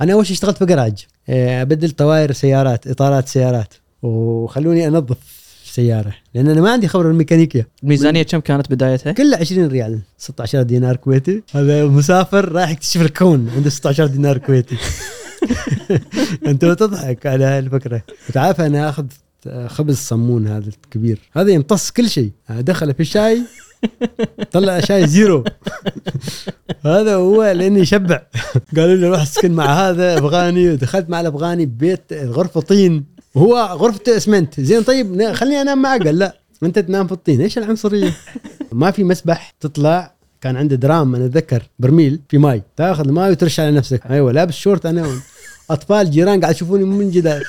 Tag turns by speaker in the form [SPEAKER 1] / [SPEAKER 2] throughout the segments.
[SPEAKER 1] أنا أول شيء اشتغلت في جراج. آه، أبدل طواير سيارات إطارات سيارات. وخلوني أنظف سيارة لأن أنا ما عندي خبرة بالميكانيكيه
[SPEAKER 2] الميزانيه كم كانت بدايتها؟
[SPEAKER 1] كلها 20 ريال. 16 دينار كويتي. هذا مسافر رايح يكتشف الكون عنده 16 دينار كويتي. أنت تضحك على الفكرة تعرف أنا اخذ خبز صمون هذا الكبير. هذا يمتص كل شيء. دخل في الشاي طلع شاي zero. هذا هو لأني يشبع قالوا لي روح اسكن مع هذا أفغاني. ودخلت مع الأفغاني ببيت غرفة طين. وهو غرفته اسمنت. زين طيب خليني أنام معه قال لا أنت تنام في الطين. إيش العنصرية؟ ما في مسبح تطلع. كان عنده درام أنا أتذكر برميل في ماي. تاخذ الماي وترش على نفسك. أيوه لابس شورت أنا. أطفال جيران قاعد يشوفوني من جدار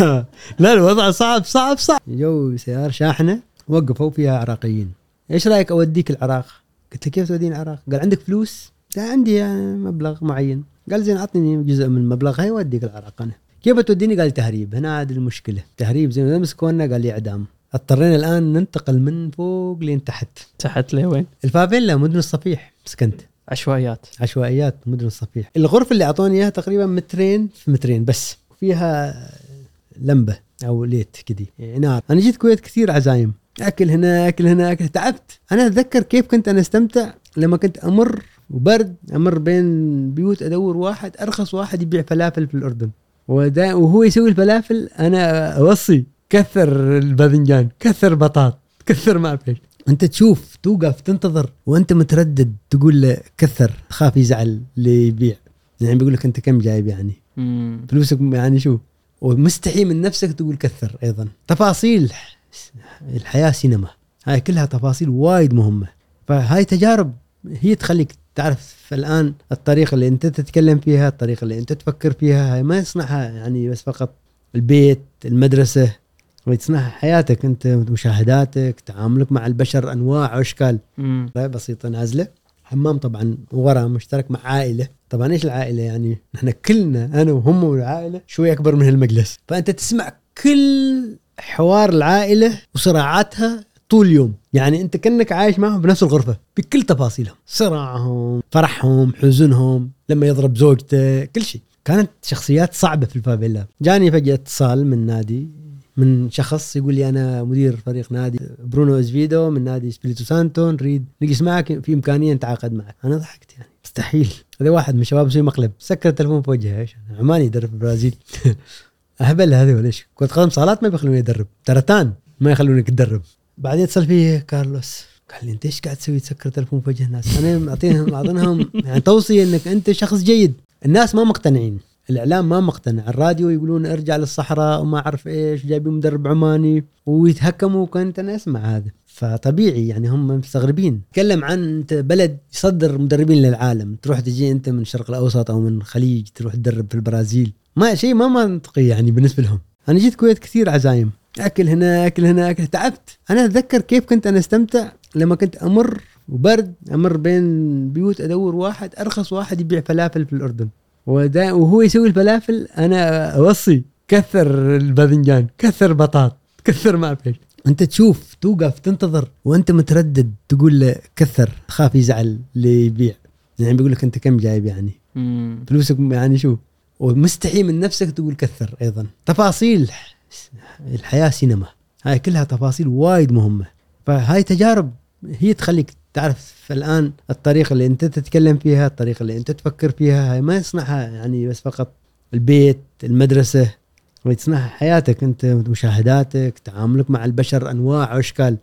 [SPEAKER 1] لا الوضع صعب صعب صعب. جو سيارة شاحنة. وقفوا فيها عراقيين. إيش رأيك أوديك العراق؟ قلت له كيف توديني العراق؟ قال عندك فلوس؟ لا عندي مبلغ معين. قال زين أعطني جزء من المبلغ هاي اوديك العراق أنا. كيف توديني؟ قال تهريب. هنا هذه المشكلة. تهريب زين. مسكونا؟ قال لي إعدام. اضطرينا الآن ننتقل من فوق لين تحت.
[SPEAKER 2] تحت لوين؟
[SPEAKER 1] الفافيلا مدن الصفيح. سكنت.
[SPEAKER 2] عشوائيات.
[SPEAKER 1] عشوائيات مدن الصفيح. الغرفة اللي أعطوني إياها تقريبا مترين في مترين بس. فيها لمبة أو ليت كذي نار أنا جيت الكويت كثير عزايم. أكل هنا أكل هنا اكل تعبت. أنا أتذكر كيف كنت أنا أستمتع لما كنت أمر وبرد أمر بين بيوت أدور واحد أرخص واحد يبيع فلافل في الأردن. وهو يسوي الفلافل أنا أوصي كثر الباذنجان كثر بطاط كثر ما فيش أنت تشوف توقف تنتظر وأنت متردد تقول له كثر تخاف يزعل اللي يبيع. يعني بيقول لك أنت كم جايب يعني؟ فلوسك يعني شو؟ ومستحي من نفسك تقول كثر أيضا. تفاصيل. الحياة سينما. هاي كلها تفاصيل وايد مهمة. فهاي تجارب هي تخليك تعرف الآن الطريقة اللي أنت تتكلم فيها الطريقة اللي أنت تفكر فيها. هاي ما يصنعها يعني بس فقط البيت المدرسة. ويصنعها حياتك أنت مشاهداتك تعاملك مع البشر أنواع واشكال بسيطة نازلة. حمام طبعا ورا مشترك مع عائلة. طبعا إيش العائلة يعني؟ نحن كلنا أنا وهم والعائلة شوي أكبر من المجلس. فأنت تسمع كل حوار العائلة وصراعاتها طول اليوم. يعني انت كأنك عايش معهم بنفس الغرفة بكل تفاصيلهم. صراعهم فرحهم حزنهم لما يضرب زوجته كل شيء. كانت شخصيات صعبة في الفافيلا جاني فجأة اتصال من نادي من شخص يقول لي أنا مدير فريق نادي برونو إزفيدو من نادي سبيريتو سانتو نريد نجلس معك في إمكانية نتعاقد معك. أنا ضحكت يعني. مستحيل. هذا واحد من شباب يسوي مقلب. سكر التلفون في وجهه عماني يدرب البرازيل أهبل هذا ولا إيش؟ كره قدم صالات ما بيخلوني أدرب. ترتان ما يخلونك تدرب. بعدين اتصل فيه كارلوس. قال لي أنت إيش قاعد تسوي؟ تسكر التلفون في وجه الناس. أنا معطيهم أعطينهم يعني توصية إنك أنت شخص جيد. الناس ما مقتنعين. الإعلام ما مقتنع. الراديو يقولون ارجع للصحراء وما أعرف إيش جايبين مدرب عماني ويتهكموا. كنت أنا أسمع هذا. فطبيعي يعني هم مستغربين. تكلم عن انت بلد يصدر مدربين للعالم. تروح تجي انت من الشرق الأوسط أو من الخليج تروح تدرب في البرازيل. ما شيء ما منطقي يعني بالنسبة لهم. أنا جيت الكويت كثير عزايم. أكل هنا أكل هنا أكل تعبت. أنا أتذكر كيف كنت أنا أستمتع لما كنت أمر وبرد أمر بين بيوت أدور واحد أرخص واحد يبيع فلافل في الأردن. وهو يسوي الفلافل أنا أوصي. كثر الباذنجان كثر بطاط كثر ما فيش انت تشوف توقف تنتظر وانت متردد تقول له كثر تخاف يزعل اللي يبيع. يعني بيقول لك انت كم جايب يعني؟ فلوسك يعني شو؟ ومستحي من نفسك تقول كثر أيضا. تفاصيل الحياة سينما. هاي كلها تفاصيل وايد مهمة. فهاي تجارب هي تخليك تعرف الآن الطريقة اللي انت تتكلم فيها الطريقة اللي انت تفكر فيها. هاي ما يصنعها يعني بس فقط البيت المدرسة ويصنعها حياتك انت مشاهداتك تعاملك مع البشر انواع واشكال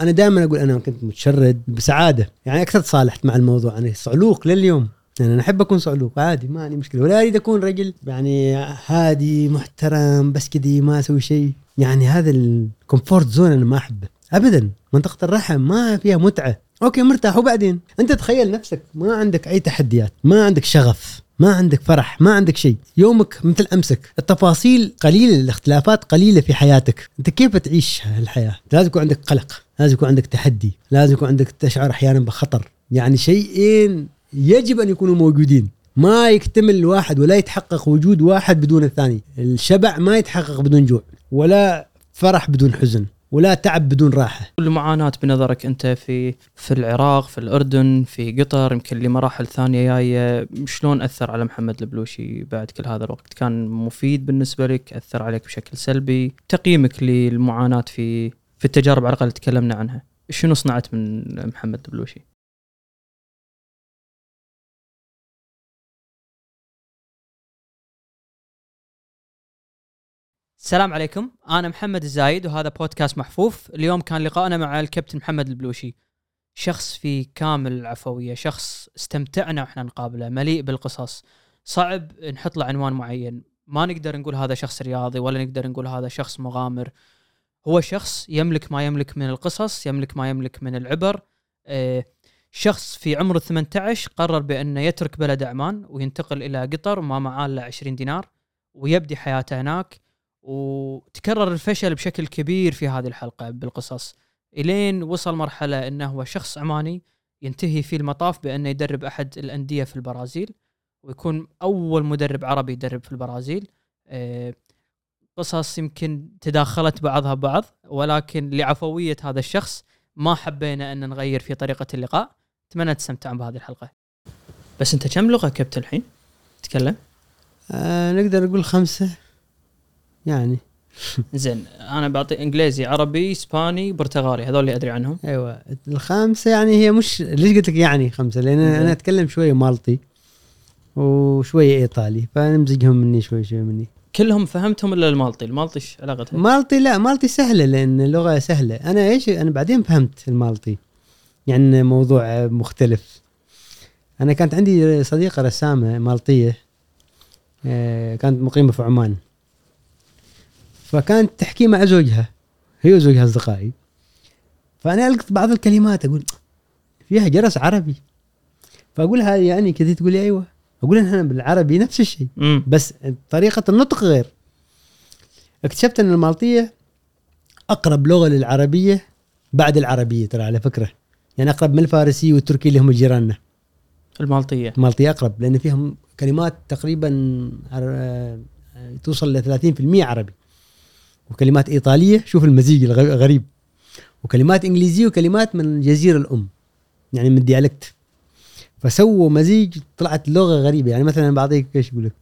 [SPEAKER 1] أنا دائما أقول أنا كنت متشرد بسعادة. يعني أكثر تصالحت مع الموضوع. أنا صعلوق لليوم. يعني أنا أحب أكون صعلوق. عادي ما عندي مشكلة. ولا أريد أكون رجل يعني هادي محترم بس كذي ما أسوي شيء. يعني هذا ال comfort zone أنا ما أحبه. ابدا. منطقة الرحم ما فيها متعة. okay مرتاح. وبعدين؟ أنت تخيل نفسك ما عندك أي تحديات. ما عندك شغف. ما عندك فرح ما عندك شيء. يومك مثل أمسك. التفاصيل قليلة الاختلافات قليلة في حياتك. أنت كيف تعيش الحياة لازم يكون عندك قلق لازم يكون عندك تحدي لازم يكون عندك تشعر أحيانا بخطر. يعني شيئين يجب أن يكونوا موجودين. ما يكتمل الواحد ولا يتحقق وجود واحد بدون الثاني. الشبع ما يتحقق بدون جوع ولا فرح بدون حزن. ولا تعب بدون راحة.
[SPEAKER 2] كل معاناة بنظرك أنت في في العراق في الأردن في قطر يمكن لمراحل ثانية جاية شلون أثر على محمد البلوشي بعد كل هذا الوقت؟ كان مفيد بالنسبة لك أثر عليك بشكل سلبي؟ تقييمك للمعاناة في في التجارب على الأقل تكلمنا عنها. شنو صنعت من محمد البلوشي؟ السلام عليكم. أنا محمد الزايد وهذا بودكاست محفوف. اليوم كان لقائنا مع الكابتن محمد البلوشي. شخص في كامل العفوية شخص استمتعنا وإحنا نقابله مليء بالقصص. صعب نحط له عنوان معين. ما نقدر نقول هذا شخص رياضي ولا نقدر نقول هذا شخص مغامر. هو شخص يملك ما يملك من القصص يملك ما يملك من العبر. آه، شخص في عمر ال 18 قرر بأنه يترك بلد عمان وينتقل إلى قطر وما معاه إلا 20 دينار ويبدي حياته هناك. وتكرر الفشل بشكل كبير في هذه الحلقة بالقصص إلين وصل مرحلة إنه هو شخص عماني ينتهي في المطاف بأنه يدرب أحد الأندية في البرازيل ويكون أول مدرب عربي يدرب في البرازيل. آه، قصص يمكن تداخلت بعضها بعض ولكن لعفوية هذا الشخص ما حبينا أن نغير في طريقة اللقاء. أتمنى تستمتعون بهذه الحلقة. بس أنت كم لغة كابتن الحين؟ تتكلم
[SPEAKER 1] آه نقدر نقول خمسة. يعني.
[SPEAKER 2] زين أنا بعطي إنجليزي عربي إسباني برتغالي هذول اللي أدري عنهم.
[SPEAKER 1] أيوه الخامسة يعني هي مش ليش قلت لك يعني خمسة؟ لأن
[SPEAKER 2] زين.
[SPEAKER 1] أنا أتكلم شوية مالطي وشويه إيطالي فنمزجهم مني شوي شوي مني.
[SPEAKER 2] كلهم فهمتهم إلا المالطي المالطي إيش علاقتها
[SPEAKER 1] مالطي لا مالطي سهلة لأن اللغة سهلة. أنا إيش أنا بعدين فهمت المالطي يعني موضوع مختلف. أنا كانت عندي صديقة رسامة مالطية آه، كانت مقيمة في عمان. فكانت تحكي مع زوجها. هي وزوجها اصدقائي فأنا ألقط بعض الكلمات أقول فيها جرس عربي. فأقول هذه يعني كذا تقول لي أيوه. أقول أنا بالعربي نفس الشيء بس طريقة النطق غير. اكتشفت إن المالطية أقرب لغة للعربية بعد العربية ترى على فكرة. يعني أقرب من الفارسي والتركي اللي هم جيراننا
[SPEAKER 2] المالطية.
[SPEAKER 1] المالطية أقرب لأن فيهم كلمات تقريبا توصل ل 30% عربي. وكلمات إيطالية شوف المزيج الغ- غريب وكلمات إنجليزية وكلمات من الجزيرة الأم يعني من الديالكت. فسووا مزيج طلعت لغة غريبة. يعني مثلا بعطيك إيش أقول لك؟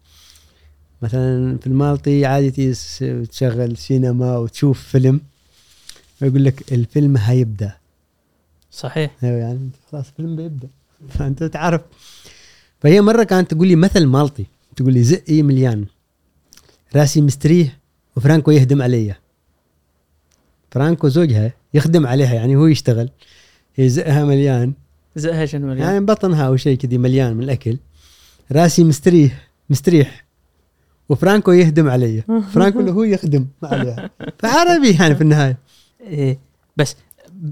[SPEAKER 1] مثلا في المالطي عادي تشغل سينما وتشوف فيلم. ويقول لك الفيلم هيبدأ.
[SPEAKER 2] صحيح.
[SPEAKER 1] أيوه يعني خلاص الفيلم بيبدأ. فأنت تعرف. فهي مرة كانت تقول لي مثل مالطي. تقول لي زقي مليان. راسي مستريح. وفرانكو يهدم علي فرانكو زوجها يخدم عليها يعني هو يشتغل. يزقها مليان.
[SPEAKER 2] زقها شنو مليان؟
[SPEAKER 1] يعني بطنها أو شيء كذي مليان من الأكل. راسي مستريح مستريح. وفرانكو يهدم علي فرانكو اللي هو يخدم عليها. فعربي يعني في النهاية.
[SPEAKER 2] إيه بس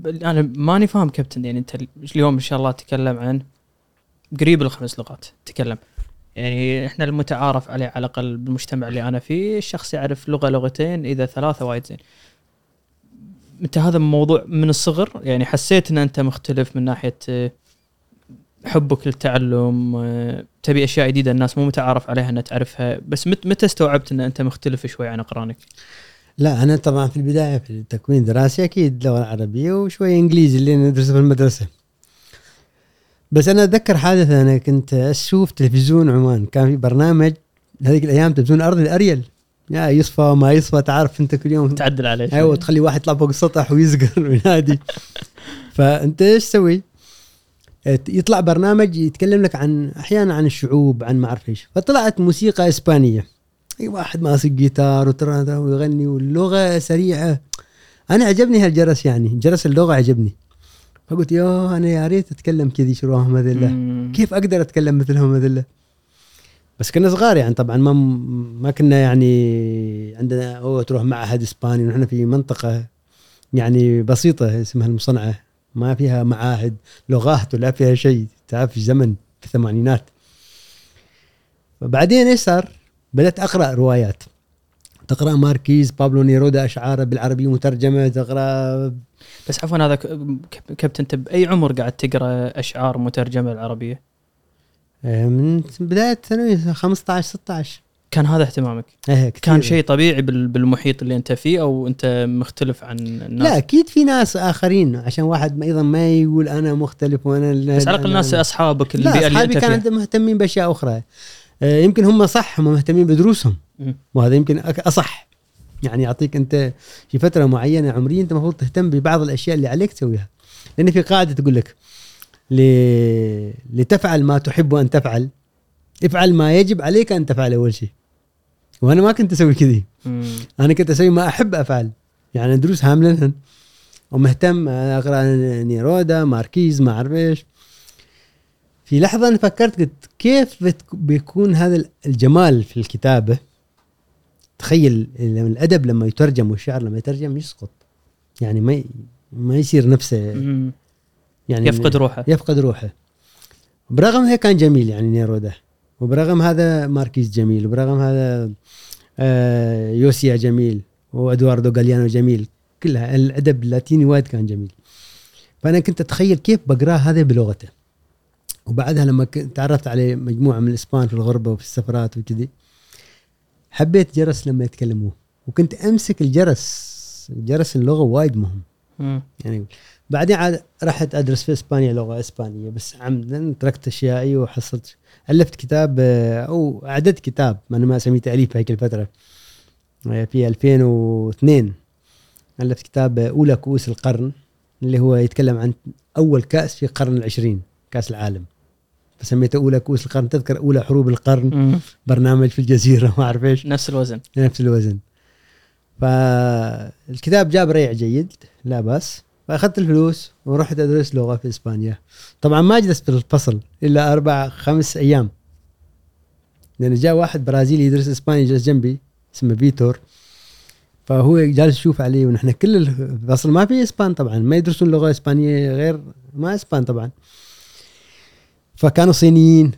[SPEAKER 2] أنا ماني فاهم كابتن يعني أنت اليوم إن شاء الله تكلم عن قريب الخمس لغات. تكلم. يعني إحنا المتعارف عليه على الأقل بالمجتمع اللي أنا فيه الشخص يعرف لغة لغتين إذا ثلاثة وايد زين. أنت هذا موضوع من الصغر يعني حسيت إن أنت مختلف من ناحية آه، حبك للتعلم آه، تبي أشياء جديدة الناس مو متعارف عليها إنها تعرفها. بس مت- متى استوعبت إن أنت مختلف شوي عن اقرانك؟
[SPEAKER 1] لا أنا طبعا في البداية في التكوين دراسي أكيد اللغة العربيه وشويه إنجليزي اللي ندرسه في المدرسة. بس أنا أتذكر حادثة أنا كنت أشوف تلفزيون عمان كان في برنامج هذيك الأيام تلفزيون أرض الأريل. يا يصفى وما يصفى تعرف أنت كل يوم
[SPEAKER 2] تعدل عليه.
[SPEAKER 1] أيوه تخلي واحد يطلع فوق السطح ويزقر وينادي. فأنت إيش تسوي؟ يطلع برنامج يتكلم لك عن أحيانا عن الشعوب عن ما أعرف إيش. فطلعت موسيقى إسبانية. أي واحد ماسك جيتار وترى ويغني واللغة سريعة. أنا عجبني هالجرس يعني جرس اللغة عجبني. فقلت يا أنا يا ريت أتكلم كذي شروهم هذيلا. كيف أقدر أتكلم مثلهم هذيلا بس كنا صغار يعني طبعا ما ما كنا يعني عندنا هو تروح معهد إسباني ونحن في منطقة يعني بسيطة اسمها المصنعة ما فيها معاهد لغات ولا فيها شيء تعرف في زمن في الثمانينات فبعدين إيش صار؟ بدأت أقرأ روايات تقرأ ماركيز بابلو نيرودا اشعاره بالعربيه مترجمة تقرأ
[SPEAKER 2] بس عفوا هذا كابتن انت باي عمر قاعد تقرأ أشعار مترجمة العربيه؟
[SPEAKER 1] آه، من بداية ثانوي 15 16
[SPEAKER 2] كان هذا اهتمامك؟
[SPEAKER 1] إيه كثير.
[SPEAKER 2] كان شيء طبيعي بال- بالمحيط اللي أنت فيه أو أنت مختلف عن الناس؟
[SPEAKER 1] لا أكيد في ناس آخرين عشان واحد أيضا ما يقول أنا مختلف وأنا
[SPEAKER 2] بس على الأقل الناس أصحابك
[SPEAKER 1] لا
[SPEAKER 2] البيئة اللي
[SPEAKER 1] أصحابي
[SPEAKER 2] أنت
[SPEAKER 1] كانوا
[SPEAKER 2] فيها.
[SPEAKER 1] مهتمين بأشياء أخرى. يمكن هم صح هم مهتمين بدروسهم. وهذا يمكن أصح. يعني يعطيك أنت في فترة معينة عمريه أنت المفروض تهتم ببعض الأشياء اللي عليك تسويها. لأن في قاعدة تقول لك ل... لتفعل ما تحب أن تفعل افعل ما يجب عليك أن تفعل أول شيء. وأنا ما كنت أسوي كذي. أنا كنت أسوي ما أحب أفعل. يعني دروس هاملنهن. ومهتم أقرأ نيرودا ماركيز ما أعرف إيش. في لحظة أنا فكرت قلت كيف بيكون هذا الجمال في الكتابة؟ تخيل الأدب لما يترجم والشعر لما يترجم يسقط. يعني ما ما يصير نفسه. يعني
[SPEAKER 2] يفقد روحه.
[SPEAKER 1] يفقد روحه. برغم هيك كان جميل يعني نيرودا وبرغم هذا ماركيز جميل وبرغم هذا آه يوسيا جميل وادواردو غاليانو جميل. كلها الأدب اللاتيني وايد كان جميل. فأنا كنت أتخيل كيف بقراه هذا بلغته. وبعدها لما تعرفت على مجموعة من الإسبان في الغربة وفي السفرات وكذي حبيت جرس لما يتكلموا. وكنت أمسك الجرس جرس اللغة وايد مهم.
[SPEAKER 2] مم.
[SPEAKER 1] يعني بعدين عاد رحت أدرس في إسبانيا لغة إسبانية بس عمدا تركت أشيائي وحصلت ألفت كتاب آه، أو أعددت كتاب أنا ما أسميه تأليف هيك الفترة. آه، في 2002 ألفت كتاب آه، أولى كؤوس القرن اللي هو يتكلم عن أول كأس في القرن العشرين كأس العالم. فسميته أولى كؤوس القرن. تذكر أولى حروب القرن؟
[SPEAKER 2] مم.
[SPEAKER 1] برنامج في الجزيرة ما اعرف إيش
[SPEAKER 2] نفس الوزن.
[SPEAKER 1] نفس الوزن. فالكتاب جاب ريع جيد لا بأس. فأخذت الفلوس ورحت أدرس لغة في إسبانيا. طبعا ما جلست في الفصل إلا أربع خمس أيام. لأن جاء واحد برازيلي يدرس إسباني جلس جنبي اسمه فيتور. فهو جالس يشوف علي ونحن كل الفصل ما في إسبان طبعا. ما يدرسون لغة إسبانية غير ما إسبان طبعا. فكانوا صينيين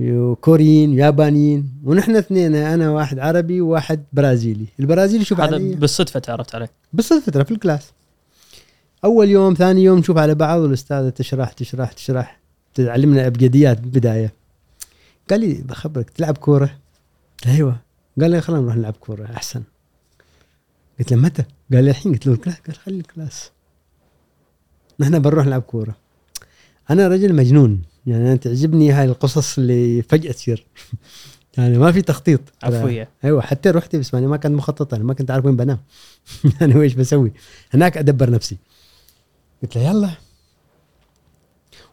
[SPEAKER 1] وكوريين يابانيين ونحن اثنين أنا واحد عربي وواحد برازيلي. البرازيلي يشوف
[SPEAKER 2] هذا بالصدفة تعرفت عليه.
[SPEAKER 1] بالصدفة ترى في الكلاس. أول يوم ثاني يوم نشوف على بعض والأستاذة تشرح تشرح تشرح. تعلمنا إبجديات بالبدايه قال لي بخبرك تلعب كورة؟ أيوه. قال لي خلينا نروح نلعب كورة أحسن. قلت له متى؟ قال لي الحين. قلت له ال class قال خلي ال class. نحن بنروح نلعب كورة. أنا رجل مجنون. يعني أنا تعجبني هاي القصص اللي فجأة تصير. يعني ما في تخطيط.
[SPEAKER 2] عفوية.
[SPEAKER 1] أيوه حتى رحت اسبانيا ما كانت مخططة أنا ما كنت عارف وين بنام. أنا وإيش بسوي. هناك أدبر نفسي. قلت له يلا.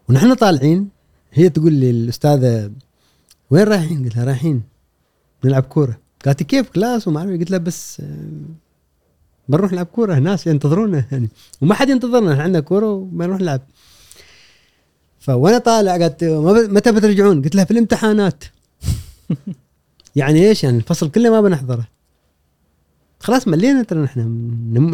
[SPEAKER 1] ونحن طالعين هي تقول لي الأستاذة وين رايحين؟ قلت لها رايحين نلعب كورة. قالت كيف كلاس وما أعرف إيه؟ قلت لها بس آه، بنروح نلعب كورة ناس ينتظرونا يعني. وما حد ينتظرنا إحنا عندنا كورة وبنروح نلعب. فوانا طالع قالت متى بترجعون؟ قلت لها في الامتحانات. يعني إيش؟ يعني الفصل كله ما بنحضره. خلاص ملينا ترى نحن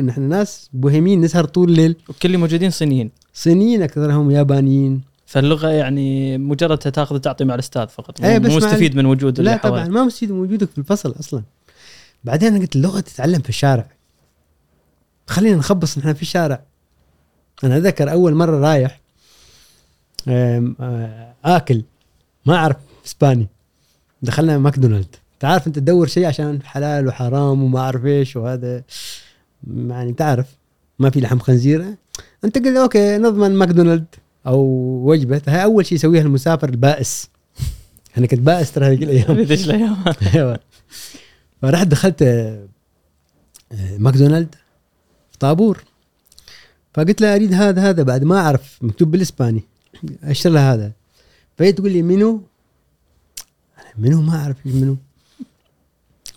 [SPEAKER 1] نحن ناس بوهيميين نسهر طول الليل.
[SPEAKER 2] وكل اللي موجودين صينيين
[SPEAKER 1] صينيين أكثرهم يابانيين.
[SPEAKER 2] فاللغة يعني مجرد تاخذ وتعطي مع الأستاذ فقط. مو
[SPEAKER 1] إيه،
[SPEAKER 2] مستفيد من وجود
[SPEAKER 1] لا طبعا ما مستفيد من وجودك في الفصل أصلا. بعدين أنا قلت اللغة تتعلم في الشارع. خلينا نخبص نحن في الشارع. أنا اتذكر أول مرة رايح آكل. ما أعرف إسباني. دخلنا ماكدونالد تعرف أنت تدور شيء عشان حلال وحرام وما أعرف إيش وهذا. يعني تعرف ما في لحم خنزير أنت قلت أوكي نضمن ماكدونالد أو وجبة. هاي أول شيء يسويها المسافر البائس. أنا كنت بائس ترى هذيك الأيام
[SPEAKER 2] ذيك
[SPEAKER 1] الأيام فرحت دخلت آه، آه، ماكدونالد في طابور. فقلت لها أريد هذا هذا. بعد ما أعرف مكتوب بالإسباني. أشتري لها هذا. فهي تقول لي منو؟ أنا منو ما أعرف منو.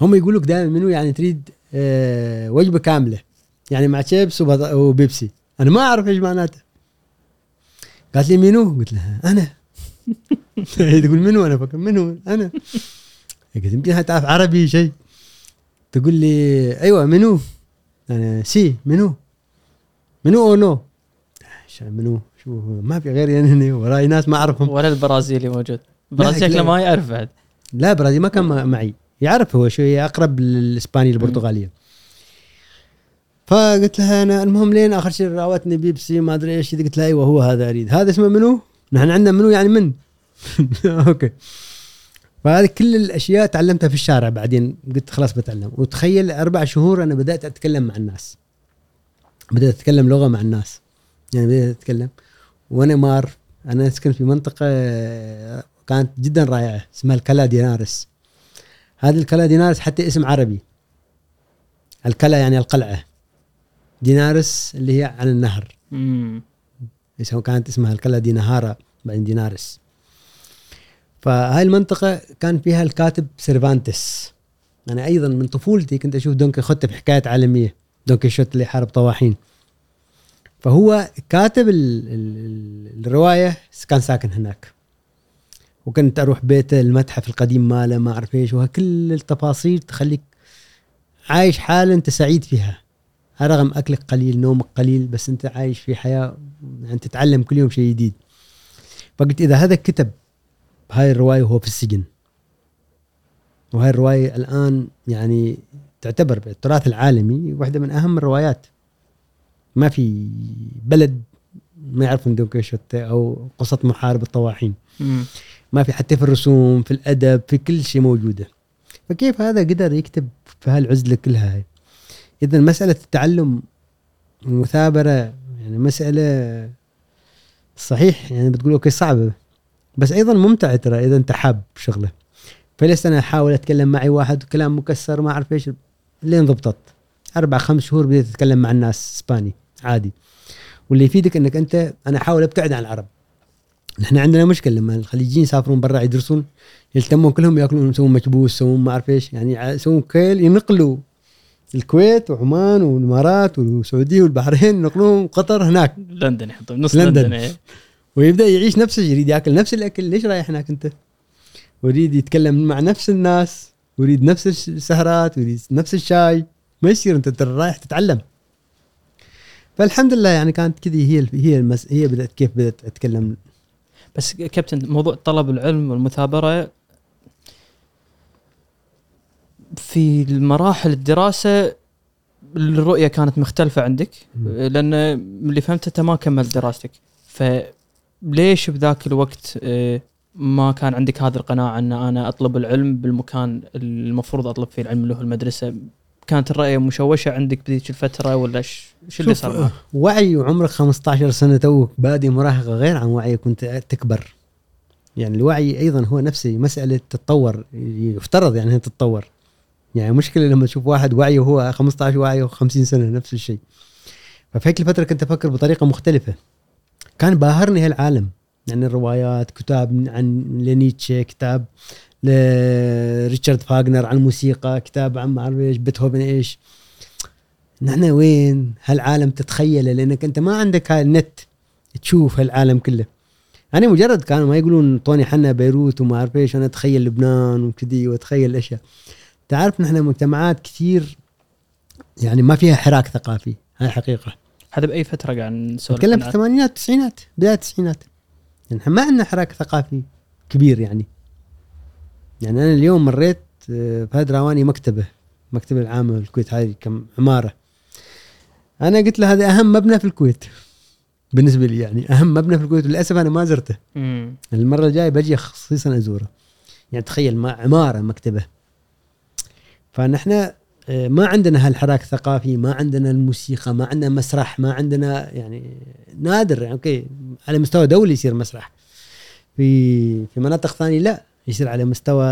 [SPEAKER 1] هم يقولوا لك دائما منو يعني تريد آه، وجبة كاملة. يعني مع شيبس وبيبسي. أنا ما أعرف إيش معناته. قالت لي menú؟ قلت لها أنا. هي تقول menú؟ أنا فكر منو؟ أنا. قلت يمكن تعرف عربي شيء. تقول لي أيوه menú؟ أنا sí menú؟ menú o no؟ منو. شو ما في غيري أنا هنا وراي ناس ما أعرفهم.
[SPEAKER 2] ولا البرازيلي موجود. البرازيل
[SPEAKER 1] لا.
[SPEAKER 2] شكله ما يعرف بعد.
[SPEAKER 1] لا برازيل ما كان مع- معي. يعرف هو شوي أقرب للإسباني البرتغالية. فقلت لها أنا المهم لين آخر شيء راوتني بيبسي ما أدري إيش قلت لها أيوه هو هذا أريد. هذا اسمه menú؟ نحن عندنا منو يعني من؟ okay. فهذه كل الأشياء تعلمتها في الشارع بعدين قلت خلاص بتعلم. وتخيل أربع شهور أنا بدأت أتكلم مع الناس. بدأت أتكلم لغة مع الناس. يعني بدأت أتكلم. وأنا مار. أنا اسكن في منطقة كانت جدا رائعة اسمها الكلا دينارس. هذه الكلا دينارس حتى اسم عربي. الكلا يعني القلعة. دينارس اللي هي عن النهر.
[SPEAKER 2] امم
[SPEAKER 1] كانت اسمها الكلا دينهارا بعدين دينارس. فهاي المنطقة كان فيها الكاتب سيرفانتس. أنا أيضا من طفولتي كنت أشوف دون كيخوت في حكايات عالمية. دون كيشوت اللي حارب طواحين. فهو كاتب ال ال الرواية كان ساكن هناك. وكنت أروح بيته المتحف القديم ماله ما أعرف إيش وكل التفاصيل تخليك عايش حالة أنت سعيد فيها. رغم أكلك قليل نومك قليل بس أنت عايش في حياة يعني تتعلم كل يوم شيء جديد. فقلت إذا هذا كتب هاي الرواية وهو في السجن. وهاي الرواية الآن يعني تعتبر بالتراث العالمي واحدة من أهم الروايات. ما في بلد ما يعرفون دون كيشوت أو قصة محارب الطواحين. ما في حتى في الرسوم في الأدب في كل شيء موجودة. فكيف هذا قدر يكتب في هالعزلة كلها؟ هاي إذا مسألة التعلم المثابرة يعني مسألة صحيح يعني بتقول okay صعبة بس أيضا ممتعة ترى إذا أنت حاب شغلة. فليس أنا أحاول أتكلم معي واحد كلام مكسر ما أعرف إيش؟ لين ضبطت. أربع خمس شهور بديت أتكلم مع الناس إسباني. عادي واللي يفيدك أنك أنت أنا أحاول أبتعد عن العرب نحن عندنا مشكلة لما الخليجيين يسافرون برا يدرسون يلتمون كلهم يأكلون يسوون مكبوس يسوون ما أعرف إيش يعني يسوون كيل ينقلوا الكويت وعمان والإمارات والسعودية والبحرين ينقلون وقطر هناك
[SPEAKER 2] لندن يحطون نص
[SPEAKER 1] لندن.
[SPEAKER 2] لندن, إيه.
[SPEAKER 1] ويبدأ يعيش نفس الشيء يريد يأكل نفس الأكل ليش رايح هناك أنت؟ ويريد يتكلم مع نفس الناس ويريد نفس السهرات ويريد نفس الشاي ما يصير أنت رايح تتعلم فالحمد لله يعني كانت كذي هي هي المس... هي بدأت كيف بدأت أتكلم.
[SPEAKER 2] بس كابتن موضوع طلب العلم والمثابرة في المراحل الدراسة الرؤية كانت مختلفة عندك. لأن اللي فهمته أنت ما كملت دراستك. فليش بذاك الوقت آه، ما كان عندك هذه القناعة أن أنا أطلب العلم بالمكان المفروض أطلب فيه العلم اللي هو المدرسة؟ كانت الرؤيه مشوشة عندك بذيك الفترة ولا ش- شو اللي صار؟ معك؟
[SPEAKER 1] وعي وعمرك 15 سنة توك بادي مراهقة غير عن وعيك كنت تكبر. يعني الوعي أيضا هو نفسه مسألة تتطور يفترض يعني تتطور. يعني مشكلة لما تشوف واحد وعيه وهو 15 وعيه 50 سنة نفس الشيء. ففي هيك الفترة كنت أفكر بطريقة مختلفة. كان باهرني هالعالم. يعني الروايات كتاب عن لنيتشه كتاب لريتشارد فاغنر عن موسيقى كتاب عن ما أعرف إيش بيتهوفن إيش. نحن وين هالعالم تتخيله؟ لأنك أنت ما عندك هاي النت تشوف هالعالم كله. أنا مجرد كانوا ما يقولون طوني حنا بيروت وما أعرف إيش أنا أتخيل لبنان وكذي وأتخيل الاشياء تعرف نحن مجتمعات كثير يعني ما فيها حراك ثقافي هاي حقيقة.
[SPEAKER 2] هذا بأي فترة قاعد نسولف
[SPEAKER 1] نتكلم في؟ الثمانينات التسعينات بداية التسعينات. يعني إحنا ما عندنا حراك ثقافي كبير يعني. يعني أنا اليوم مريت آه، في هدراواني مكتبة مكتبة العامة الكويت هاي كم عمارة. أنا قلت له هذا أهم مبنى في الكويت. بالنسبة لي يعني أهم مبنى في الكويت وللأسف أنا ما زرته.
[SPEAKER 2] مم.
[SPEAKER 1] المرة الجاية بجي خصيصا أزوره. يعني تخيل ما عمارة مكتبة. فنحن آه، ما عندنا هالحراك الثقافي ما عندنا الموسيقى ما عندنا مسرح ما عندنا يعني نادر يعني أوكي على مستوى دولي يصير مسرح. في في مناطق ثانية لا. يصير على مستوى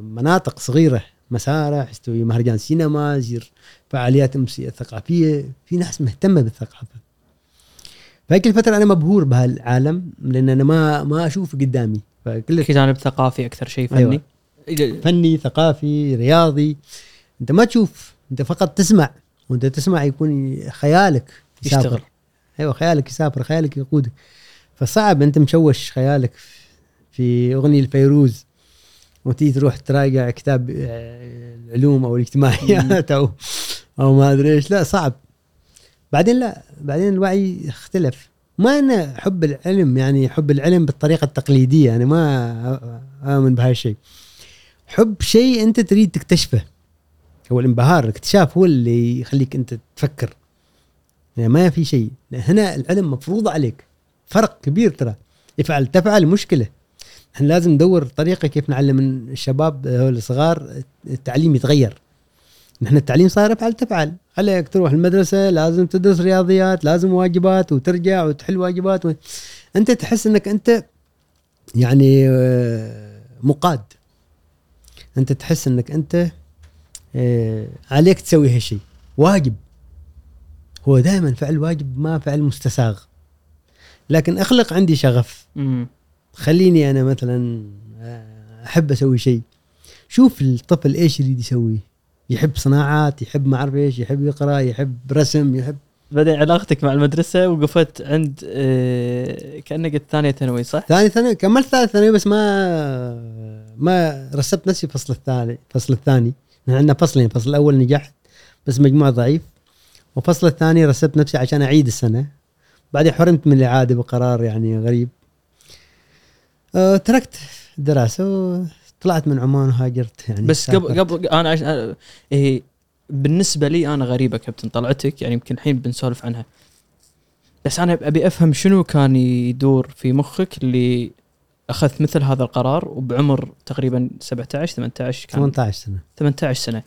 [SPEAKER 1] مناطق صغيرة مسارح يستوي مهرجان سينما يصير فعاليات أمسية ثقافية في ناس مهتمة بالثقافة. فهيك الفترة أنا مبهور بهالعالم لأن أنا ما ما أشوف قدامي. فكل
[SPEAKER 2] جانب ثقافي أكثر شيء فني؟
[SPEAKER 1] أيوة. فني ثقافي رياضي. أنت ما تشوف أنت فقط تسمع وأنت تسمع يكون خيالك يسافر.
[SPEAKER 2] يشتغل.
[SPEAKER 1] أيوه خيالك يسافر خيالك يقودك. فصعب أنت مشوش خيالك في أغنية الفيروز. وتيجي تروح تراجع كتاب آه، العلوم أو الاجتماعيات أو أو ما أدري إيش. لا صعب. بعدين لا بعدين الوعي اختلف ما أنا حب العلم يعني حب العلم بالطريقة التقليدية. أنا ما اؤمن بهذا الشيء. حب شيء أنت تريد تكتشفه. هو الانبهار الاكتشاف هو اللي يخليك أنت تفكر. يعني ما في شيء. هنا العلم مفروض عليك. فرق كبير ترى. افعل تفعل مشكلة. إحنا لازم ندور طريقة كيف نعلم الشباب الصغار التعليم يتغير. نحن التعليم صار أفعل تفعل. عليك تروح المدرسة لازم تدرس رياضيات لازم واجبات وترجع وتحل واجبات. و... أنت تحس إنك أنت يعني آه، مقاد. أنت تحس إنك أنت آه، عليك تسوي هالشيء واجب. هو دائما فعل واجب ما فعل مستساغ. لكن أخلق عندي شغف.
[SPEAKER 2] مم.
[SPEAKER 1] خليني أنا مثلا آه، أحب أسوي شيء. شوف الطفل إيش يريد يسوي. يحب صناعات يحب ما أعرف إيش يحب يقرأ يحب رسم يحب
[SPEAKER 2] بعدين علاقتك مع المدرسة وقفت عند آه كأنك قلت ثانية ثانوي صح؟
[SPEAKER 1] ثاني ثانوي كملت ثالث ثانوي بس ما ما رسبت نفسي الفصل الثاني الفصل الثاني. عندنا فصلين الفصل الأول نجحت بس مجموع ضعيف. والفصل الثاني رسبت نفسي عشان أعيد السنة. بعدين حرمت من الإعادة بقرار يعني غريب. تركت الدراسه وطلعت من عمان وهاجرت يعني
[SPEAKER 2] بس قبل. قبل أنا عش... إيه بالنسبة لي أنا غريبة كابتن طلعتك يعني يمكن الحين بنسولف عنها. بس أنا أبي أفهم شنو كان يدور في مخك اللي اخذت مثل هذا القرار وبعمر تقريبا 17 18 كان؟
[SPEAKER 1] 18 سنة.
[SPEAKER 2] 18 سنة.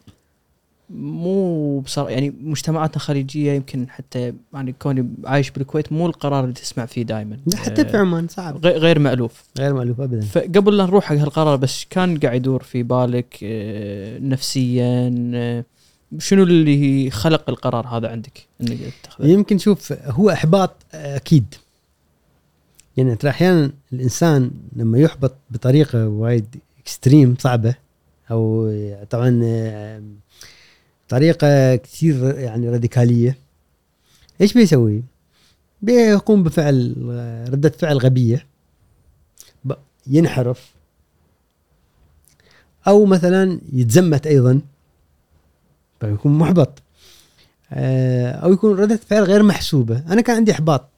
[SPEAKER 2] مو بصراحه يعني مجتمعاتنا الخليجيه يمكن حتى يعني كوني عايش بالكويت مو القرار اللي تسمع فيه دائما
[SPEAKER 1] حتى في عمان صعب.
[SPEAKER 2] غير مألوف.
[SPEAKER 1] غير مألوف ابدا.
[SPEAKER 2] فقبل لا نروح حق هالقرار بس كان قاعد يدور في بالك آه، نفسيا آه، شنو اللي خلق القرار هذا عندك؟ إنك تاخذه؟
[SPEAKER 1] يمكن شوف هو إحباط أكيد. يعني ترى أحيانا الإنسان لما يحبط بطريقة وايد اكستريم صعبة أو طبعا آه، طريقة كثير يعني راديكالية. إيش بيسوي؟ بيقوم بفعل ردة فعل غبية. ينحرف. أو مثلا يتزمت أيضا. فيكون محبط. آه، أو يكون ردة فعل غير محسوبة. أنا كان عندي إحباط.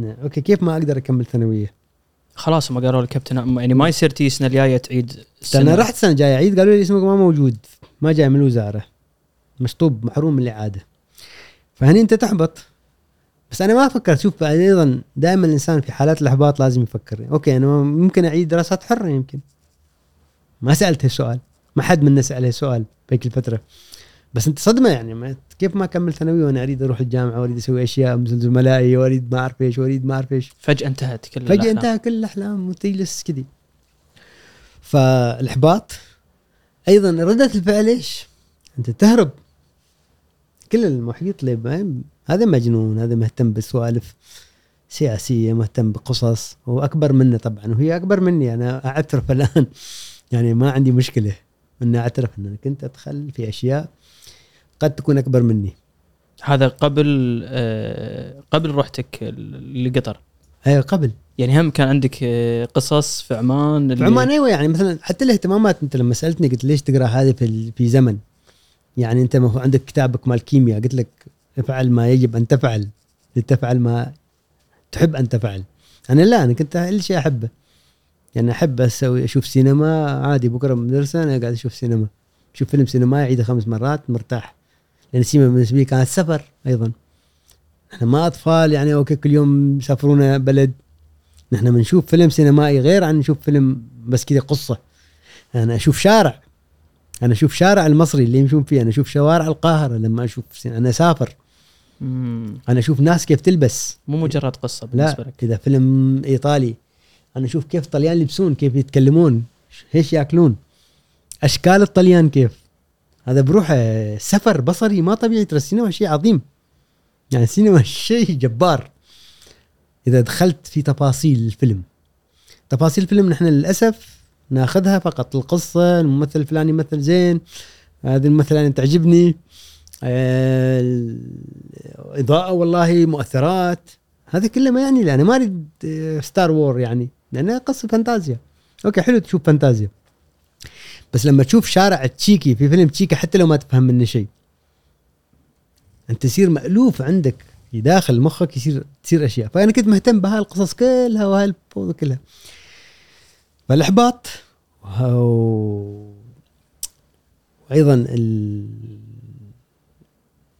[SPEAKER 1] okay كيف ما أقدر أكمل ثانوية؟
[SPEAKER 2] خلاص ما قالوا الكابتن يعني ما يصير تي السنة الجاية تعيد
[SPEAKER 1] أنا
[SPEAKER 2] السنة.
[SPEAKER 1] رحت السنة الجاية عيد قالوا لي اسمك ما موجود. ما جاي من الوزارة. مشطوب محروم من الإعادة. فهني أنت تحبط. بس أنا ما فكرت شوف أيضا دائما الإنسان في حالات الإحباط لازم يفكر. okay أنا ممكن أعيد دراسات حرة يمكن. ما سألت هالسؤال. ما حد منا سال هالسؤال بهيك الفترة. بس أنت صدمة يعني. ما كيف ما أكمل ثانوي وأنا أريد أروح الجامعة وأريد أسوي أشياء مثل زملائي وأريد ما أعرف إيش وأريد ما أعرف إيش.
[SPEAKER 2] فجأة انتهت كل
[SPEAKER 1] فجأة
[SPEAKER 2] الأحلام.
[SPEAKER 1] انتهى كل الأحلام وتجلس كذي. فالإحباط أيضا ردة الفعل إيش؟ أنت تهرب كل المحيط اللي هذا مجنون هذا مهتم بسوالف سياسية مهتم بقصص هو اكبر منه طبعا وهي أكبر مني أنا أعترف الآن. يعني ما عندي مشكلة اني أعترف إن أنا كنت أدخل في أشياء قد تكون أكبر مني.
[SPEAKER 2] هذا قبل آه قبل رحتك لقطر
[SPEAKER 1] أيوه قبل.
[SPEAKER 2] يعني هم كان عندك آه قصص في عمان
[SPEAKER 1] في عمان أيوه يعني مثلا حتى الاهتمامات أنت لما سألتني قلت ليش تقرأ هذه في في زمن؟ يعني انت عندك كتابك مال كيمياء قلت لك افعل ما يجب أن تفعل. لتفعل ما تحب أن تفعل. أنا لا أنا كنت كل شيء أحبه. يعني أحب أسوي أشوف سينما عادي بكرة مدرسة أنا قاعد أشوف سينما. أشوف فيلم سينمائي أعيده خمس مرات مرتاح. لأن السينما بالنسبة لي كانت سفر أيضا. إحنا ما أطفال يعني أوكي كل يوم يسافرونا بلد. نحن بنشوف فيلم سينمائي غير عن نشوف فيلم بس كذا قصة. أنا أشوف شارع. أنا أشوف شارع المصري اللي يمشون فيه أنا أشوف شوارع القاهرة لما أشوف سين- أنا
[SPEAKER 2] أسافر.
[SPEAKER 1] أنا أشوف ناس كيف تلبس.
[SPEAKER 2] مو مجرد قصة بالنسبة
[SPEAKER 1] لا
[SPEAKER 2] لك.
[SPEAKER 1] اذا فيلم إيطالي. أنا أشوف كيف الطليان يلبسون كيف يتكلمون إيش يأكلون. أشكال الطليان كيف. هذا بروحه سفر بصري ما طبيعي ترى السينما شيء عظيم. يعني السينما شيء جبار. إذا دخلت في تفاصيل الفيلم. تفاصيل الفيلم نحن للأسف ناخذها فقط. القصة الممثل الفلاني يمثل زين هذه الممثلة تعجبني. آه، الإضاءة والله مؤثرات. هذا كله ما يعني لي أنا ما أريد آه، ستار وور يعني لأنها قصة فانتازيا. أوكي حلو تشوف فانتازيا. بس لما تشوف شارع تشيكي في فيلم تشيكي حتى لو ما تفهم منه شيء. أنت تصير مألوف عندك. داخل مخك يصير تصير أشياء. فأنا كنت مهتم بهالقصص كلها وهالفوضى كلها. فالاحباط وأيضا ال...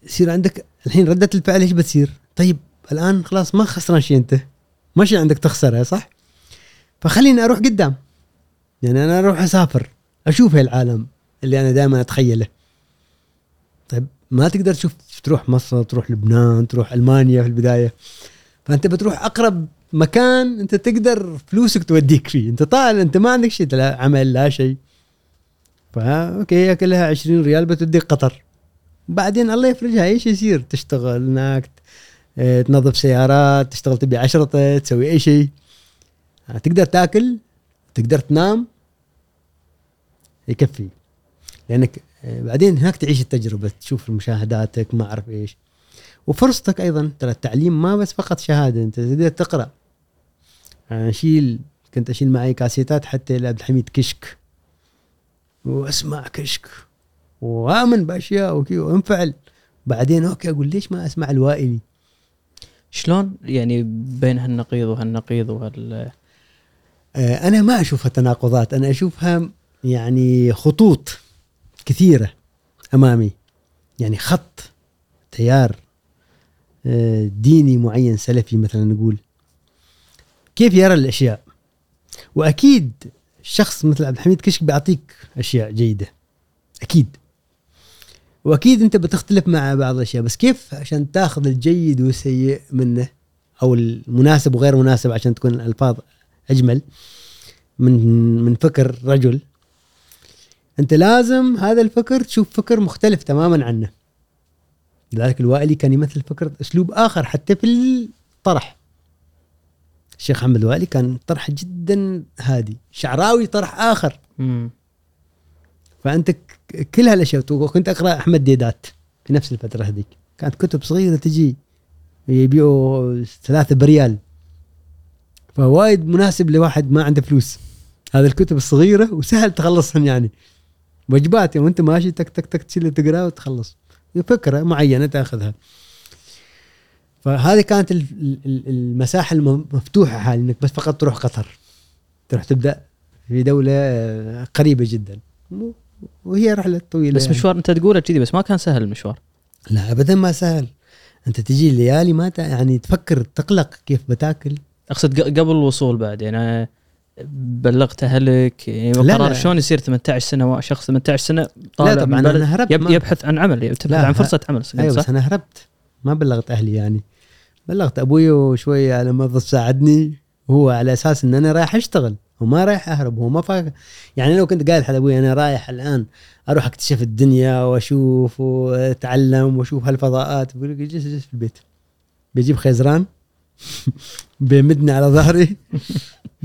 [SPEAKER 1] يصير عندك الحين ردة الفعل إيش بتصير؟ طيب الآن خلاص ما خسران شيء أنت. ما شيء عندك تخسره صح؟ فخليني أروح قدام. يعني أنا أروح أسافر أشوف هالعالم اللي أنا دائما أتخيله. طيب ما تقدر تشوف تروح مصر تروح لبنان تروح ألمانيا في البداية. فأنت بتروح أقرب مكان أنت تقدر فلوسك توديك فيه. أنت طالع أنت ما عندك شيء لا عمل لا شيء. فا أوكي كلها 20 ريال بتوديك قطر. بعدين الله يفرجها إيش يصير؟ تشتغل هناك آه، تنظف سيارات تشتغل تبي عشرة تسوي أي شيء. آه، تقدر تاكل تقدر تنام يكفي. لأنك آه، بعدين هناك تعيش التجربة تشوف مشاهداتك ما أعرف إيش. وفرصتك أيضا ترى التعليم ما بس فقط شهادة أنت تقدر تقرأ. أنا اشيل كنت أشيل معي كاسيتات حتى لعبد الحميد كشك. وأسمع كشك. وآمن بأشياء وكي وانفعل. بعدين أوكي أقول ليش ما أسمع الوائلي؟
[SPEAKER 2] شلون يعني بين هالنقيض وهالنقيض وهال؟
[SPEAKER 1] آه، أنا ما اشوفها تناقضات أنا أشوفها يعني خطوط كثيرة أمامي. يعني خط تيار. ديني معين سلفي مثلا نقول. كيف يرى الأشياء؟ وأكيد شخص مثل عبد الحميد كشك بيعطيك أشياء جيدة. أكيد. وأكيد أنت بتختلف مع بعض الأشياء بس كيف عشان تاخذ الجيد والسيء منه أو المناسب وغير مناسب عشان تكون الألفاظ أجمل من من فكر رجل؟ أنت لازم هذا الفكر تشوف فكر مختلف تماما عنه. لذلك الوائلي كان يمثل فكرة أسلوب آخر حتى في الطرح. الشيخ محمد الوائلي كان طرح جدا هادي شعراوي طرح آخر.
[SPEAKER 2] مم.
[SPEAKER 1] فأنت ك- كل هالأشياء وكنت أقرأ أحمد ديدات في نفس الفترة هذيك. كانت كتب صغيرة تجي يبيعوا ثلاثة بريال. فوايد مناسب لواحد ما عنده فلوس. هذه الكتب الصغيرة وسهل تخلصهم يعني. وجبات يعني وأنت ماشي تك تك تك تشيل تقرا وتخلص. فكرة معينة تأخذها. فهذه كانت ال- ال- المساحة المفتوحة حالي إنك بس فقط تروح قطر. تروح تبدأ في دولة قريبة جدا. وهي رحلة طويلة
[SPEAKER 2] بس
[SPEAKER 1] يعني.
[SPEAKER 2] مشوار أنت تقوله كذي بس ما كان سهل المشوار.
[SPEAKER 1] لا ابدا ما سهل. أنت تجي ليالي ما يعني تفكر تقلق كيف بتاكل.
[SPEAKER 2] أقصد قبل الوصول بعد يعني بلغت أهلك؟ يعني
[SPEAKER 1] لا،
[SPEAKER 2] قرار. شلون يصير 18 سنة؟ شخص 18 سنة طالع
[SPEAKER 1] لا طبعا أنا هربت
[SPEAKER 2] يب يبحث عن عمل يبحث عن فرصة عمل
[SPEAKER 1] أيوه
[SPEAKER 2] صح؟
[SPEAKER 1] بس أنا هربت. ما بلغت أهلي يعني. بلغت أبوي وشوي على ما ساعدني. هو على أساس إن أنا رايح أشتغل. وما رايح أهرب هو ما فاك يعني لو كنت قايل حق أبوي أنا رايح الآن أروح أكتشف الدنيا وأشوف وأتعلم وأشوف هالفضاءات بيقول لي جلس جلس في البيت. بيجيب خيزران بيمدني على ظهري.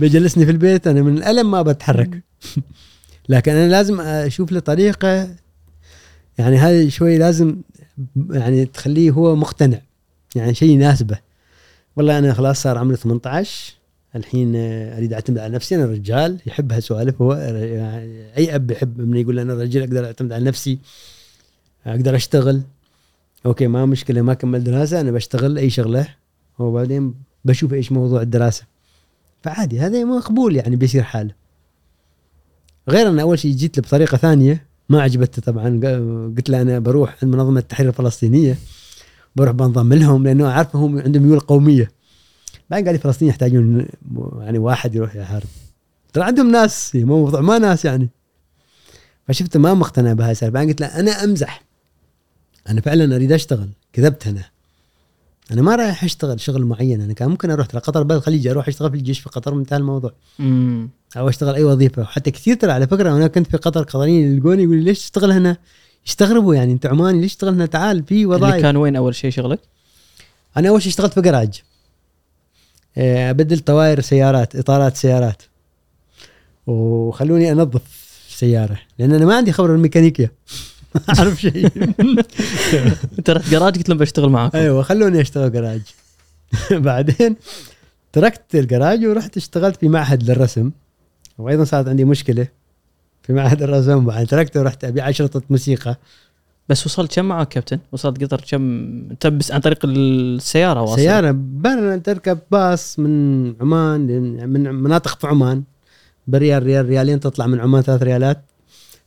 [SPEAKER 1] بيجلسني في البيت أنا من الألم ما بتحرك. لكن أنا لازم أشوف له طريقة يعني هذه شوي لازم يعني تخليه هو مقتنع يعني شيء يناسبه. والله أنا خلاص صار عمري 18 الحين أريد أعتمد على نفسي أنا رجال يحب هالسوالف. هو يعني أي أب يحب من يقول أنا رجل أقدر أعتمد على نفسي أقدر أشتغل. أوكي ما مشكلة ما كمل دراسة أنا بشتغل أي شغلة. وبعدين بشوف إيش موضوع الدراسة. فعادي هذا مقبول يعني بيصير حاله. غير أن أول شيء جيت له بطريقه ثانية ما عجبته طبعا قلت له أنا بروح عند منظمة التحرير الفلسطينية بروح بنضم لهم لأنه عارف هم عندهم ميول قومية. بعدين قال لي فلسطين يحتاجون يعني واحد يروح يحارب. ترى عندهم ناس مو موضوع ما ناس يعني. فشفته ما مقتنع بهاي السالفة. بعدين قلت له أنا أمزح. أنا فعلا أريد أشتغل. كذبت أنا. أنا ما رايح أشتغل شغل معين أنا كان ممكن أروح ترى قطر بلد الخليج أروح أشتغل في الجيش في قطر وانتهى الموضوع.
[SPEAKER 2] امم
[SPEAKER 1] أو أشتغل أي وظيفة. وحتى كثير ترى على فكرة أنا كنت في قطر قطريين يلقوني يقولوا لي ليش تشتغل هنا؟ يستغربوا يعني أنت عماني ليش تشتغل هنا؟ تعال في
[SPEAKER 2] اللي
[SPEAKER 1] وظائف.
[SPEAKER 2] كان وين أول شيء شغلك؟
[SPEAKER 1] أنا أول شيء اشتغلت في جراج. آه، أبدل طواير سيارات إطارات سيارات. وخلوني أنظف سيارة لأن أنا ما عندي خبرة بالميكانيكية. ما اعرف شيء.
[SPEAKER 2] أنت رحت جراج قلت لهم بشتغل معاكم.
[SPEAKER 1] أيوه خلوني أشتغل جراج بعدين تركت الجراج ورحت اشتغلت في معهد للرسم. وأيضا صارت عندي مشكلة في معهد الرسم. بعدين تركته ورحت ابيع اشرطه موسيقى.
[SPEAKER 2] بس وصلت كم معك كابتن؟ وصلت قطر كم؟ أنت بس عن طريق السيارة واصل.
[SPEAKER 1] سيارة برا تركب باص من عمان من مناطق في عمان. بريال ريال ريالين تطلع من عمان ثلاث ريالات.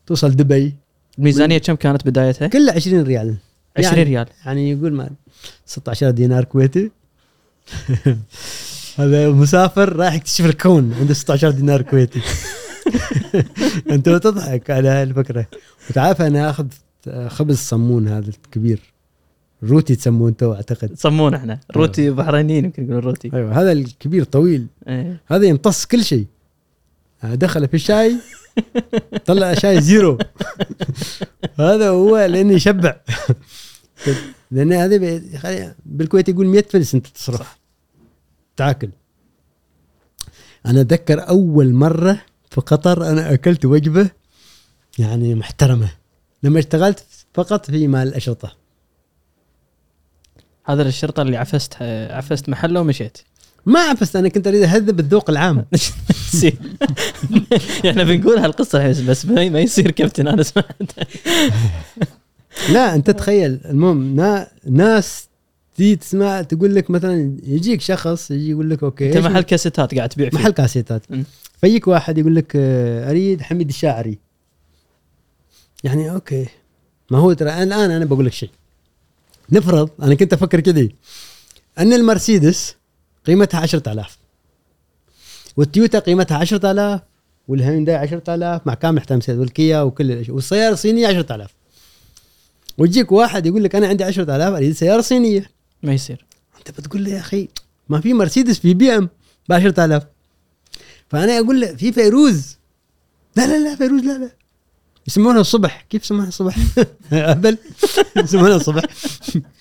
[SPEAKER 1] توصل دبي.
[SPEAKER 2] الميزانيه كم كانت بدايتها؟
[SPEAKER 1] كلها 20 ريال.
[SPEAKER 2] 20
[SPEAKER 1] يعني-
[SPEAKER 2] ريال.
[SPEAKER 1] يعني يقول ما 16 دينار كويتي. هذا مسافر رايح يكتشف الكون عنده 16 دينار كويتي. أنت تضحك على هاي الفكرة. وتعرف أنا آخذ خبز صمون هذا الكبير. روتي تسموه أنتم أعتقد.
[SPEAKER 2] صمون إحنا. روتي بحرينيين يمكن يقولون روتي.
[SPEAKER 1] أيوه هذا الكبير طويل.
[SPEAKER 2] إيه.
[SPEAKER 1] هذا يمتص كل شيء. دخل في الشاي. طلع شاي زيرو. هذا هو لأنه يشبع. لأن خلي- بالكويت يقول 100 فلس أنت تصرف تاكل. أنا أتذكر أول مرة في قطر أنا أكلت وجبة يعني محترمة. لما اشتغلت فقط في مال الأشرطة.
[SPEAKER 2] هذا الشرطة اللي عفست عفست محله ومشيت.
[SPEAKER 1] ما عفست أنا كنت أريد أهذب الذوق العام.
[SPEAKER 2] إحنا بنقول هالقصة الحين بس ما يصير كابتن أنا سمعت.
[SPEAKER 1] لا أنت تخيل المهم نا ناس تيجي تسمع تقول لك مثلا يجيك شخص يجي يقول لك
[SPEAKER 2] okay
[SPEAKER 1] أنت
[SPEAKER 2] محل كاسيتات قاعد تبيع فيه.
[SPEAKER 1] محل كاسيتات. فيجيك واحد يقول لك آه، أريد حميد الشاعري. يعني okay. ما هو ترى الآن أنا بقول لك شيء. نفرض أنا كنت أفكر كذي. أن المرسيدس قيمتها 10000 والتويوتا قيمتها 10000 والهيونداي 10000 مع كامل احتمال والكيا وكل الأشياء. والسيارة الصينية 10000 ويجيك واحد يقول لك أنا عندي 10000 أريد سيارة صينية.
[SPEAKER 2] ما يصير.
[SPEAKER 1] أنت بتقول لي يا أخي ما في مرسيدس في BM ب 10000 فأنا أقول له في فيروز. لا لا لا فيروز لا لا. يسمونها الصبح. كيف يسمونها الصبح؟ اهبل يسمونها الصبح.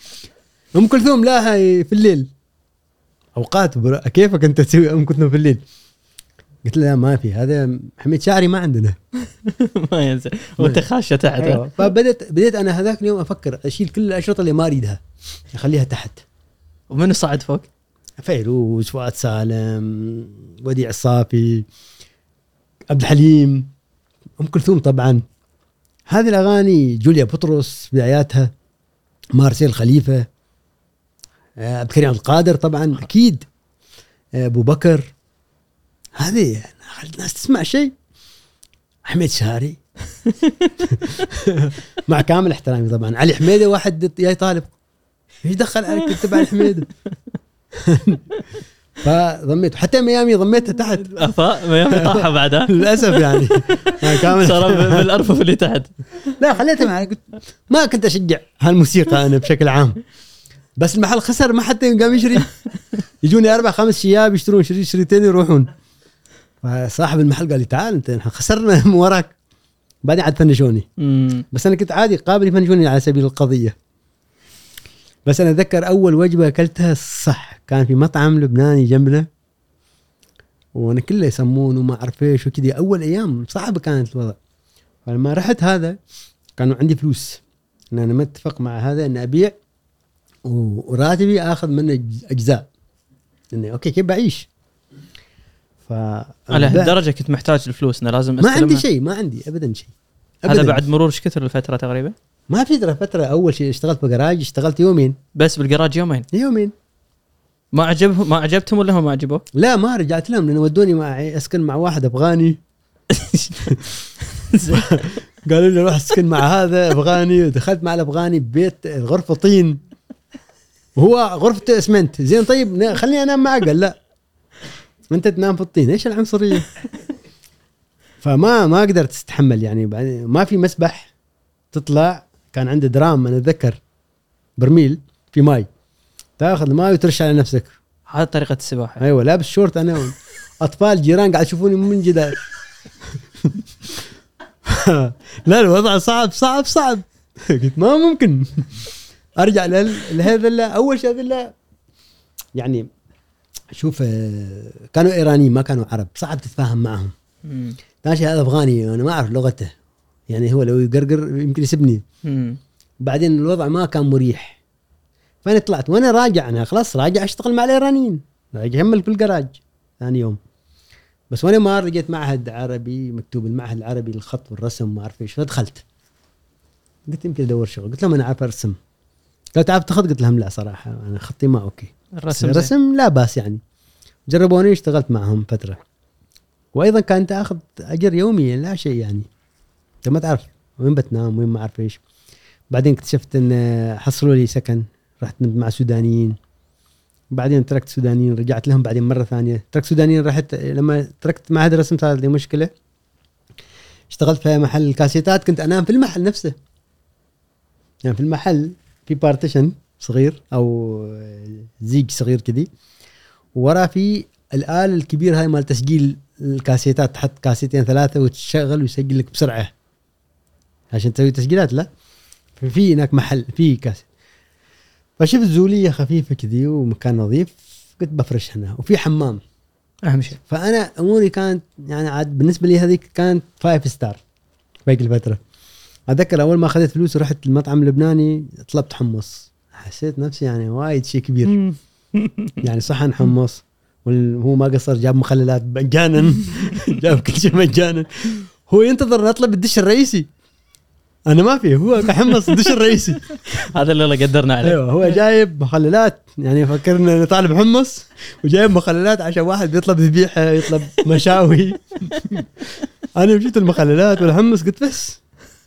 [SPEAKER 1] أم كلثوم لا هاي في الليل. أوقات برا. كيفك أنت تسوي أم كلثوم في الليل؟ قلت له لا ما في هذا حميد شاعري ما عندنا
[SPEAKER 2] ما ينزل وأنت خاشه تحت
[SPEAKER 1] أيوة. فبدت بديت أنا هذاك اليوم أفكر أشيل كل الأشرطة اللي ما أريدها أخليها تحت
[SPEAKER 2] ومنو صعد فوق؟
[SPEAKER 1] فيروز فؤاد سالم وديع الصافي عبد الحليم أم كلثوم طبعا هذه الأغاني جوليا بطرس بداياتها مارسيل خليفة عبد الكريم عبد القادر طبعا أكيد. آه، أبو بكر. هذه الناس تسمع شيء. حميد شاري مع كامل احترامي طبعا. علي حميده واحد جاي طالب. إيش دخل عليك تكتب علي حميده فضميته حتى ميامي ضميتها تحت.
[SPEAKER 2] أفا يوم طاحة بعدها.
[SPEAKER 1] للأسف يعني. كامل
[SPEAKER 2] صار بالأرفف اللي تحت.
[SPEAKER 1] لا خليتها معي قلت ما كنت أشجع هالموسيقى أنا بشكل عام. بس المحل خسر ما حد قام يشري. يجوني أربع خمس شياب يشترون شريط شريطين يروحون. فصاحب المحل قال لي تعال أنت خسرنا من وراك. بعدين عاد فنشوني. بس أنا كنت عادي قابل يفنشوني على سبيل القضية. بس أنا أتذكر أول وجبة أكلتها صح كان في مطعم لبناني جنبنا. وأنا كله يسمون وما أعرف إيش وكذا أول أيام صعبة كانت الوضع. فلما رحت هذا كانوا عندي فلوس. إن أنا متفق مع هذا اني أبيع وراتبي آخذ منه أجزاء. إني أوكي كيف بعيش؟ ف
[SPEAKER 2] على هالدرجة كنت محتاج الفلوس إنه لازم
[SPEAKER 1] ما عندي. شيء ما عندي ابدا شيء.
[SPEAKER 2] هذا. بعد مرور إيش كثر الفترة تقريبا؟
[SPEAKER 1] ما في ترى فترة أول شيء اشتغلت بجراج اشتغلت يومين.
[SPEAKER 2] بس بالجراج يومين؟
[SPEAKER 1] يومين.
[SPEAKER 2] ما عجبهم ما عجبتهم ولا هم ما عجبوه؟
[SPEAKER 1] لا ما رجعت لهم لأنه ودوني معي أسكن مع واحد افغاني قالوا لي روح أسكن مع هذا افغاني ودخلت مع الافغاني ببيت غرفة طين. وهو غرفته اسمنت. زين طيب خليني أنام معك قال لا. أنت تنام في الطين. إيش العنصرية؟ فما ما قدرت استحمل يعني ما في مسبح تطلع. كان عنده درام أنا أتذكر برميل في ماي. تاخذ الماي وترش على نفسك.
[SPEAKER 2] هذه طريقة السباحة.
[SPEAKER 1] أيوه لابس شورت أنا أطفال جيران قاعد يشوفوني من جدار لا الوضع صعب صعب صعب. قلت ما ممكن. أرجع لهذا أول شيء هذا يعني شوف آه، كانوا إيرانيين ما كانوا عرب صعب تتفاهم معهم. ثاني شيء هذا أفغاني أنا ما أعرف لغته. يعني هو لو يقرقر يمكن يسبني. بعدين الوضع ما كان مريح. فأنا طلعت وأنا راجع أنا خلاص راجع أشتغل مع الإيرانيين. راجع اكمل في الجراج ثاني يوم. بس وأنا ما لقيت معهد عربي مكتوب المعهد العربي للخط والرسم ما أعرف إيش. فدخلت. قلت يمكن أدور شغل. قلت لهم أنا عارف أرسم. قالوا تعرف تخط قلت لهم لا صراحة أنا خطي ما okay.
[SPEAKER 2] الرسم
[SPEAKER 1] الرسم, لا باس يعني. جربوني اشتغلت معهم فترة. وأيضا كانت اخذ أجر يومي لا شيء يعني. أنت ما تعرف وين بتنام وين ما أعرف إيش. بعدين اكتشفت إن حصلوا لي سكن رحت مع سودانيين. بعدين تركت سودانيين رجعت لهم بعدين مرة ثانية. تركت سودانيين رحت لما تركت معهد الرسم صارت لي مشكلة. اشتغلت في محل كاسيتات كنت أنام في المحل نفسه. يعني في المحل في partition صغير أو زيج صغير كذي وراه في الآلة الكبيرة هاي مال تسجيل الكاسيتات تحط كاسيتين ثلاثة وتشغل ويسجل لك بسرعة. عشان تسوي تسجيلات لا. في هناك محل في كاسيت فشفت زوليه خفيفة كذي ومكان نظيف. قلت بفرش هنا. وفي حمام.
[SPEAKER 2] أهم شيء.
[SPEAKER 1] فأنا أموري كانت يعني عاد بالنسبة لي هذيك كانت five star باقي الفترة. أتذكر أول ما أخذت فلوس ورحت المطعم اللبناني طلبت حمص. حسيت نفسي يعني وايد شيء كبير. يعني صحن حمص وهو ما قصر جاب مخللات مجانا. جاب كل شيء مجانا. هو ينتظر نطلب الدش الرئيسي. أنا ما في هو كحمص الدش الرئيسي.
[SPEAKER 2] هذا اللي الله قدرنا عليه.
[SPEAKER 1] أيوه هو جايب مخللات. يعني فكرنا إنه طالب حمص وجايب مخللات عشان واحد بيطلب ذبيحة يطلب مشاوي. أنا جبت المخللات والحمص قلت بس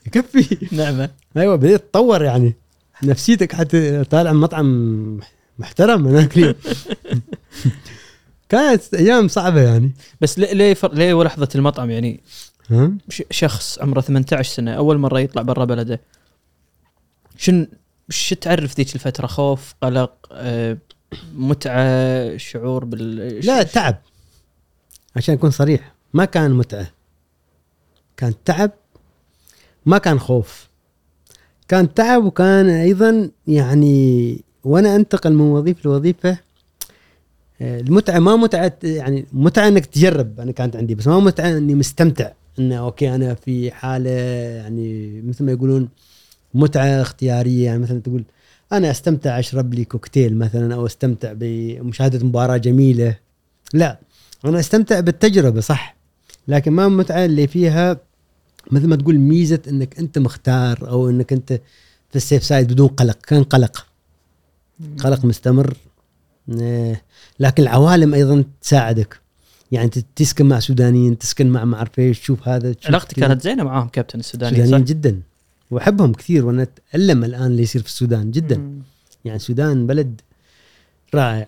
[SPEAKER 1] يكفي.
[SPEAKER 2] نعمة.
[SPEAKER 1] أيوه بديت تطور يعني. نفسيتك حتى طالع مطعم محترم هناك اليوم. كانت أيام صعبة يعني.
[SPEAKER 2] بس ليه ليه, فر... ليه ولحظة المطعم يعني. شخص عمره 18 سنة أول مرة يطلع برا بلده. شن شو تعرف ذيك الفترة؟ خوف قلق آه، متعة شعور بال
[SPEAKER 1] لا تعب. عشان أكون صريح ما كان متعة. كان تعب ما كان خوف. كان تعب وكان أيضا يعني وأنا أنتقل من وظيفة لوظيفة آه، المتعة ما متعة يعني متعة إنك تجرب. أنا كانت عندي بس ما متعة إني مستمتع. إنه أوكي أنا في حالة يعني مثل ما يقولون متعة اختيارية. يعني مثلا تقول أنا أستمتع أشرب لي كوكتيل مثلا أو أستمتع بمشاهدة مباراة جميلة. لا أنا أستمتع بالتجربة صح. لكن ما المتعة اللي فيها مثل ما تقول ميزة إنك أنت مختار أو إنك أنت في السيف سايد بدون قلق. كان قلق. قلق مستمر. آه، لكن العوالم أيضا تساعدك. يعني تسكن مع سودانيين تسكن مع ما أعرف إيش تشوف هذا تشوف
[SPEAKER 2] علاقتي
[SPEAKER 1] كذا.
[SPEAKER 2] كانت زينة معاهم كابتن السوداني
[SPEAKER 1] سودانيين؟ جدا. وأحبهم كثير وأنا أتألم الآن اللي يصير في السودان جدا.
[SPEAKER 2] مم.
[SPEAKER 1] يعني السودان بلد رائع.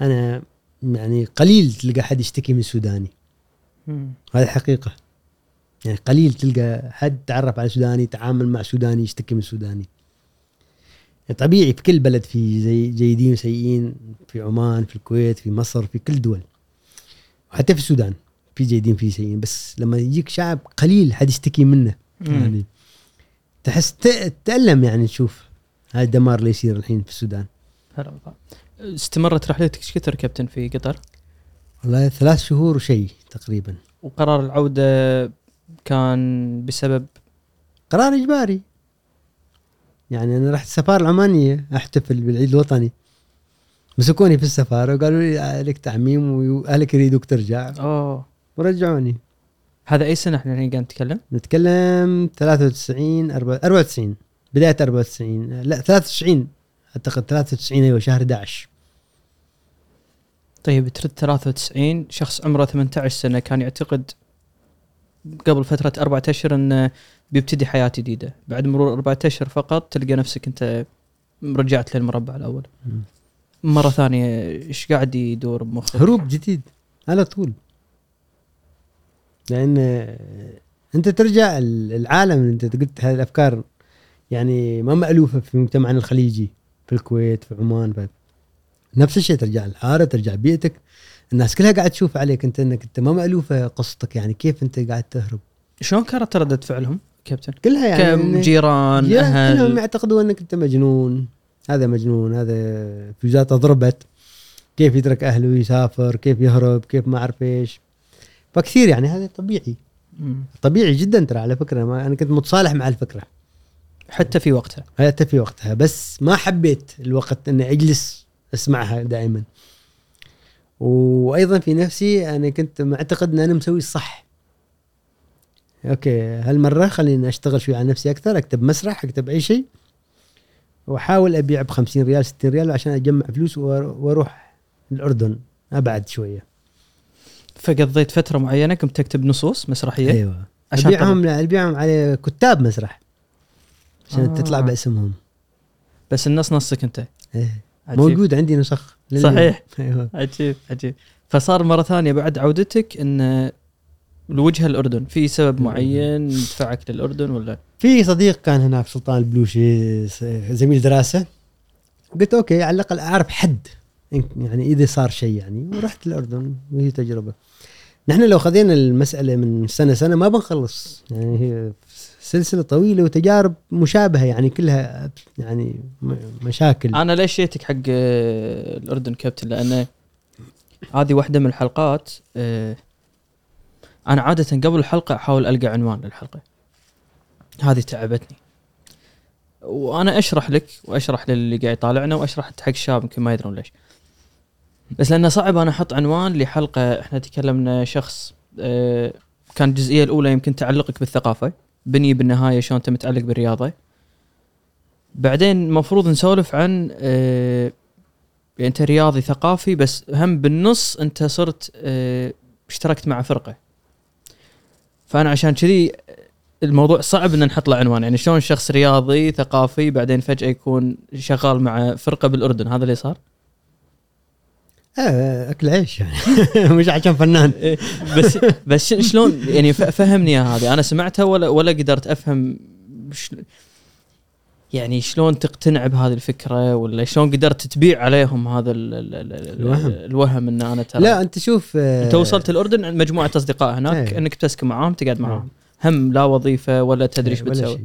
[SPEAKER 1] أنا يعني قليل تلقى حد يشتكي من سوداني. هذه حقيقة. يعني قليل تلقى حد تعرف على سوداني تعامل مع سوداني يشتكي من سوداني طبيعي في كل بلد في زي جيدين وسيئين في عمان في الكويت في مصر في كل دول وحتى في السودان في جيدين في سيئين بس لما يجيك شعب قليل حد يشتكي منه. يعني تحس تألم يعني تشوف هذا الدمار اللي يصير الحين في السودان.
[SPEAKER 2] استمرت رحلتك إيش كثر كابتن في قطر؟
[SPEAKER 1] والله ثلاث شهور وشيء تقريبا
[SPEAKER 2] وقرار العودة كان بسبب
[SPEAKER 1] قرار إجباري. يعني أنا رحت السفاره العمانية أحتفل بالعيد الوطني. مسكوني في السفارة وقالوا لي عليك تعميم وأهلك يريدوك ترجع.
[SPEAKER 2] أوه.
[SPEAKER 1] ورجعوني.
[SPEAKER 2] هذا أي سنة إحنا الحين قاعد نتكلم؟
[SPEAKER 1] نتكلم 93 أربعة- 94 بداية 94 لا 93 أعتقد 93 أيوه شهر 11
[SPEAKER 2] طيب ترد 93 شخص عمره 18 سنة كان يعتقد قبل فترة أربعة أشهر انه بيبتدي حياة جديدة، بعد مرور أربعة أشهر فقط تلقى نفسك أنت رجعت للمربع
[SPEAKER 1] الأول.
[SPEAKER 2] مرة ثانية إيش قاعد يدور بمخك؟
[SPEAKER 1] هروب جديد على طول لأن أنت ترجع ال- العالم أنت قلت هذه الأفكار يعني ما مألوفة في مجتمعنا الخليجي في الكويت في عمان في نفس الشيء ترجع الحاره ترجع بيئتك الناس كلها قاعد تشوف عليك انت انك انت ما مألوفة قصتك يعني كيف انت قاعد تهرب؟
[SPEAKER 2] شلون كانت ردة فعلهم كابتن؟
[SPEAKER 1] كلها يعني إن-
[SPEAKER 2] كجيران
[SPEAKER 1] يا كلهم
[SPEAKER 2] أهل
[SPEAKER 1] يعتقدوا انك انت مجنون. هذا مجنون هذا فيوزاته ضربت. كيف يترك أهله ويسافر كيف يهرب كيف ما أعرف إيش. فكثير يعني هذا طبيعي. طبيعي جدا ترى على فكرة ما أنا كنت متصالح مع الفكرة.
[SPEAKER 2] حتى في وقتها.
[SPEAKER 1] حتى في وقتها بس ما حبيت الوقت إني أجلس أسمعها دائما. وأيضا في نفسي أنا كنت معتقد إن أنا مسوي الصح أوكي هالمرة خليني أشتغل شوي على نفسي أكثر أكتب مسرح أكتب أي شيء وأحاول أبيع ب 50 ريال 60 ريال عشان أجمع فلوس وأروح الأردن أبعد شوية
[SPEAKER 2] فقضيت فترة معينة كنت تكتب نصوص مسرحية
[SPEAKER 1] أيوه
[SPEAKER 2] عشان
[SPEAKER 1] أبيعهم أبيعهم على كتاب مسرح عشان
[SPEAKER 2] آه.
[SPEAKER 1] تطلع باسمهم
[SPEAKER 2] بس النص نصك أنت
[SPEAKER 1] إيه.
[SPEAKER 2] عجيب.
[SPEAKER 1] موجود عندي نسخ.
[SPEAKER 2] صحيح.
[SPEAKER 1] أيوه.
[SPEAKER 2] عجيب عجيب. فصار مرة ثانية بعد عودتك إن الوجهه الأردن في سبب معين دفعك للأردن ولا؟
[SPEAKER 1] في صديق كان هناك سلطان البلوشي زميل دراسة. قلت أوكي على الأقل أعرف حد. يعني إذا صار شيء يعني. ورحت الاردن وهي تجربة. نحن لو خذينا المسألة من سنة سنة ما بنخلص. يعني هي سلسلة طويلة وتجارب مشابهة يعني كلها يعني مشاكل.
[SPEAKER 2] أنا ليش جيتك حق آه، الأردن كابتن؟ لأنه هذه واحدة من الحلقات آه، أنا عادة قبل الحلقة أحاول ألقى عنوان للحلقة. هذه تعبتني. وأنا أشرح لك وأشرح للي قاعد يطالعنا وأشرح حق الشباب يمكن ما يدرون ليش. بس لأنه صعب أنا أحط عنوان لحلقة إحنا تكلمنا شخص آه، كان الجزئية الأولى يمكن تعلقك بالثقافة. بني بالنهاية شلون انت متعلق بالرياضة. بعدين المفروض نسولف عن آه، يعني انت رياضي ثقافي بس هم بالنص انت صرت آه، اشتركت مع فرقة. فأنا عشان كذي الموضوع صعب إن نحط له عنوان. يعني شلون شخص رياضي ثقافي بعدين فجأة يكون شغال مع فرقة بالأردن؟ هذا اللي صار.
[SPEAKER 1] آه أكل عيش يعني مش عشان فنان
[SPEAKER 2] إيه، بس بس شلون يعني فهمني إياها هذه أنا سمعتها ولا ولا قدرت أفهم ش- يعني شلون تقتنع بهذه الفكرة ولا شلون قدرت تبيع عليهم هذا ال ال ال ال
[SPEAKER 1] الوهم.
[SPEAKER 2] الوهم إن أنا ترى
[SPEAKER 1] لا أنت شوف آه،
[SPEAKER 2] أنت وصلت الأردن عند مجموعة أصدقاء هناك
[SPEAKER 1] إيه.
[SPEAKER 2] إنك تسكن معاهم تقعد معاهم
[SPEAKER 1] إيه.
[SPEAKER 2] هم لا وظيفة ولا تدري إيش
[SPEAKER 1] ولا
[SPEAKER 2] بتسوي.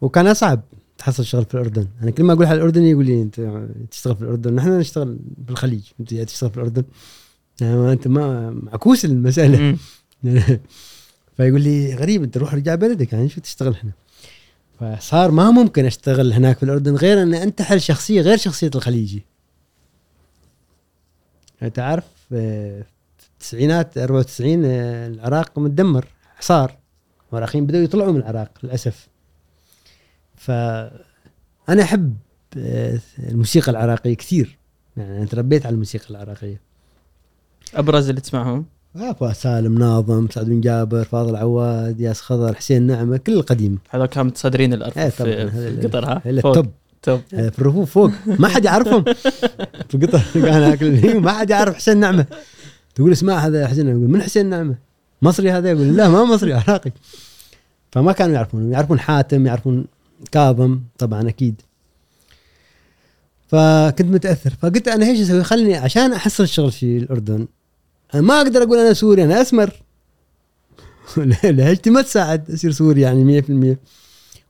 [SPEAKER 1] وكان أصعب تحصل شغل في الأردن. أنا كل ما أقول على الاردني يقول لي أنت تشتغل في الأردن. نحن نشتغل بالخليج أنت جاي تشتغل في الأردن. يعني ما أنت ما معكوس
[SPEAKER 2] المسألة.
[SPEAKER 1] فيقول لي غريب أنت روح رجع بلدك. يعني شو تشتغل هنا؟ فصار ما ممكن أشتغل هناك في الأردن غير أن أنتحل شخصية غير شخصية الخليجي. انت عارف آه، في التسعينات 94 آه، العراق متدمر حصار العراقيين بدأوا يطلعوا من العراق للأسف. فأنا أحب آه، الموسيقى العراقية كثير. يعني أنا تربيت على الموسيقى العراقية.
[SPEAKER 2] أبرز اللي تسمعهم؟
[SPEAKER 1] آه، سالم ناظم سعد بن جابر فاضل عواد ياس خضر حسين نعمة كل القديم.
[SPEAKER 2] هذول كانوا متصدرين
[SPEAKER 1] إيه
[SPEAKER 2] الارفف
[SPEAKER 1] طبعاً،
[SPEAKER 2] في, في قطر ها فوق. top.
[SPEAKER 1] آه، في الرفوف فوق. ما حد يعرفهم. في قطر كان اكل ما حد يعرف حسين نعمة. تقول اسمع هذا حسين نعمة. يقول من حسين نعمة؟ مصري هذا؟ يقول لا ما مصري عراقي. فما كانوا يعرفون يعرفون حاتم يعرفون كاظم طبعا أكيد. فكنت متأثر فقلت أنا إيش أسوي؟ خلني عشان أحصل الشغل في الأردن. أنا ما أقدر أقول أنا سوري أنا أسمر. لهجتي ما تساعد أصير سوري يعني 100%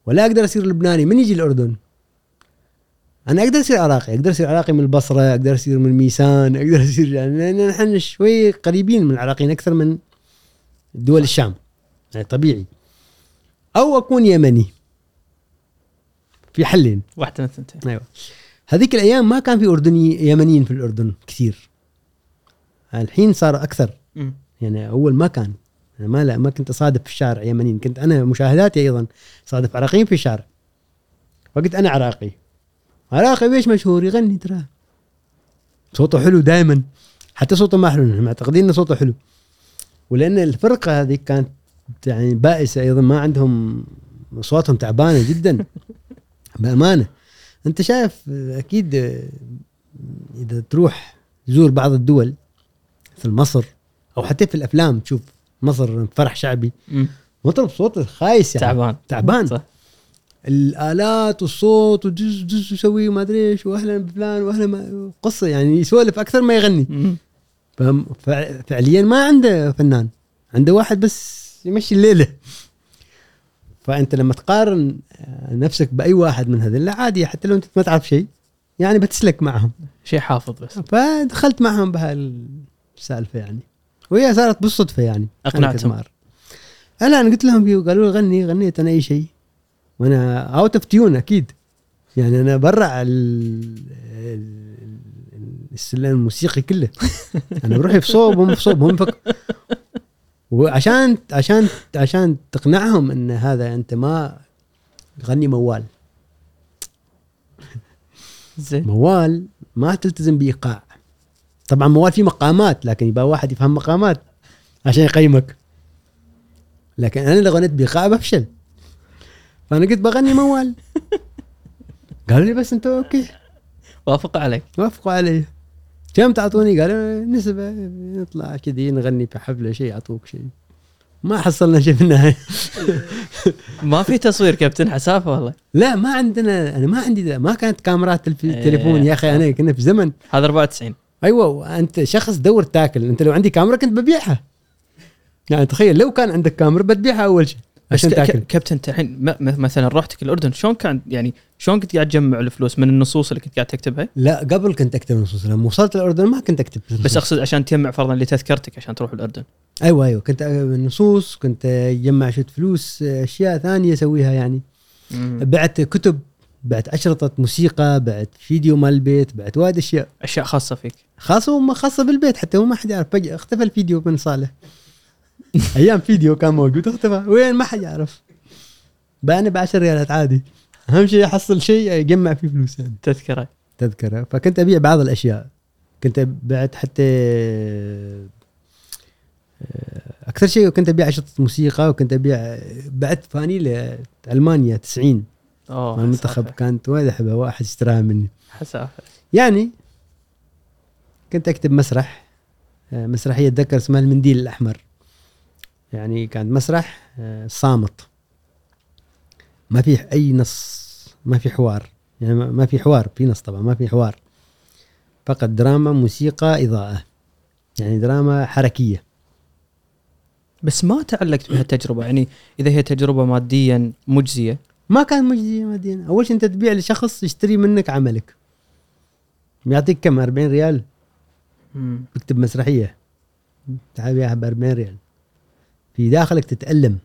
[SPEAKER 1] ولا أقدر أصير لبناني من يجي الأردن؟ أنا أقدر أصير عراقي أقدر أصير عراقي من البصرة أقدر أصير من ميسان أقدر أصير يعني نحن شوي قريبين من العراقيين أكثر من دول الشام. يعني طبيعي. أو أكون يمني. في حلين.
[SPEAKER 2] واحدة من الثنتين.
[SPEAKER 1] أيوه. هذيك الأيام ما كان في أردني يمنيين في الأردن كثير. الحين صار أكثر.
[SPEAKER 2] مم.
[SPEAKER 1] يعني أول ما كان. أنا ما لا ما كنت أصادف في الشارع يمنيين. كنت أنا مشاهداتي أيضا صادف عراقيين في الشارع. فقلت أنا عراقي. عراقي ليش مشهور؟ يغني ترى. صوته حلو دائما حتى صوته ما حلو. معتقدين ان صوته حلو. ولأن الفرقة هذه كانت يعني بائسة أيضا. ما عندهم اصواتهم تعبانة جدا. بأمانة. أنت شايف أكيد إذا تروح تزور بعض الدول مثل مصر أو حتى في الأفلام تشوف مصر فرح شعبي. مطرب صوته خايس يعني.
[SPEAKER 2] تعبان.
[SPEAKER 1] تعبان.
[SPEAKER 2] صح.
[SPEAKER 1] الآلات والصوت ودز دز وسوي ما أدري إيش واهلا بفلان واهلا ما قصة يعني يسولف أكثر ما يغني. فهم فعليا ما عنده فنان عنده واحد بس يمشي الليلة. فأنت لما تقارن آه، نفسك بأي واحد من هذول لا عادي حتى لو أنت ما تعرف شيء يعني بتسلك معهم.
[SPEAKER 2] شيء حافظ بس.
[SPEAKER 1] فدخلت معهم بهالسالفة يعني. وهي صارت بالصدفة يعني أنا
[SPEAKER 2] أقنعتهم.
[SPEAKER 1] كزمار. لا أنا قلت لهم قالوا لي غني غنيت أنا أي شيء. وأنا out of tune أكيد. يعني أنا ال- السلم الموسيقي كله. أنا بروحي في صوب هم في صوب هم فك وعشان عشان عشان تقنعهم إن هذا أنت ما غني موال.
[SPEAKER 2] زين.
[SPEAKER 1] موال ما تلتزم بإيقاع. طبعا موال فيه مقامات لكن يبقى واحد يفهم مقامات عشان يقيمك. لكن أنا لو غنيت بإيقاع بفشل. فأنا قلت بغني موال. قالوا لي بس أنت أوكي.
[SPEAKER 2] وافق عليك.
[SPEAKER 1] وافقوا علي. كم تعطوني قالوا نسبة نطلع كذي نغني في حفلة شيء يعطوك شيء ما حصلنا شيء في النهاية.
[SPEAKER 2] ما في تصوير كابتن حسافة والله؟
[SPEAKER 1] لا ما عندنا أنا ما عندي ما كانت كاميرات الف-
[SPEAKER 2] إيه.
[SPEAKER 1] التليفون يا أخي أنا كنا في زمن.
[SPEAKER 2] هذا 94
[SPEAKER 1] أيوه انت شخص دور تاكل. أنت لو عندي كاميرا كنت ببيعها. يعني تخيل لو كان عندك كاميرا بتبيعها أول شيء عشان تاكل.
[SPEAKER 2] كابتن انت الحين مثلا رحتك الأردن شلون كان يعني شلون كنت قاعد تجمع الفلوس؟ من النصوص اللي كنت قاعد تكتبها؟
[SPEAKER 1] لا قبل كنت أكتب نصوص لما وصلت الأردن ما كنت أكتب نصوص.
[SPEAKER 2] بس أقصد عشان تجمع فرضا لتذكرتك عشان تروح الأردن.
[SPEAKER 1] أيوه أيوه كنت نصوص كنت أجمع شوية فلوس أشياء ثانية أسويها يعني. بعت كتب بعت أشرطة موسيقى بعت فيديو مال البيت بعت وايد أشياء.
[SPEAKER 2] أشياء خاصة فيك.
[SPEAKER 1] خاصة وما خاصة بالبيت حتى هو ما حد يعرف. فجاه اختفى الفيديو من صالح أيام فيديو كان موجود. اختفى وين؟ ما حد يعرف. بأنا ب 10 ريالات عادي. أهم شيء أحصل شيء يجمع فيه فلوس يعني.
[SPEAKER 2] تذكرة.
[SPEAKER 1] تذكرة. فكنت أبيع بعض الأشياء. كنت بعت حتى أكثر شيء كنت أبيع اشرطه موسيقى وكنت أبيع بعت فانيله المانيا 90 أوه المنتخب. كانت وايد احبها واحد اشتراها مني.
[SPEAKER 2] حسافة.
[SPEAKER 1] يعني كنت أكتب مسرح آه، مسرحية أتذكر اسمها المنديل الأحمر. يعني كان مسرح آه، صامت. ما في أي نص ما في حوار. يعني ما- في حوار في نص طبعا ما في حوار. فقط دراما موسيقى إضاءة. يعني دراما حركية.
[SPEAKER 2] بس ما تعلقت بهالتجربه يعني إذا هي تجربة ماديا مجزية.
[SPEAKER 1] ما كان مجدي ماديا. أول شيء أنت تبيع لشخص يشتري منك عملك. يعطيك كم؟ 40 ريال. بكتب مسرحية. تعال بيعها ب 40 ريال. في داخلك تتألم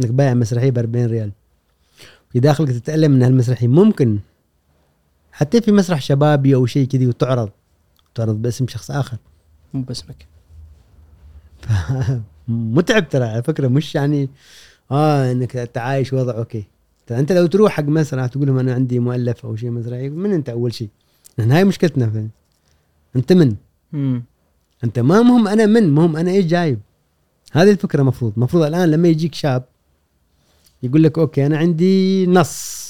[SPEAKER 1] إنك بايع مسرحية ب 40 ريال. في داخلك تتألم إن هالمسرحية ممكن حتى في مسرح شبابي أو شيء كذي وتعرض تعرض باسم شخص آخر.
[SPEAKER 2] مو باسمك.
[SPEAKER 1] متعب ترى على فكرة مش يعني آه إنك تعايش وضع أوكي. ترى أنت لو تروح حق مسرح تقول لهم أنا عندي مؤلف أو شيء مسرحي من أنت أول شيء؟ لأن هاي مشكلتنا في أنت من؟
[SPEAKER 2] مم.
[SPEAKER 1] أنت ما مهم أنا من مهم أنا إيش جايب؟ هذه الفكرة مفروض. مفروض الآن لما يجيك شاب يقول لك أوكي أنا عندي نص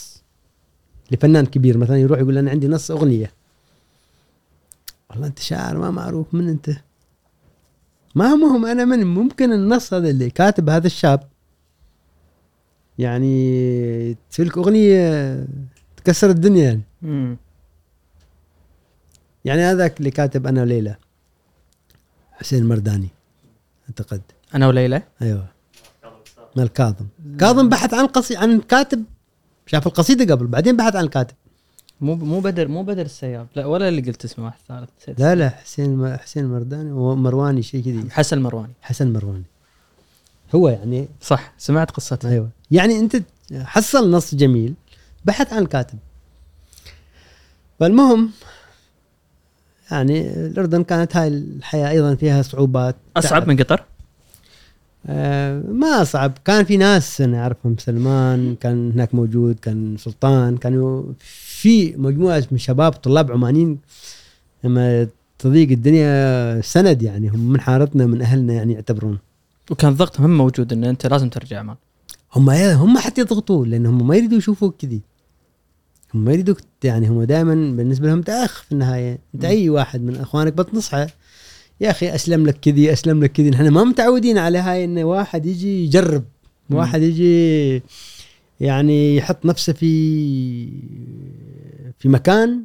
[SPEAKER 1] لفنان كبير مثلا يروح يقول أنا عندي نص أغنية. والله أنت شاعر ما معروف من أنت؟ ما مهم أنا من ممكن النص هذا اللي كاتب هذا الشاب يعني تسوي لك أغنية تكسر الدنيا يعني.
[SPEAKER 2] مم.
[SPEAKER 1] يعني هذاك اللي كاتب أنا وليلى حسين مرداني أعتقد.
[SPEAKER 2] أنا وليلى.
[SPEAKER 1] أيوه. مال كاظم كاظم بحث عن قصي عن كاتب. شاف القصيدة قبل بعدين بحث عن الكاتب
[SPEAKER 2] مو مو بدر مو بدر السياب لا ولا اللي قلت اسمه واحد ثالث
[SPEAKER 1] لا لا حسين حسين مرداني ومرواني شيء كذي.
[SPEAKER 2] حسن مرواني.
[SPEAKER 1] حسن مرواني. هو يعني
[SPEAKER 2] صح سمعت قصته.
[SPEAKER 1] أيوه. يعني أنت حصل نص جميل بحث عن الكاتب فالمهم يعني الأردن كانت هاي الحياة أيضا فيها صعوبات.
[SPEAKER 2] أصعب
[SPEAKER 1] تعب.
[SPEAKER 2] من قطر؟
[SPEAKER 1] ما صعب. كان في ناس أنا أعرفهم سلمان كان هناك موجود كان سلطان كانوا في مجموعة من شباب طلاب عمانيين. لما تضيق الدنيا سند يعني هم من حارتنا من أهلنا يعني يعتبرون.
[SPEAKER 2] وكان ضغط هم موجود إن أنت لازم ترجع عمان
[SPEAKER 1] هم هم حتى يضغطوا لأن هم ما يريدوا يشوفوك كذي. هم ما يريدوك يعني هم دائما بالنسبة لهم انت اخ في النهاية.
[SPEAKER 2] أنت.
[SPEAKER 1] أي واحد من أخوانك بتنصحه يا أخي أسلم لك كذي أسلم لك كذي. نحن ما متعودين على هاي إن واحد يجي يجرب
[SPEAKER 2] م.
[SPEAKER 1] واحد يجي يعني يحط نفسه في في مكان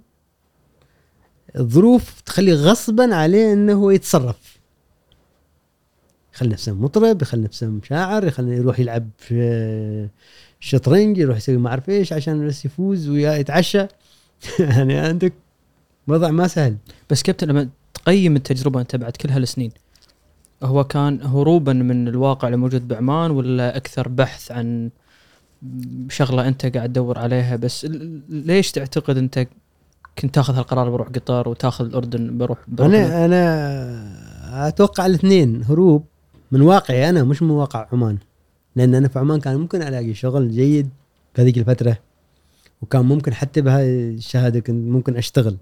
[SPEAKER 1] الظروف تخلي غصبا عليه إنه هو يتصرف. يخلي نفسه مطرب يخلي نفسه شاعر يخلي يروح يلعب في الشطرنج يروح يسوي ما أعرف إيش عشان بس يفوز ويا يتعشى. يعني عندك وضع ما سهل.
[SPEAKER 2] بس كابتن لما تقيم التجربة أنت بعد كل هالسنين. هو كان هروبا من الواقع اللي موجود بعمان ولا أكثر بحث عن شغلة أنت قاعد تدور عليها؟ بس ليش تعتقد أنت كنت تاخذ هالقرار بروح قطر وتاخذ الأردن بروح, بروح
[SPEAKER 1] أنا أنا أتوقع الاثنين هروب من واقعي أنا مش من واقع عمان. لأن أنا في عمان كان ممكن ألاقي شغل جيد في هذيك الفترة وكان ممكن حتى بهاي الشهادة كنت ممكن أشتغل.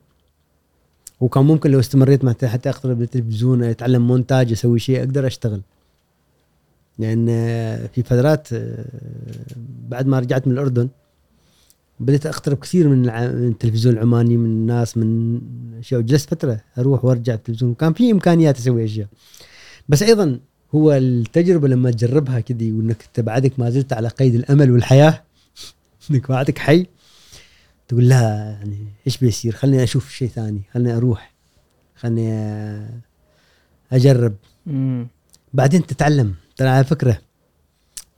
[SPEAKER 1] وكان ممكن لو استمريت مع حتى اقترب بالتلفزيون أتعلم مونتاج أسوي شيء أقدر أشتغل. لأن في فترات بعد ما رجعت من الأردن بديت أقترب كثير من التلفزيون العماني من الناس من أشياء. وجلست فترة أروح وأرجع التلفزيون. كان في إمكانيات أسوي أشياء. بس أيضا هو التجربة لما تجربها كذي وإنك انت بعدك ما زلت على قيد الأمل والحياة إنك بعدك حي تقول لا يعني إيش بيصير؟ خليني أشوف شيء ثاني خليني أروح خليني أجرب.
[SPEAKER 2] مم.
[SPEAKER 1] بعدين تتعلم. ترى على فكرة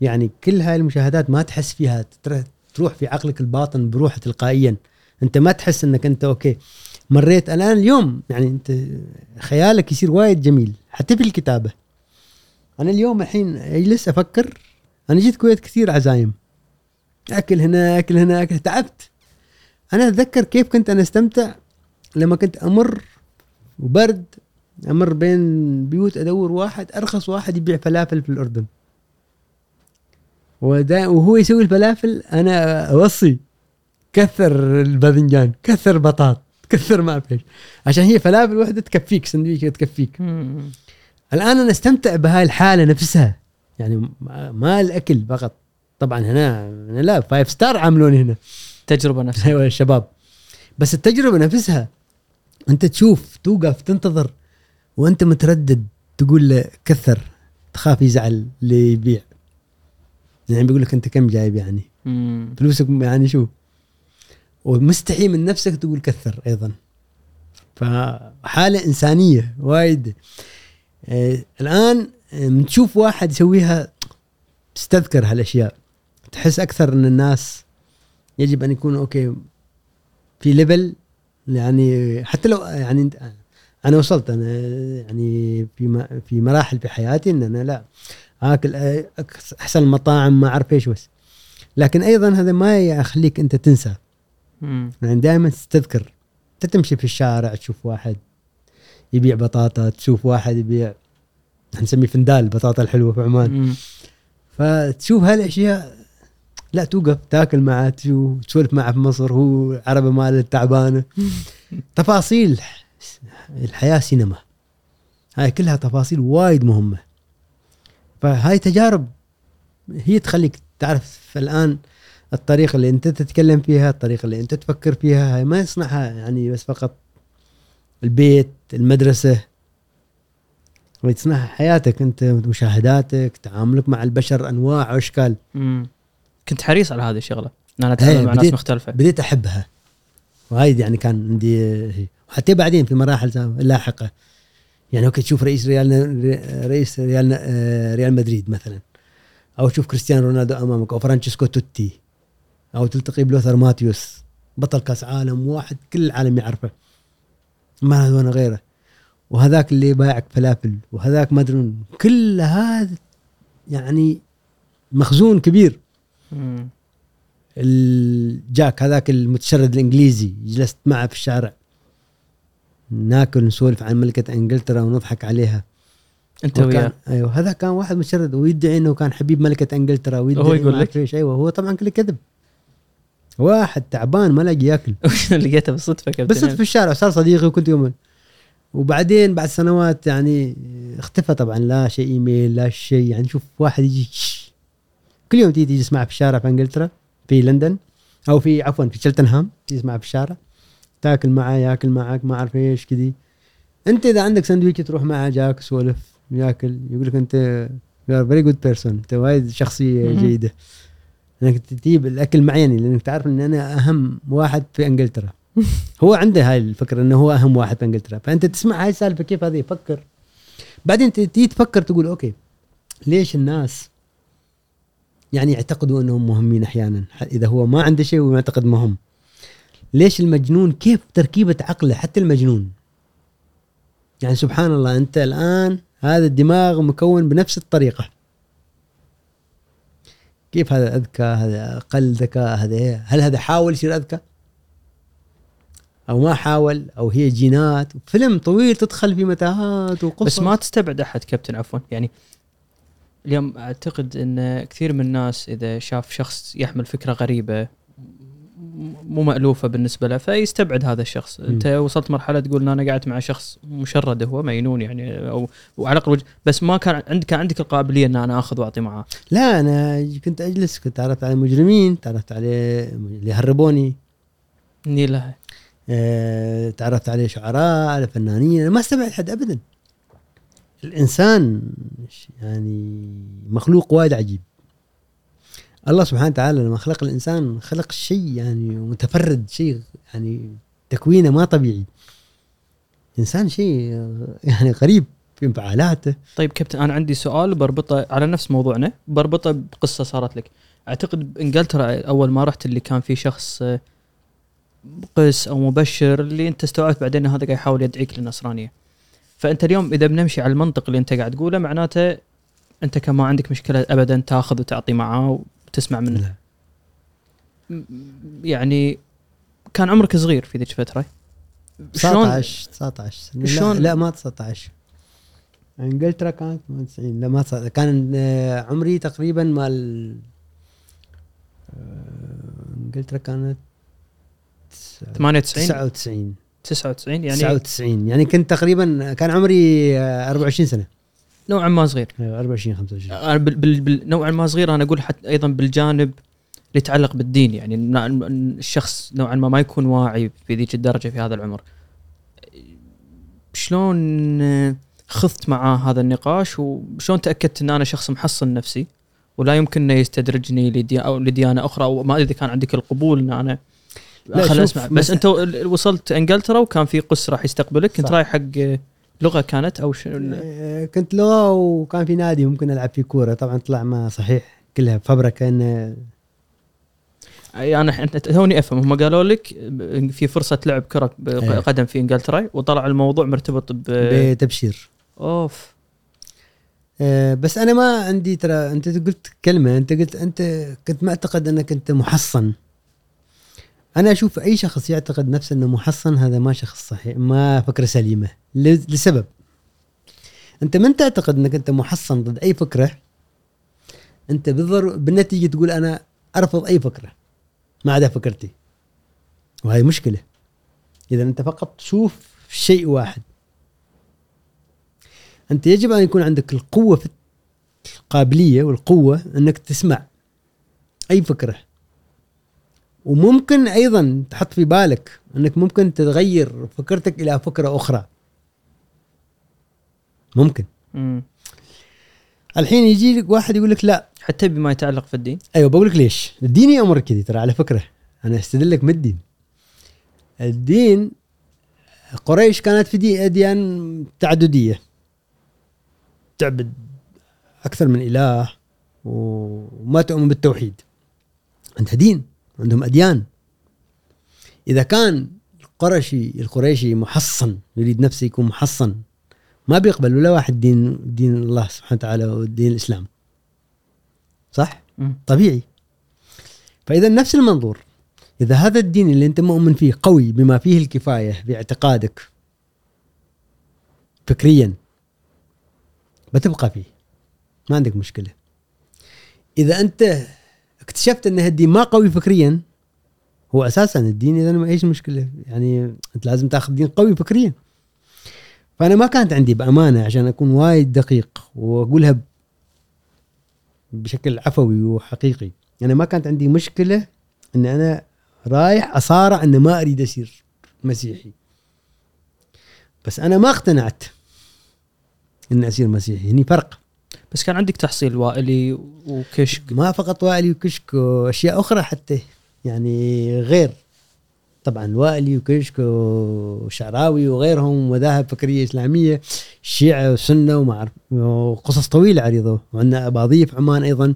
[SPEAKER 1] يعني كل هاي المشاهدات ما تحس فيها تر- تروح في عقلك الباطن بروح تلقائيا. أنت ما تحس إنك أنت okay مريت. الآن اليوم يعني أنت خيالك يصير وايد جميل حتى في الكتابة. أنا اليوم الحين اجلس أفكر أنا جيت كويت كثير عزايم. أكل هنا أكل هنا أكل تعبت. أنا أتذكر كيف كنت أنا أستمتع لما كنت أمر وبرد أمر بين بيوت أدور واحد أرخص واحد يبيع فلافل في الأردن. وهو يسوي الفلافل أنا أوصي كثر الباذنجان كثر بطاط كثر ما إيش عشان هي فلافل واحدة تكفيك سندويشه تكفيك. الآن أنا أستمتع بهاي الحالة نفسها. يعني ما- ما الأكل فقط. طبعا هنا هنا لا five star عاملون هنا.
[SPEAKER 2] تجربه نفسها.
[SPEAKER 1] أيوه الشباب بس التجربة نفسها أنت تشوف توقف تنتظر وأنت متردد تقول له كثر تخاف يزعل اللي يبيع. يعني بيقول لك أنت كم جايب يعني؟
[SPEAKER 2] مم.
[SPEAKER 1] فلوسك يعني شو؟ ومستحي من نفسك تقول كثر أيضا. فحالة إنسانية وايد. آه الآن من تشوف واحد يسويها تستذكر هالأشياء. تحس أكثر إن الناس يجب أن يكونوا okay في level يعني حتى لو يعني أنا وصلت أنا يعني في في مراحل في حياتي إن أنا لا آكل آه، أحسن المطاعم ما أعرف إيش بس لكن أيضا هذا ما يخليك أنت تنسى
[SPEAKER 2] مم.
[SPEAKER 1] يعني دائما تستذكر أنت تمشي في الشارع تشوف واحد يبيع بطاطا تشوف واحد يبيع نسميه فندال البطاطا الحلوة في عمان. فتشوف هالأشياء لا توقف تاكل معه تسولف معه في مصر هو عربه ماله تعبانة. تفاصيل الحياة سينما. هاي كلها تفاصيل وايد مهمة. فهاي تجارب هي تخليك تعرف الآن الطريقة اللي أنت تتكلم فيها الطريقة اللي أنت تفكر فيها. هاي ما يصنعها يعني بس فقط البيت المدرسة. ويصنعها حياتك أنت مشاهداتك تعاملك مع البشر أنواع واشكال.
[SPEAKER 2] كنت حريص على هذه الشغلة إن أنا أتعامل
[SPEAKER 1] إيه،
[SPEAKER 2] مع ناس مختلفة.
[SPEAKER 1] بديت أحبها. وايد يعني كان عندي هي وحتى بعدين في مراحل لاحقة. يعني okay تشوف رئيس ريال رئيس ريال آه، ريال مدريد مثلا أو تشوف كريستيانو رونالدو أمامك أو فرانشيسكو توتي أو تلتقي بلوثر ماتيوس بطل كأس عالم واحد كل العالم يعرفه. ما هذا ولا غيره. وهذاك اللي بايعك فلافل وهذاك ما أدري كل هذا يعني مخزون كبير. الجاك هذاك المتشرد الإنجليزي جلست معه في الشارع. ناكل نسولف عن ملكة إنجلترا ونضحك عليها. أنت
[SPEAKER 2] وياه.
[SPEAKER 1] أيوه هذا كان واحد متشرد ويدعي إنه كان حبيب ملكة إنجلترا ويدعي
[SPEAKER 2] هو يقول لك؟
[SPEAKER 1] إيش. أيوه هو طبعا كله كذب. واحد تعبان ما لاقي ياكل.
[SPEAKER 2] لقيته بالصدفة كابتن
[SPEAKER 1] بس في الشارع صار صديقي وكنت يوم وبعدين بعد سنوات يعني اختفى طبعا لا شيء إيميل لا شيء. يعني شوف واحد يجي. كل يوم تيجي تجلس معه في الشارع في إنجلترا في لندن أو في عفوا في شلتنهام تجلس معه في الشارع. تاكل معه ياكل معك ما أعرف إيش كذي. أنت إذا عندك سندويتش تروح معه جاك سولف ياكل يقول لك أنت you are very good person أنت وايد
[SPEAKER 2] شخصية.
[SPEAKER 1] جيدة. إنك تجيب الأكل معي يعني لأنك تعرف إن أنا أهم واحد في إنجلترا. هو عنده هاي الفكرة إنه هو أهم واحد في إنجلترا. فأنت تسمع هاي السالفة كيف هذا يفكر بعدين ت- تيجي تفكر تقول أوكي ليش الناس يعني يعتقدوا أنهم مهمين أحيانا إذا هو ما عنده شيء ويعتقد مهم ليش المجنون؟ كيف تركيبة عقله حتى المجنون؟ يعني سبحان الله أنت الآن هذا الدماغ مكون بنفس الطريقة. كيف هذا أذكى؟ هذا أقل ذكاء؟ هذا إيه؟ هل هذا حاول يصير أذكى؟ أو ما حاول؟ أو هي جينات؟ فيلم طويل تدخل في متاهات وقصص.
[SPEAKER 2] بس ما تستبعد أحد كابتن عفوا. يعني اليوم أعتقد إن كثير من الناس إذا شاف شخص يحمل فكرة غريبة م- مو مألوفة بالنسبة له فيستبعد هذا الشخص.
[SPEAKER 1] مم.
[SPEAKER 2] أنت وصلت مرحلة تقول إن أنا قعدت مع شخص مشرد هو مجنون يعني أو وعلى الاقل بس ما كان عندك كان عندك القابلية إن أنا آخذ وأعطي معاه.
[SPEAKER 1] لا أنا كنت أجلس كنت تعرفت على مجرمين تعرفت عليه اللي يهربوني.
[SPEAKER 2] إني له
[SPEAKER 1] آه، تعرفت عليه شعراء على فنانين أنا ما استبعد حد ابدا. الإنسان يعني مخلوق وايد عجيب. الله سبحانه وتعالى لما خلق الإنسان خلق شيء يعني متفرد شيء يعني تكوينه ما طبيعي. الانسان شيء يعني غريب في انفعالاته
[SPEAKER 2] طيب كابتن أنا عندي سؤال بربطه على نفس موضوعنا بربطه بقصة صارت لك. أعتقد بانجلترا أول ما رحت اللي كان في شخص آه، قس أو مبشر اللي أنت استوعبت بعدين هذا قاعد يحاول يدعيك للنصرانية. فأنت اليوم إذا بنمشي على المنطق اللي أنت قاعد تقوله معناته أنت كان ما عندك مشكلة ابدا تأخذ وتعطي معاه وتسمع منه.
[SPEAKER 1] لا.
[SPEAKER 2] يعني كان عمرك صغير في ذيك الفترة؟ شلون؟
[SPEAKER 1] 19 19 سنه
[SPEAKER 2] شلون-
[SPEAKER 1] لا, لا ما 19 إنجلترا كانت 98 لا ما 19 كان آه، عمري تقريبا مال آه، إنجلترا كانت
[SPEAKER 2] 98
[SPEAKER 1] 99
[SPEAKER 2] 99 يعني
[SPEAKER 1] 99 يعني كنت تقريبا كان عمري آه، 24 سنة.
[SPEAKER 2] نوعا ما صغير.
[SPEAKER 1] أيوة، 24 25
[SPEAKER 2] أنا بال بال بال نوعا ما صغير أنا أقول حتى أيضا بالجانب اللي يتعلق بالدين يعني الشخص نوعا ما ما يكون واعي في ذيك الدرجة في هذا العمر. شلون آه، خضت مع هذا النقاش؟ وشلون تأكدت إن أنا شخص محصن نفسي؟ ولا يمكن إنه يستدرجني لدي أو لديانة أخرى أو ما أدري إذا كان عندك القبول إن أنا
[SPEAKER 1] لا،
[SPEAKER 2] خل
[SPEAKER 1] شوف،
[SPEAKER 2] اسمع بس انت وصلت انجلترا وكان في قس راح يستقبلك. كنت. رايح حق لغة كانت أو ش...
[SPEAKER 1] آه، كنت لغة وكان في نادي ممكن ألعب فيه كورة. طبعا طلع ما صحيح كلها فبركه انه
[SPEAKER 2] أي أنا توني أفهم. هم قالوا لك في فرصة لعب كرة
[SPEAKER 1] إيه.
[SPEAKER 2] قدم في إنجلترا وطلع الموضوع مرتبط ب
[SPEAKER 1] بتبشير.
[SPEAKER 2] أوف.
[SPEAKER 1] آه، بس أنا ما عندي ترى أنت قلت كلمة أنت قلت أنت كنت معتقد إنك أنت محصن. أنا أشوف أي شخص يعتقد نفسه إنه محصن هذا ما شخص صحيح ما فكرة سليمة لسبب. أنت من تعتقد إنك أنت محصن ضد أي فكرة؟ أنت بالضر بالنتيجة تقول أنا أرفض أي فكرة ما عدا فكرتي. وهي مشكلة. إذا أنت فقط تشوف شيء واحد. أنت يجب أن يكون عندك القوة في القابليه والقوة إنك تسمع أي فكرة. وممكن أيضا تحط في بالك إنك ممكن تغير فكرتك إلى فكرة أخرى. ممكن.
[SPEAKER 2] مم.
[SPEAKER 1] الحين يجي لك واحد يقول لك لا.
[SPEAKER 2] حتى بما يتعلق في الدين؟
[SPEAKER 1] أيوه بقول لك ليش؟ الدين يامر كذي ترى على فكرة. أنا أستدل لك من الدين. الدين قريش كانت في دي اديان تعددية. تعبد أكثر من إله وما تؤمن بالتوحيد. عندها دين. عندهم أديان. إذا كان القرشي القريشي محصن يريد نفسه يكون محصن ما بيقبل ولا واحد دين دين الله سبحانه وتعالى ودين الإسلام. صح؟ طبيعي. فإذا نفس المنظور. إذا هذا الدين اللي أنت مؤمن فيه قوي بما فيه الكفاية باعتقادك فكريا بتبقى فيه. ما عندك مشكلة. إذا أنت اكتشفت إن هالدين ما قوي فكريا. هو أساسا الدين إذا ما إيش المشكلة يعني أنت لازم تاخذ دين قوي فكريا. فأنا ما كانت عندي بأمانة عشان أكون وايد دقيق وأقولها بشكل عفوي وحقيقي. أنا ما كانت عندي مشكلة إن أنا رايح أصارع إن ما أريد اصير مسيحي. بس أنا ما اقتنعت إن اصير مسيحي. هني فرق.
[SPEAKER 2] بس كان عندك تحصيل وائلي وكشك.
[SPEAKER 1] ما فقط وائلي وكشك واشياء أخرى حتى يعني غير. طبعا وائلي وكشك وشعراوي وغيرهم مذاهب فكرية إسلامية شيعة وسنة وما أعرف وقصص طويلة عريضة وعندنا اباضيه في عمان أيضا.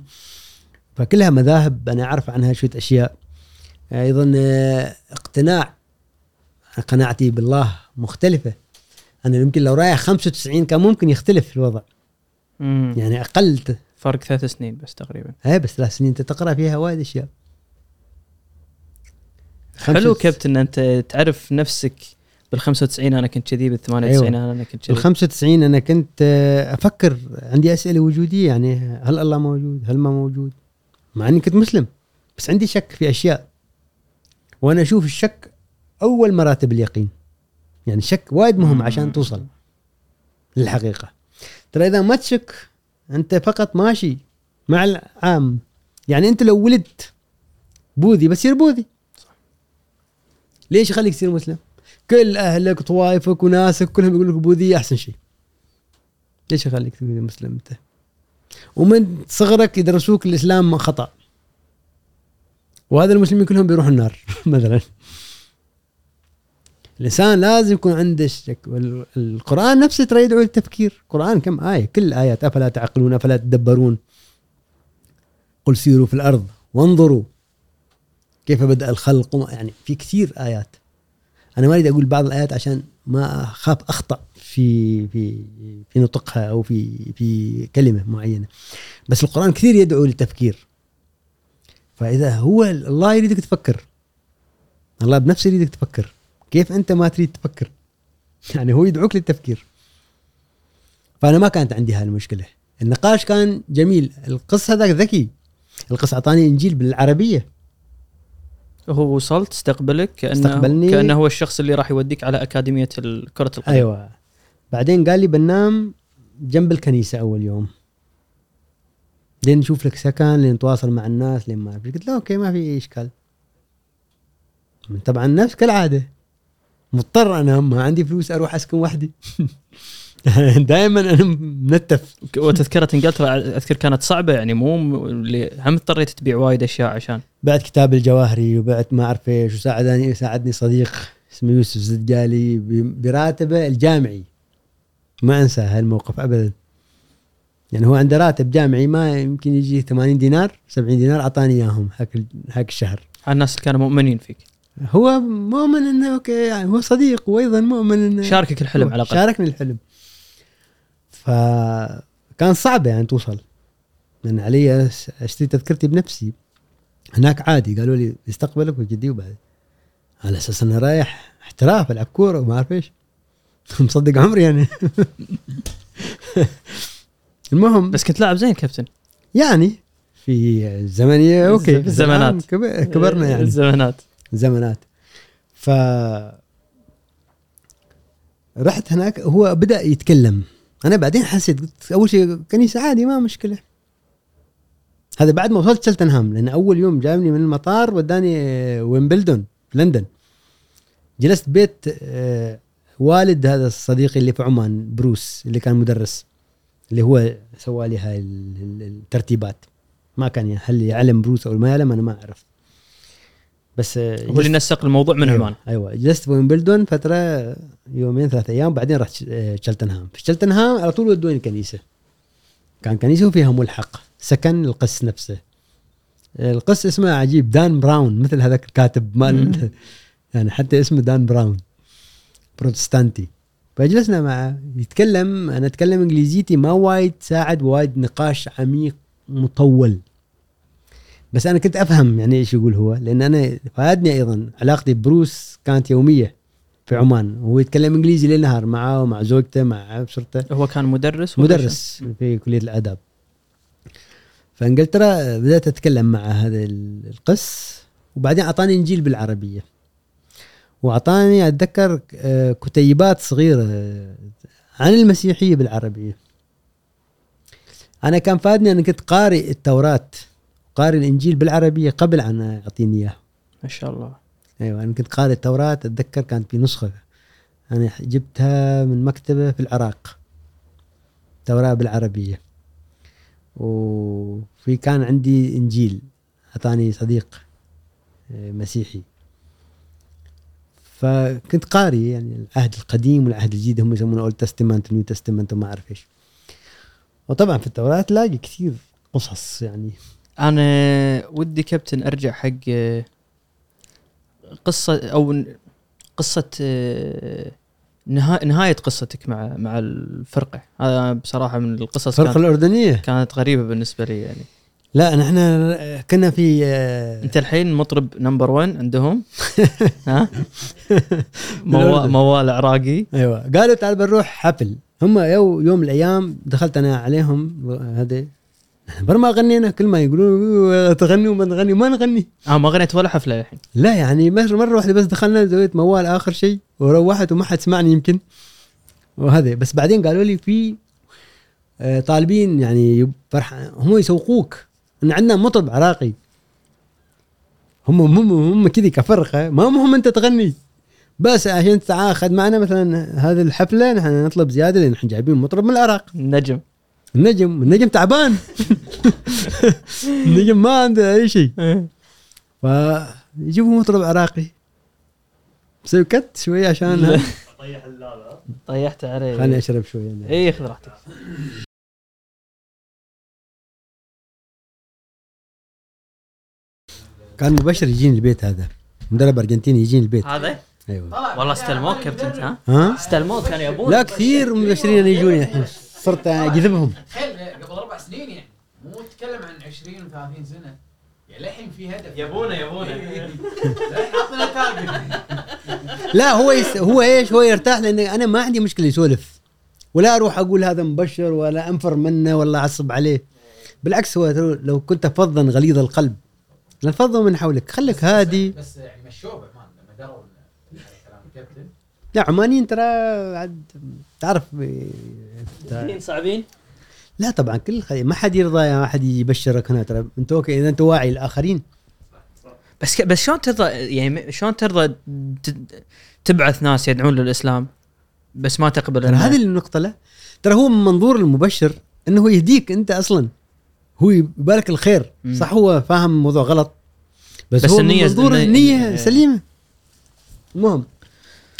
[SPEAKER 1] فكلها مذاهب أنا أعرف عنها شوية أشياء. أيضا اقتناع قناعتي بالله مختلفة. أنا يمكن لو رايح 95 كان ممكن يختلف الوضع.
[SPEAKER 2] مم.
[SPEAKER 1] يعني أقل
[SPEAKER 2] فرق ثلاث سنين بس تقريبا.
[SPEAKER 1] هاي بس ثلاث سنين. أنت تقرأ فيها وايد أشياء.
[SPEAKER 2] حلو كابتن أنت تعرف نفسك بال 95 أنا كنت كذي بال 98 أنا كنت
[SPEAKER 1] بال
[SPEAKER 2] كذي
[SPEAKER 1] 95 أنا كنت آه، أفكر عندي أسئلة وجودية. يعني هل الله موجود؟ هل ما موجود؟ مع إني كنت مسلم بس عندي شك في أشياء. وأنا أشوف الشك أول مراتب اليقين. يعني الشك وايد مهم عشان توصل للحقيقة. ترى إذا ما تشك أنت فقط ماشي مع العام. يعني أنت لو ولدت بوذي بتصير بوذي. ليش يخليك تصير مسلم؟ كل أهلك طوائفك وناسك كلهم يقول لك بوذيه أحسن شيء. ليش يخليك تقول مسلم أنت؟ ومن صغرك يدرسوك الإسلام خطأ. وهذا المسلمين كلهم بيروحوا النار مثلا. الانسان لازم يكون عنده شك القرآن نفسه ترى يدعو للتفكير. القرآن كم آية؟ كل الايات أفلا تعقلون؟ أفلا تدبرون؟ قل سيروا في الأرض. وانظروا كيف بدأ الخلق. يعني في كثير آيات. أنا ما أريد أقول بعض الآيات عشان ما أخاف أخطأ في في في نطقها أو في في كلمة معينة. بس القرآن كثير يدعو للتفكير. فإذا هو الله يريدك تفكر. الله بنفسه يريدك تفكر. كيف أنت ما تريد تفكر؟ يعني هو يدعوك للتفكير. فأنا ما كانت عندي هاي المشكلة النقاش كان جميل. القصة هذاك ذكي. القصة أعطاني إنجيل بالعربية.
[SPEAKER 2] هو وصلت استقبلك كانه
[SPEAKER 1] استقبلني.
[SPEAKER 2] كأنه هو الشخص اللي راح يوديك على أكاديمية كره القدم.
[SPEAKER 1] أيوه. بعدين قال لي بنام جنب الكنيسة أول يوم. لين نشوف لك سكن لين نتواصل مع الناس لين ما قلت له أوكي ما في إشكال. طبعا نفس كالعادة. مضطر انام ما عندي فلوس أروح أسكن وحدي. دائما أنا منتف.
[SPEAKER 2] وتذكره انجلترا أذكر كانت صعبة يعني مو اللي هم اضطريت تبيع وايد أشياء عشان.
[SPEAKER 1] بعت كتاب الجواهري وبعت ما أعرف إيش وساعدني ساعدني صديق اسمه يوسف زدجالي براتبه الجامعي. ما أنسى هالموقف ابدا. يعني هو عنده راتب جامعي ما يمكن يجي 80 دينار 70 دينار أعطاني إياهم هاك هاك الشهر.
[SPEAKER 2] الناس اللي كانوا مؤمنين فيك.
[SPEAKER 1] هو مؤمن إنه أوكي يعني هو صديق وأيضا مؤمن إنه
[SPEAKER 2] شاركك الحلم على الأقل.
[SPEAKER 1] شاركني الحلم. فكان صعب يعني توصل. لأن علي اشتري تذكرتي بنفسي. هناك عادي قالوا لي يستقبلك وجدي وبعد. على أساس انه رايح احتراف ألعب كورة وما أعرف إيش. مصدق عمري يعني. المهم
[SPEAKER 2] بس كنت لاعب زين كابتن.
[SPEAKER 1] يعني في الزمنيه أوكي
[SPEAKER 2] الزمانات.
[SPEAKER 1] كبرنا يعني.
[SPEAKER 2] الزمانات.
[SPEAKER 1] زمانات. ف رحت هناك هو بدأ يتكلم. أنا بعدين حسيت قلت أول شيء كنيسة عادي ما مشكلة. هذا بعد ما وصلت شلتنهام لأن أول يوم جابني من المطار وداني ويمبلدون في لندن. جلست بيت آه، والد هذا الصديقي اللي في عمان بروس اللي كان مدرس اللي هو سوى لي هاي الترتيبات. ما كان هل يعلم بروس أو ما يعلم أنا ما أعرف. بس
[SPEAKER 2] آه، هو اللي نسق الموضوع من
[SPEAKER 1] أيوة
[SPEAKER 2] عمان.
[SPEAKER 1] أيوه. جلست في ويمبلدون فترة يومين ثلاث أيام بعدين رحت شلتنهام. في شلتنهام على طول ودوني كنيسه كان كنيسة وفيها ملحق سكن القس نفسه. القس اسمه عجيب دان براون مثل هذاك الكاتب مال يعني حتى اسمه دان براون بروتستانتي. فجلسنا معه يتكلم أنا أتكلم إنجليزيتي ما وايد ساعد وايد نقاش عميق مطول. بس أنا كنت أفهم يعني إيش يقول هو لأن أنا فادني أيضا علاقتي ببروس كانت يومية في عمان وهو يتكلم إنجليزي ليل نهار معاه ومع زوجته مع أسرته.
[SPEAKER 2] هو كان مدرس
[SPEAKER 1] مدرس في كلية الآداب. فإنجلترا بدأت أتكلم مع هذا القس وبعدين أعطاني إنجيل بالعربية. وأعطاني أتذكر آه، كتيبات صغيرة عن المسيحية بالعربية. أنا كان فادني أنا كنت قارئ التوراة. قارئ الإنجيل بالعربية قبل أن يعطيني إياه.
[SPEAKER 2] ما شاء الله.
[SPEAKER 1] أيوه أنا كنت قارئ التوراة أتذكر كانت في نسخة. أنا جبتها من مكتبة في العراق. توراة بالعربية. وفي كان عندي إنجيل. أعطاني صديق آه، مسيحي. فكنت قاري يعني العهد القديم والعهد الجديد هم يسمونه Old Testament New Testament وما أعرف إيش. وطبعا في التوراة تلاقي كثير قصص يعني
[SPEAKER 2] أنا ودي كابتن أرجع حق قصة أو قصة نهاية قصتك مع مع الفرقة. هذا بصراحة من القصص
[SPEAKER 1] الفرقة الأردنية؟
[SPEAKER 2] كانت غريبة بالنسبة لي يعني.
[SPEAKER 1] لا نحن كنا في
[SPEAKER 2] آه، أنت الحين مطرب number 1 عندهم؟ ها؟ موال موال عراقي.
[SPEAKER 1] أيوه. قالوا تعال بنروح حفل. هم يوم من الأيام دخلت أنا عليهم هذا بر ما غنينا كل ما يقولون تغني وما نغني ما نغني.
[SPEAKER 2] آه ما غنيت ولا حفلة الحين.
[SPEAKER 1] لا يعني مره مرة واحدة بس دخلنا سويت موال آخر شيء وروحت وما حد سمعني يمكن. وهذا بس بعدين قالوا لي في آه، طالبين يعني فرح هم يسوقوك. إن عندنا مطرب عراقي. هم هم هم كذي كفرقة. ما مهم أنت تغني. بس عشان تتعاقد معنا مثلا هذه الحفلة نحن نطلب زيادة لأن إحنا جايبين مطرب من العراق.
[SPEAKER 2] نجم.
[SPEAKER 1] النجم النجم تعبان. النجم ما عنده أي شيء. فيجيبوا مطرب عراقي. مسوي كت شوي عشان
[SPEAKER 3] طيح اللعبة.
[SPEAKER 2] طيحت عليه.
[SPEAKER 1] خليني أشرب شوي.
[SPEAKER 2] اي خذ راحتك.
[SPEAKER 1] كان مبشر يجيني البيت هذا. مدرب أرجنتيني يجيني البيت.
[SPEAKER 2] هذا؟
[SPEAKER 1] أيوه.
[SPEAKER 2] والله استلموك كابتن ها؟
[SPEAKER 1] ها؟
[SPEAKER 2] استلموك. كانوا يبون
[SPEAKER 1] لا كثير مبشرين يجوني الحين. صرت أجذبهم.
[SPEAKER 4] تخيل قبل أربع سنين يعني. مو تتكلم عن 20 و30 سنة. يعني للحين في هدف.
[SPEAKER 2] يبونه يبونه
[SPEAKER 4] للحين حاطين target.
[SPEAKER 1] لا هو yes هو إيش؟ هو يرتاح لأن أنا ما عندي مشكلة يسولف. ولا أروح أقول هذا مبشر ولا أنفر منه ولا أعصب عليه. بالعكس هو لو كنت فظا غليظ القلب. لنفضوا من حولك خليك هادي.
[SPEAKER 4] بس يعني مشوا بأمان لما دروا كلام الكابتن
[SPEAKER 1] لا عمانيين ترى عاد تعرف
[SPEAKER 2] صعبين صعبين؟
[SPEAKER 1] لا طبعا كل خلي ما حد يرضى يا أحد يبشرك هنا ترى. أنت okay إذا أنت واعي الآخرين.
[SPEAKER 2] بس ك... بس شلون ترضى يعني شلون ترضى ت... تبعث ناس يدعون للإسلام؟ بس ما تقبل
[SPEAKER 1] ترى هذه النقطة لا. ترى هو من منظور المبشر إنه هو يهديك أنت أصلا. هو يبارك الخير.
[SPEAKER 2] مم.
[SPEAKER 1] صح هو فاهم الموضوع غلط. بس,
[SPEAKER 2] بس
[SPEAKER 1] هو من
[SPEAKER 2] النية-
[SPEAKER 1] منظور
[SPEAKER 2] النية-
[SPEAKER 1] النية
[SPEAKER 2] إيه.
[SPEAKER 1] سليمة. المهم.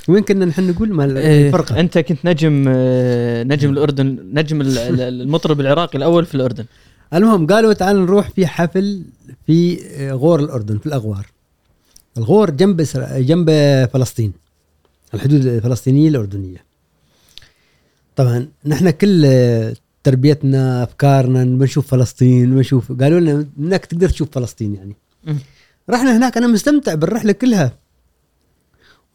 [SPEAKER 1] وين كنا نحن نقول مال
[SPEAKER 2] إيه،
[SPEAKER 1] الفرقة؟
[SPEAKER 2] أنت كنت نجم آه، نجم الأردن نجم ال- ال- المطرب العراقي الأول في الأردن.
[SPEAKER 1] المهم قالوا تعال نروح في حفل في غور الأردن في الأغوار. الغور جنب جنب فلسطين الحدود الفلسطينية الأردنية. طبعا نحن كل تربيتنا أفكارنا بنشوف فلسطين بنشوف قالوا لنا إنك تقدر تشوف فلسطين يعني. رحنا هناك أنا مستمتع بالرحلة كلها.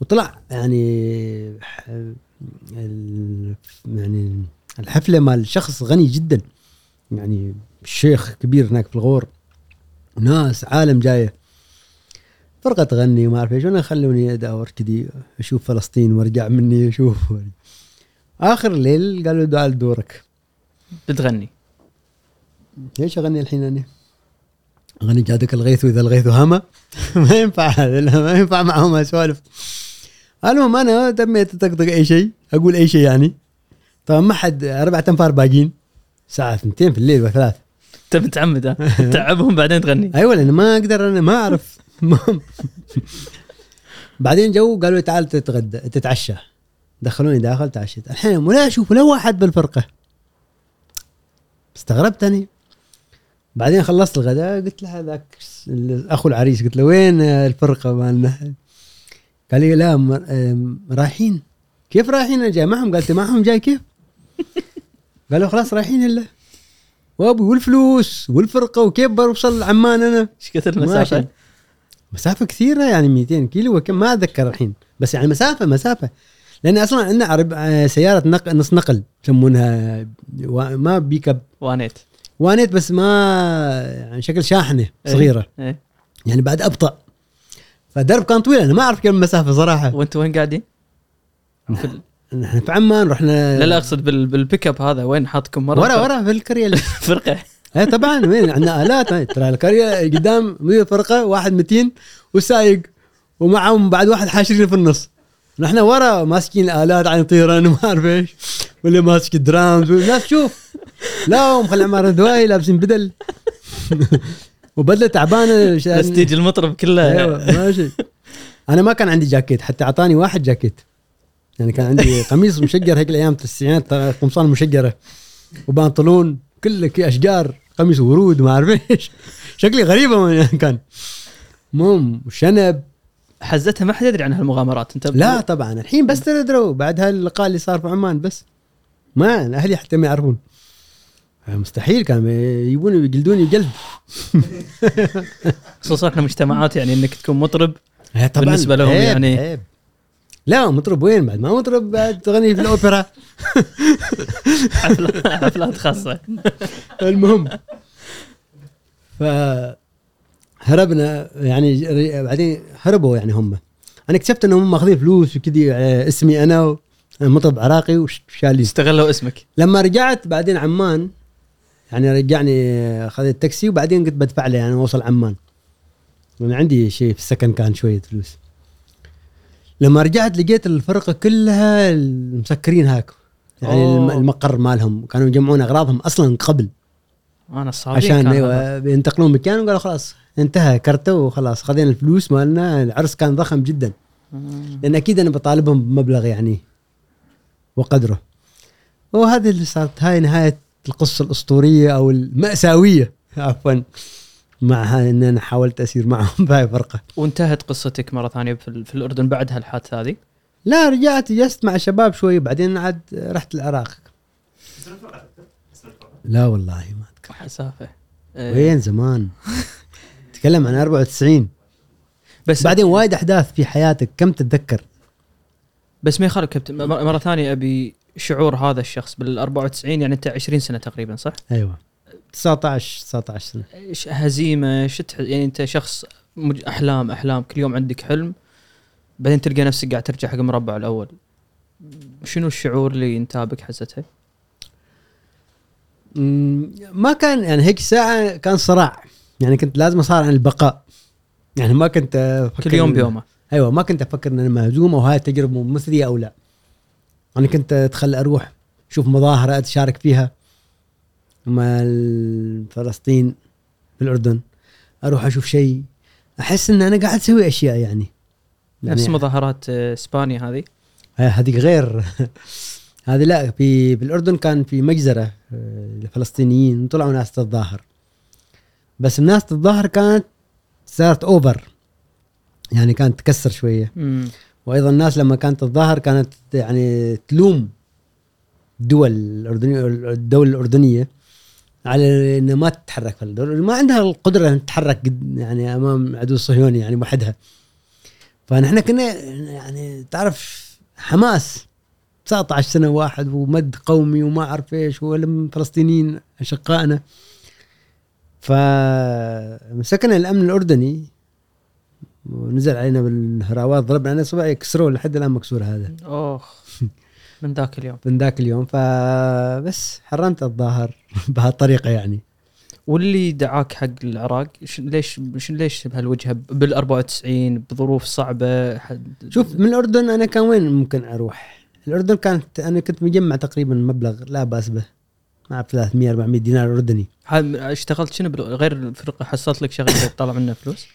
[SPEAKER 1] وطلع يعني يعني الحفلة مال شخص غني جدا. يعني الشيخ كبير هناك في الغور ناس عالم جاية. فرقة تغني وما أعرف إيش وأنا خلوني ادور كذي أشوف فلسطين وأرجع مني أشوف. آخر الليل قالوا تعال دورك.
[SPEAKER 2] بتغني؟
[SPEAKER 1] ليش أغني الحين أنا؟ أغني جادك الغيث وإذا الغيث هما. ما ينفع هذا لا، ما ينفع معهم اسوالف المهم أنا تميت اطقطق أي شيء أقول أي شيء يعني. طبعا ما حد أربع انفار باقين الساعة 2 في الليل وثلاث
[SPEAKER 2] أنت متعمد تعبهم بعدين تغني.
[SPEAKER 1] أيوه لأن ما أقدر أنا ما أعرف. بعدين جو قالوا لي تعال تتغدى تتعشى. دخلوني داخل تعشيت. الحين ولا أشوف ولا واحد بالفرقة. استغربت اني بعدين خلصت الغداء قلت له هذاك اخو العريس قلت له وين الفرقة مالنا؟ قال لي لا رايحين. كيف رايحين أنا جاي معهم قالت معهم جاي كيف؟ قالوا خلاص رايحين الا وابوي والفلوس والفرقة وكيف بوصل عمان أنا؟
[SPEAKER 2] إيش كثر. المسافة؟
[SPEAKER 1] مسافة كثيرة يعني 200 كيلو وكم ما أتذكر الحين. بس يعني مسافة مسافة. لأن أصلا عندنا عرب آه، سيارة نقل نص نقل يسمونها ما بيك اب
[SPEAKER 2] وانيت.
[SPEAKER 1] وانيت بس ما يعني شكل شاحنة صغيرة.
[SPEAKER 2] إيه.
[SPEAKER 1] يعني بعد أبطأ. فدرب كان طويل أنا ما أعرف كم المسافة صراحة.
[SPEAKER 2] وأنتم وين قاعدين؟
[SPEAKER 1] نحن في عمان رحنا
[SPEAKER 2] لا لا أقصد بال... بالبيك اب هذا وين حاطكم؟ مرة
[SPEAKER 1] ورا ورا في اللي-
[SPEAKER 2] فرقه
[SPEAKER 1] إيه طبعا وين؟ عندنا آلات. ترى القريه قدام مدير فرقه واحد 200 والسايق ومعهم بعد واحد حاشرين في النص. نحن ورا ماسكين آلات عن طيران وما أعرف إيش واللي ماسك درامز والناس شوف. لا ومخلي عمار دواي لابسين بدل. وبدله تعبانه
[SPEAKER 2] بس تيجي المطرب كله.
[SPEAKER 1] أيوه ماشي. أنا ما كان عندي جاكيت حتى أعطاني واحد جاكيت. يعني كان عندي قميص مشجر هيك الأيام التسعينات قمصان مشجره وبنطلون كله كي أشجار قميص ورود وما أعرف إيش. شكلي غريبه يعني كان. المهم شنب.
[SPEAKER 2] حزتها ما حد يدري عن هالمغامرات. أنت
[SPEAKER 1] لا طبعا الحين بس تدروا بعد هاللقاء اللي صار في عمان بس. ما أهلي حتى ما يعرفون. مستحيل كانوا يجيبوني ويجلدوني جلد
[SPEAKER 2] خصوصا إحنا مجتمعات يعني إنك تكون مطرب
[SPEAKER 1] هي طبعا.
[SPEAKER 2] بالنسبة لهم
[SPEAKER 1] عيب
[SPEAKER 2] يعني-
[SPEAKER 1] عيب. لا مطرب وين؟ بعد ما مطرب بعد تغني في الأوبرا.
[SPEAKER 2] حفلات خاصة.
[SPEAKER 1] المهم. ف هربنا يعني بعدين هربوا يعني هم. أنا اكتشفت إنهم ماخذين فلوس وكذي على اسمي أنا مطرب عراقي وشالي
[SPEAKER 2] استغلوا اسمك.
[SPEAKER 1] لما رجعت بعدين عمان يعني رجعني اخذت تاكسي وبعدين قلت بدفع له يعني اوصل عمان. لأن عندي شيء في السكن كان شوية فلوس. لما رجعت لقيت الفرقة كلها مسكرين هاك. يعني
[SPEAKER 2] أوه.
[SPEAKER 1] الم- المقر مالهم كانوا يجمعون أغراضهم أصلا قبل.
[SPEAKER 2] أنا الصابين
[SPEAKER 1] عشان. أيوه بينتقلون مكان وقالوا خلاص انتهى كرتوا وخلاص خذينا الفلوس مالنا. العرس كان ضخم جدا. لأن أكيد أنا بطالبهم بمبلغ يعني وقدره. وهذه اللي صارت هاي نهاية القصة الأسطورية أو المأساوية. عفوا. مع إن أنا حاولت أسير معهم. بهاي الفرقه
[SPEAKER 2] وانتهت قصتك مرة ثانية في, في الأردن بعد هالحادثة هذه؟
[SPEAKER 1] لا رجعت جلست مع الشباب شوي. بعدين عاد رحت العراق. لا والله ما أذكر.
[SPEAKER 2] حسافه إيه.
[SPEAKER 1] وين؟ زمان. تكلم عن 94
[SPEAKER 2] بس
[SPEAKER 1] بعدين وايد أحداث في حياتك كم تتذكر؟
[SPEAKER 2] بس ما يخالف كابتن. مرة ثانية أبي شعور هذا الشخص بال 94 يعني أنت 20 سنة تقريبا صح؟
[SPEAKER 1] أيوه. 19 19
[SPEAKER 2] سنة. هزيمة شو تح- يعني أنت شخص مج- أحلام أحلام كل يوم عندك حلم بعدين تلقى نفسك قاعد ترجع حق المربع الأول. شنو الشعور اللي انتابك حسته؟
[SPEAKER 1] مم، ما كان يعني هيك ساعة كان صراع. يعني كنت لازم أصارع عن البقاء. يعني ما كنت أفكر
[SPEAKER 2] كل يوم بيومه.
[SPEAKER 1] أيوه ما كنت أفكر ان أنا مهزوم أو هاي تجربه مثلية أو لا. أنا كنت اتخلى أروح أشوف مظاهرة أتشارك فيها. مع فلسطين في الأردن أروح أشوف شيء. أحس إن أنا قاعد أسوي أشياء يعني.
[SPEAKER 2] نفس
[SPEAKER 1] يعني
[SPEAKER 2] مظاهرات آه، إسبانيا هذه؟
[SPEAKER 1] هاي- هذيك غير. هذه لا في بالاردن كان في مجزرة آه، للفلسطينيين طلعوا ناس تتظاهر. بس الناس تتظاهر كانت صارت اوفر يعني كانت تكسر شوية.
[SPEAKER 2] مم.
[SPEAKER 1] وأيضا الناس لما كانت تتظاهر كانت يعني تلوم الدول الاردنيه الدولة الأردنية على إنها ما تتحرك في الدول ما عندها القدرة ان تتحرك يعني أمام عدو صهيوني يعني وحدها. فنحن كنا يعني تعرف حماس. 19 سنة واحد ومد قومي وما أعرف إيش ولم فلسطينيين أشقائنا. فمسكنا الأمن الأردني ونزل علينا بالهراوات ضربنا علينا صباعي كسروه لحد الآن مكسور هذا.
[SPEAKER 2] اخ من ذاك اليوم.
[SPEAKER 1] من ذاك اليوم. فبس حرمت الظاهر بهالطريقه يعني.
[SPEAKER 2] واللي دعاك حق العراق ليش ليش بهالوجهه بال 94 بظروف صعبة حد
[SPEAKER 1] شوف من الأردن أنا كان وين ممكن أروح؟ الأردن كانت أنا كنت مجمع تقريبا مبلغ لا بأس به. ما أعرف 300 400 دينار
[SPEAKER 2] أردني. اشتغلت شنو غير الفرقة؟ حصلت لك شغله تطلع منها فلوس؟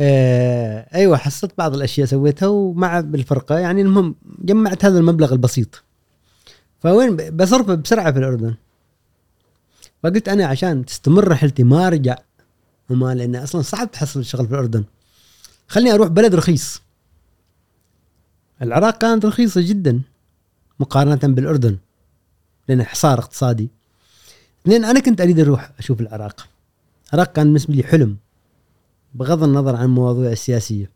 [SPEAKER 1] آه أيوه حصلت بعض الأشياء سويتها ومع بالفرقة. يعني المهم جمعت هذا المبلغ البسيط. فوين؟ بصرفه بسرعة في الأردن. فقلت أنا عشان تستمر رحلتي ما أرجع. وما لأن أصلا صعب تحصل شغل في الأردن. خليني أروح بلد رخيص. العراق كانت رخيصة جدا مقارنة بالأردن لأن حصار اقتصادي. اثنين أنا كنت أريد أروح أشوف العراق. العراق كان بالنسبة لي حلم. بغض النظر عن المواضيع السياسية.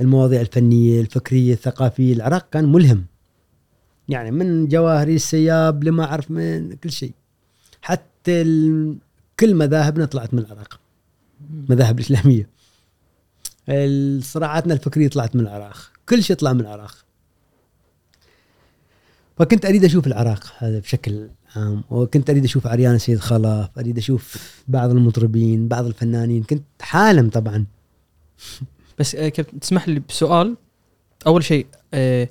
[SPEAKER 1] المواضيع الفنية الفكرية الثقافية العراق كان ملهم. يعني من جواهري السياب لما أعرف من كل شيء. حتى ال... كل مذاهبنا طلعت من العراق. مذاهب الإسلامية. صراعاتنا الفكرية طلعت من العراق. كل شيء طلع من العراق. فكنت أريد أشوف العراق هذا بشكل وكنت أريد أشوف عريان سيد خلف أريد أشوف بعض المطربين بعض الفنانين كنت حالم طبعا
[SPEAKER 2] بس آه، كابتن تسمح لي بسؤال أول شيء آه،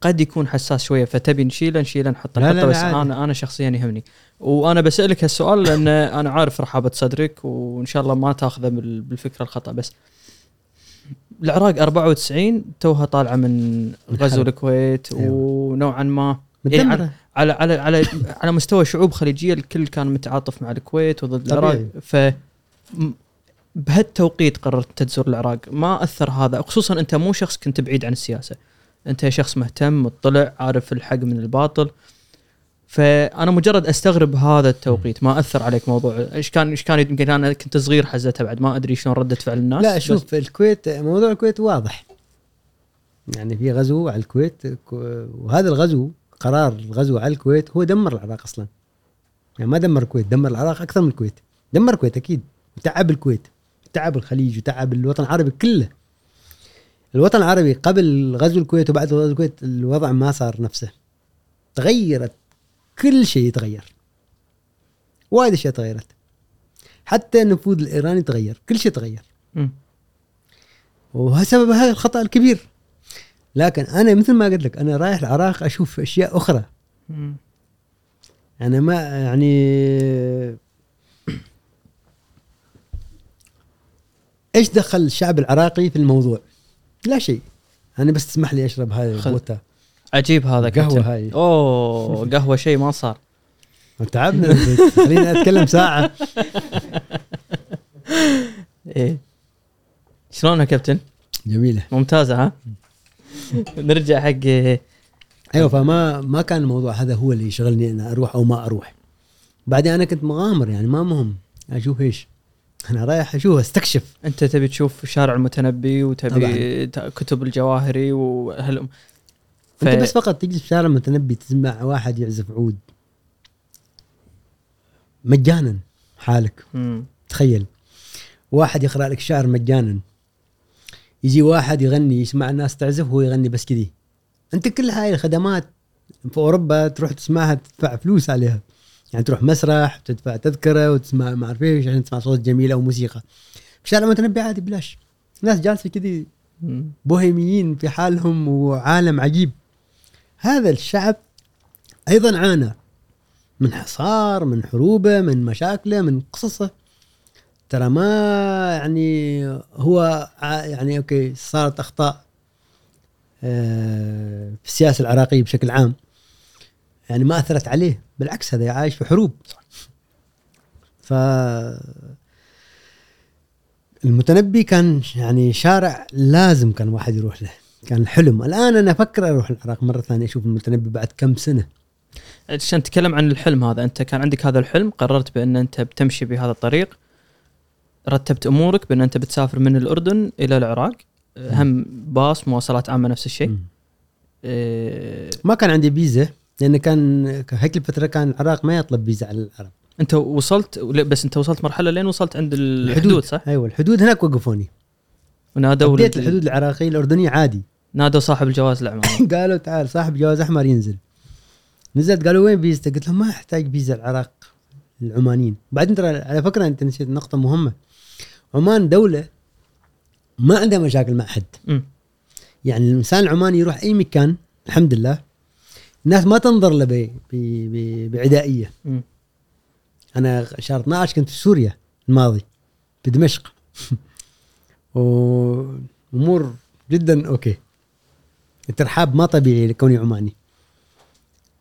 [SPEAKER 2] قد يكون حساس شوية فتبي نشيله نشيله نحطه
[SPEAKER 1] لا، لا،
[SPEAKER 2] نحطه
[SPEAKER 1] لا،
[SPEAKER 2] بس
[SPEAKER 1] عادي.
[SPEAKER 2] أنا أنا شخصيا يهمني وأنا بسألك هالسؤال لأن أنا عارف رحابة صدرك وإن شاء الله ما تأخذه بال- بالفكرة الخطأ بس العراق 94 توها طالعة من غزو. الكويت
[SPEAKER 1] أيوة.
[SPEAKER 2] ونوعا ما
[SPEAKER 1] مدمرة
[SPEAKER 2] على على على على مستوى شعوب خليجية الكل كان متعاطف مع الكويت وضد العراق. ف بهالتوقيت قررت تزور العراق. ما أثر هذا خصوصا أنت مو شخص كنت بعيد عن السياسة. أنت شخص مهتم مطلع عارف الحق من الباطل. فأنا مجرد أستغرب هذا التوقيت. ما أثر عليك موضوع إيش كان إيش كان يمكن أنا كنت صغير حزتها بعد. ما أدري شلون ردة فعل الناس
[SPEAKER 1] لا شوف الكويت موضوع الكويت واضح. يعني في غزو على الكويت كو- وهذا الغزو قرار الغزو على الكويت هو دمر العراق أصلا. يعني ما دمر الكويت دمر العراق أكثر من الكويت. دمر الكويت أكيد. وتعب الكويت تعب الخليج وتعب الوطن العربي كله. الوطن العربي قبل غزو الكويت وبعد غزو الكويت الوضع ما صار نفسه. تغيرت كل شيء تغير وايد أشياء تغيرت. حتى النفوذ الإيراني تغير كل شيء تغير.
[SPEAKER 2] مم.
[SPEAKER 1] وسبب هذا الخطأ الكبير. لكن أنا مثل ما قلت لك أنا رايح العراق أشوف أشياء أخرى
[SPEAKER 2] مم.
[SPEAKER 1] أنا ما يعني إيش دخل الشعب العراقي في الموضوع؟ لا شيء أنا بس تسمح لي أشرب هاي البوتا
[SPEAKER 2] عجيب هذا
[SPEAKER 1] قهوة
[SPEAKER 2] كابتن.
[SPEAKER 1] هاي.
[SPEAKER 2] أوه قهوة شيء ما صار
[SPEAKER 1] تعبنا خليني أتكلم ساعة
[SPEAKER 2] إيه شلونها كابتن؟
[SPEAKER 1] جميلة
[SPEAKER 2] ممتازة ها؟ نرجع حق
[SPEAKER 1] أيوه فما ما كان الموضوع هذا هو اللي يشغلني أنا أروح أو ما أروح. بعدين أنا كنت مغامر يعني ما مهم. أشوف إيش. أنا رايح أشوف أستكشف.
[SPEAKER 2] أنت تبي تشوف شارع المتنبي وتبي ت- كتب الجواهري وهل ف...
[SPEAKER 1] انت بس فقط تجلس في شارع متنبي تسمع واحد يعزف عود. مجانا حالك.
[SPEAKER 2] مم.
[SPEAKER 1] تخيل. واحد يقرأ لك شعر مجانا. يجي واحد يغني يسمع الناس تعزف وهو يغني بس كذي. أنت كل هاي الخدمات في أوروبا تروح تسمعها تدفع فلوس عليها. يعني تروح مسرح تدفع تذكرة وتسمع ما أعرف إيش عشان تسمع صوت جميل أو موسيقى في شارع متنبي عادي بلاش. ناس جالسة كذي. بوهيميين في حالهم وعالم عجيب. هذا الشعب أيضا عانى من حصار من حروبة من مشاكله من قصصه. ترى ما يعني هو يعني أوكي صارت أخطاء آه، في السياسة العراقية بشكل عام. يعني ما أثرت عليه بالعكس هذا عايش في حروب. ف المتنبي كان يعني شارع لازم كان واحد يروح له كان حلم. الآن أنا أفكر أروح العراق مرة ثانية أشوف المتنبي بعد كم سنة.
[SPEAKER 2] عشان نتكلم عن الحلم هذا أنت كان عندك هذا الحلم قررت بأن أنت بتمشي بهذا الطريق رتبت أمورك بأن أنت بتسافر من الأردن إلى العراق. هم باص مواصلات عامة نفس الشيء. إيه
[SPEAKER 1] ما كان عندي فيزا لأن كان هيك الفترة كان العراق ما يطلب فيزا على العرب.
[SPEAKER 2] أنت وصلت لا، بس أنت وصلت مرحلة لين وصلت عند الحدود. صح؟
[SPEAKER 1] أيوه الحدود هناك وقفوني.
[SPEAKER 2] ونادوا
[SPEAKER 1] بديت الحدود العراقية الأردنية عادي.
[SPEAKER 2] نادوا صاحب الجواز العماني
[SPEAKER 1] قالوا تعال صاحب جواز أحمر ينزل. نزلت قالوا وين فيزتك؟ قلت لهم ما أحتاج فيزا العراق العمانيين. بعدين ترى على فكرة أنت نسيت نقطة مهمة. عمان دولة ما عندها مشاكل مع حد. يعني الإنسان العماني يروح أي مكان الحمد لله الناس ما تنظر له
[SPEAKER 2] بعدائية.
[SPEAKER 1] أنا شهر 12 كنت في سوريا الماضي في دمشق. وامور جدا أوكي. الترحاب ما طبيعي لكوني عماني.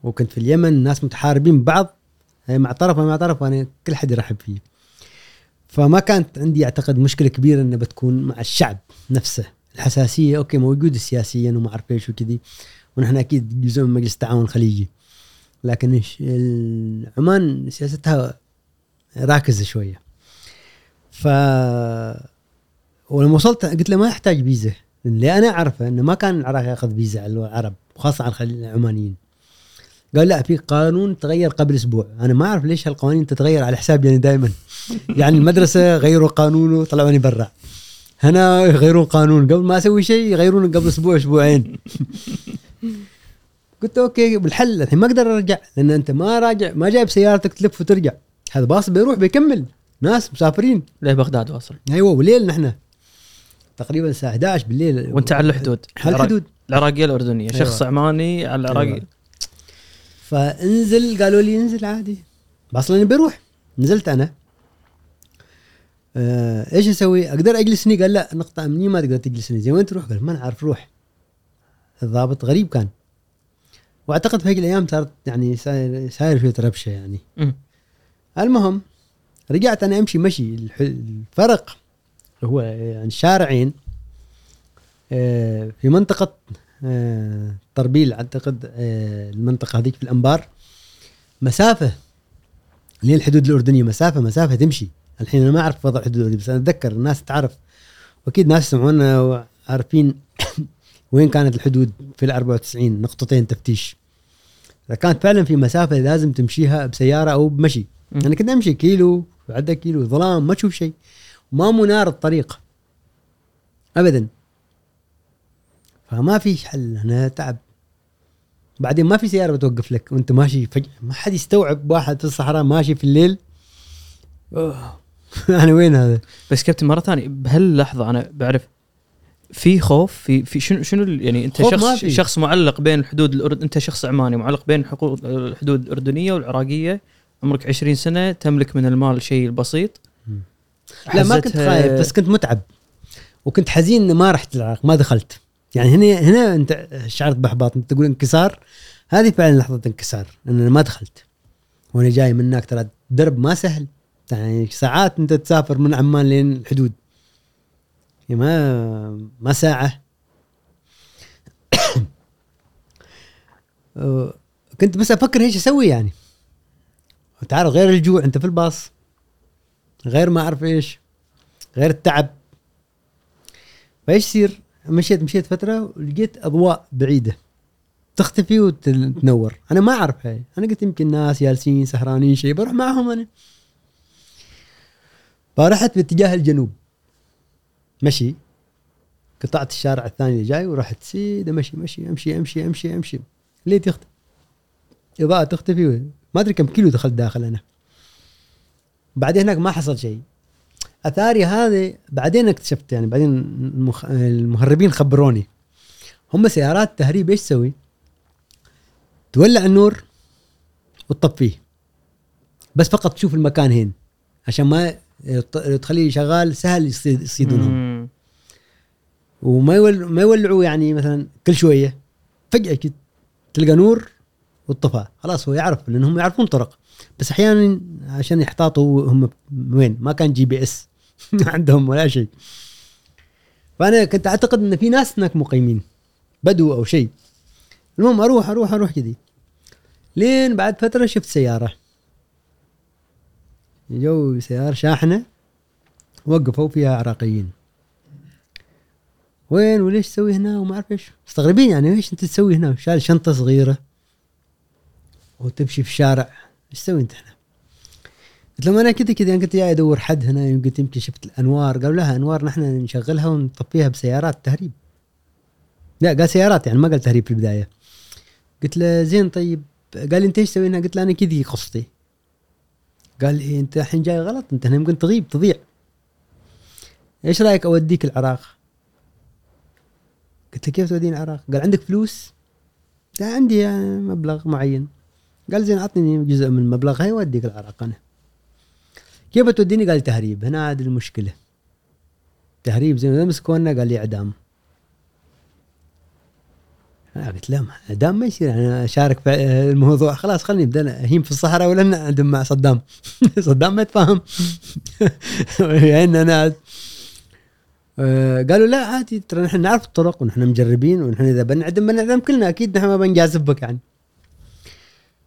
[SPEAKER 1] وكنت في اليمن ناس متحاربين بعض مع طرف ومع طرف وأنا كل حد يرحب فيه فما كانت عندي أعتقد مشكلة كبيرة إنها بتكون مع الشعب نفسه. الحساسية أوكي موجودة سياسيا وما أعرف إيش وكذي ونحن أكيد جزء من مجلس التعاون الخليجي. لكن عمان سياستها راكزة شوية. ف ولما وصلت قلت له ما يحتاج فيزا. اللي أنا أعرفه إنه ما كان العراق يأخذ فيزا على العرب وخاصه على العمانيين. قال لا في قانون تغير قبل أسبوع. أنا ما أعرف ليش هالقوانين تتغير على حسابي أنا دائما يعني المدرسة غيروا قانونه طلعوني برا. هنا يغيرون قانون. قبل ما أسوي شيء يغيرونه قبل أسبوع أسبوعين. قلت أوكي بالحل. الحين ما أقدر أرجع لأن أنت ما راجع ما جايب سيارتك تلف وترجع. هذا باص بيروح بيكمل. ناس مسافرين.
[SPEAKER 2] لبغداد واصل؟
[SPEAKER 1] أيوه وليل نحن. تقريبا الساعة 11 بالليل.
[SPEAKER 2] وانت على الحدود.
[SPEAKER 1] على الحدود.
[SPEAKER 2] العراقية الأردنية.
[SPEAKER 1] أيوة.
[SPEAKER 2] شخص عماني على العراقي
[SPEAKER 1] أيوة. فانزل قالوا لي انزل عادي أصلا بروح نزلت أنا آه إيش أسوي؟ أقدر أجلس هني؟ قال لا نقطة أمنية ما تقدر تجلس هني، زي وين تروح؟ قال ما نعرف روح. الضابط غريب كان. وأعتقد في هيك الأيام صارت يعني ساير ساير شوية ربشة يعني.
[SPEAKER 2] مم.
[SPEAKER 1] المهم رجعت أنا أمشي مشي الفرق هو يعني شارعين آه، في منطقة آه، طربيل أعتقد آه، المنطقة هذيك في الأنبار. مسافة للحدود الأردنية مسافة مسافة تمشي. الحين أنا ما أعرف وضع الحدود الأردنية، بس أنا أتذكر الناس تعرف. وأكيد ناس يسمعونا وعارفين وين كانت الحدود في ال 94 نقطتين تفتيش. كانت فعلا في مسافة لازم تمشيها بسيارة أو بمشي. أنا كنت أمشي كيلو عدى كيلو ظلام ما تشوف شيء. ما منار الطريق. ابدا. فما في حل أنا تعب بعدين ما في سيارة بتوقف لك وأنت ماشي فجاه ما حد يستوعب واحد في الصحراء ماشي في الليل أوه. أنا وين هذا؟
[SPEAKER 2] بس كابتن مرة ثانية بهاللحظة أنا بعرف في خوف في في شنو شنو يعني
[SPEAKER 1] أنت
[SPEAKER 2] شخص. شخص معلق بين الحدود الأرد... أنت شخص عماني معلق بين حقوق الحدود الأردنية والعراقية عمرك 20 سنة تملك من المال شيء بسيط
[SPEAKER 1] لا ما كنت خايف بس كنت متعب وكنت حزين ما رحت العراق ما دخلت يعني هنا هنا انت شعرت بإحباط انت تقول انكسار هذه فعلا لحظة انكسار ان أنا ما دخلت. وأنا جاي من هناك ترى الدرب ما سهل. يعني ساعات أنت تسافر من عمان لين الحدود. يعني ما ما ساعة. كنت بس أفكر إيش أسوي يعني. تعرف غير الجوع أنت في الباص. غير ما أعرف إيش. غير التعب. فإيش يصير؟ مشيت مشيت فترة ولقيت أضواء بعيدة. تختفي وتنور أنا ما أعرف هاي. أنا قلت يمكن ناس جالسين سهرانين شيء بروح معهم أنا. فرحت باتجاه الجنوب. مشي. قطعت الشارع الثاني اللي جاي ورحت سيدة مشي مشي أمشي أمشي أمشي أمشي. ليه تختفي إضاءة تختفي. ما أدري كم كيلو دخلت داخل أنا. بعدين هناك ما حصل شيء أثاري هذه بعدين اكتشفت يعني بعدين المخ... المهربين خبروني. هم سيارات تهريب إيش تسوي؟ تولع النور وتطفيه. بس فقط تشوف المكان هين عشان ما تخليه شغال سهل يصيد يصيدونهم.
[SPEAKER 2] مم.
[SPEAKER 1] وما يول... ما يولعوا يعني مثلا كل شوية فجأة كده تلقى نور والطفى خلاص هو يعرف لأنهم يعرفون طرق. بس أحيانا عشان يحتاطوا هم وين؟ ما كان GPS. عندهم ولا شيء. فأنا كنت أعتقد إن في ناس هناك مقيمين بدو أو شيء. المهم أروح أروح أروح كذي. لين بعد فترة شفت سيارة. جو سيارة شاحنة وقفوا فيها عراقيين. وين وليش تسوي هنا وما أعرف إيش؟ مستغربين يعني إيش أنت تسوي هنا؟ شال شنطة صغيرة وتمشي في الشارع. إيش تسوي أنت هنا؟ قلت لهم أنا كذا كذا أنا كنت جاي ادور حد هنا قلت يمكن شفت الأنوار. قالوا لها أنوار نحن نشغلها ونطفيها بسيارات تهريب. لا قال سيارات يعني ما قال تهريب في البداية. قلت له زين طيب. قال لي إنت إيش تسوي هنا؟ قلت له أنا كذي قصتي. قال لي إنت الحين جاي غلط؟ أنت هنا يمكن تغيب تضيع إيش رأيك أوديك العراق؟ قلت له كيف توديني العراق؟ قال عندك فلوس؟ قال عندي يعني مبلغ معين. قال زين أعطني جزء من المبلغ هاي واديك العراق أنا. كيف توديني؟ قال تهريب. هنا هذه المشكلة. تهريب زين. إذا مسكونا قال لي اعدام أنا قلت لا ما- اعدام ما يصير. أنا أشارك في الموضوع. خلاص خليني أبدأ. اهيم في الصحراء ولا نعدم مع صدام؟ صدام ما يتفاهم. يعني أنا آه، قالوا لا عادي. ترى نحن نعرف الطرق ونحن مجربين ونحن إذا بنعدم بنعدم كلنا. أكيد نحن ما بنجازف بك يعني.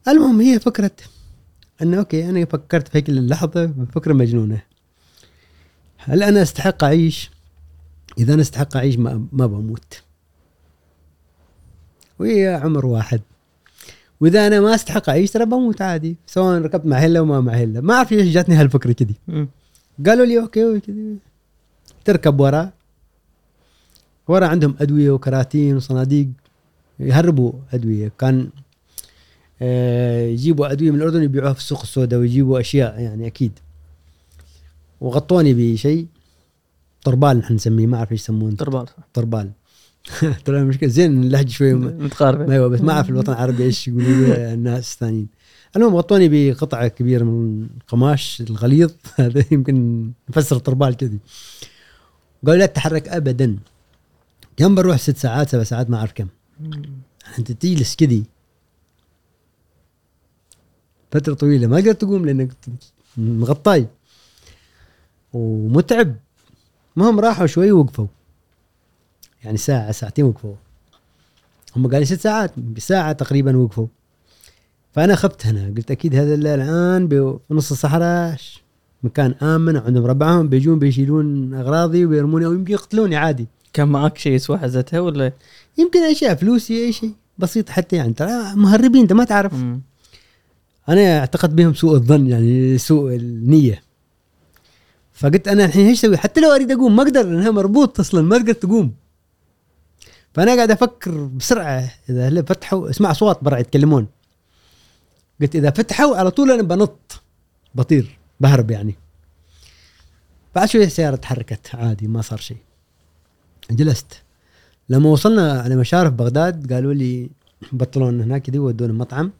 [SPEAKER 1] المهم هي فكرة أنه أوكي أنا فكرت في هيك اللحظة بفكره مجنونة. هل أنا أستحق أعيش؟ إذا أنا أستحق أعيش ما, ما بموت. وهي عمر واحد. وإذا أنا ما أستحق أعيش ترى بموت عادي. سواء ركبت مع هله وما مع هله ما أعرف ليش جاتني هالفكرة كذي. قالوا لي أوكي كذي. تركب ورا. ورا عندهم أدوية وكراتين وصناديق. يهربوا أدوية. كان يجيبوا أدوية من الأردن يبيعوها في السوق السوداء ويجيبوا أشياء يعني أكيد. وغطوني بشيء طربال نحن نسميه ما أعرف إيش يسمونه.
[SPEAKER 2] تربال
[SPEAKER 1] طربال. ترى المشكلة زين اللهجه شوي.
[SPEAKER 2] متقاربة.
[SPEAKER 1] أيوه بس ما أعرف الوطن العربي إيش يقولوا الناس الثانيين. المهم غطوني بقطعة كبيرة من القماش الغليظ. هذا يمكن نفسر طربال كذي. قالوا لا تتحرك ابدا. كم بروح ست ساعات سبع ساعات ما أعرف كم. أنت تجلس كذي. فترة طويلة ما قدرت تقوم لأنك مغطاي. ومتعب. المهم راحوا شوي ووقفوا. يعني ساعة ساعتين وقفوا. هم قالوا ست ساعات بساعة تقريبا وقفوا. فأنا خفت هنا. قلت أكيد هذا اللي الآن بنص الصحراء. مكان آمن عندهم ربعهم بيجون بيشيلون أغراضي ويرموني أو يمكن يقتلوني عادي.
[SPEAKER 2] كان معك شيء يسوى حزتها ولا؟
[SPEAKER 1] يمكن أشياء فلوسي أي شيء. بسيط حتى يعني. ترى مهربين أنت ما تعرف.
[SPEAKER 2] مم.
[SPEAKER 1] أنا أعتقد بهم سوء الظن يعني سوء النية. فقلت أنا الحين إيش أسوي؟ حتى لو أريد أقوم ما أقدر لأنها مربوط أصلا ما تقدر تقوم. فأنا قاعد أفكر بسرعة إذا هلا فتحوا اسمع أصوات برا يتكلمون. قلت إذا فتحوا على طول أنا بنط بطير بهرب يعني. بعد شوية السيارة تحركت عادي ما صار شيء. جلست. لما وصلنا على مشارف بغداد قالوا لي بطلون هناك دي ودونا مطعم.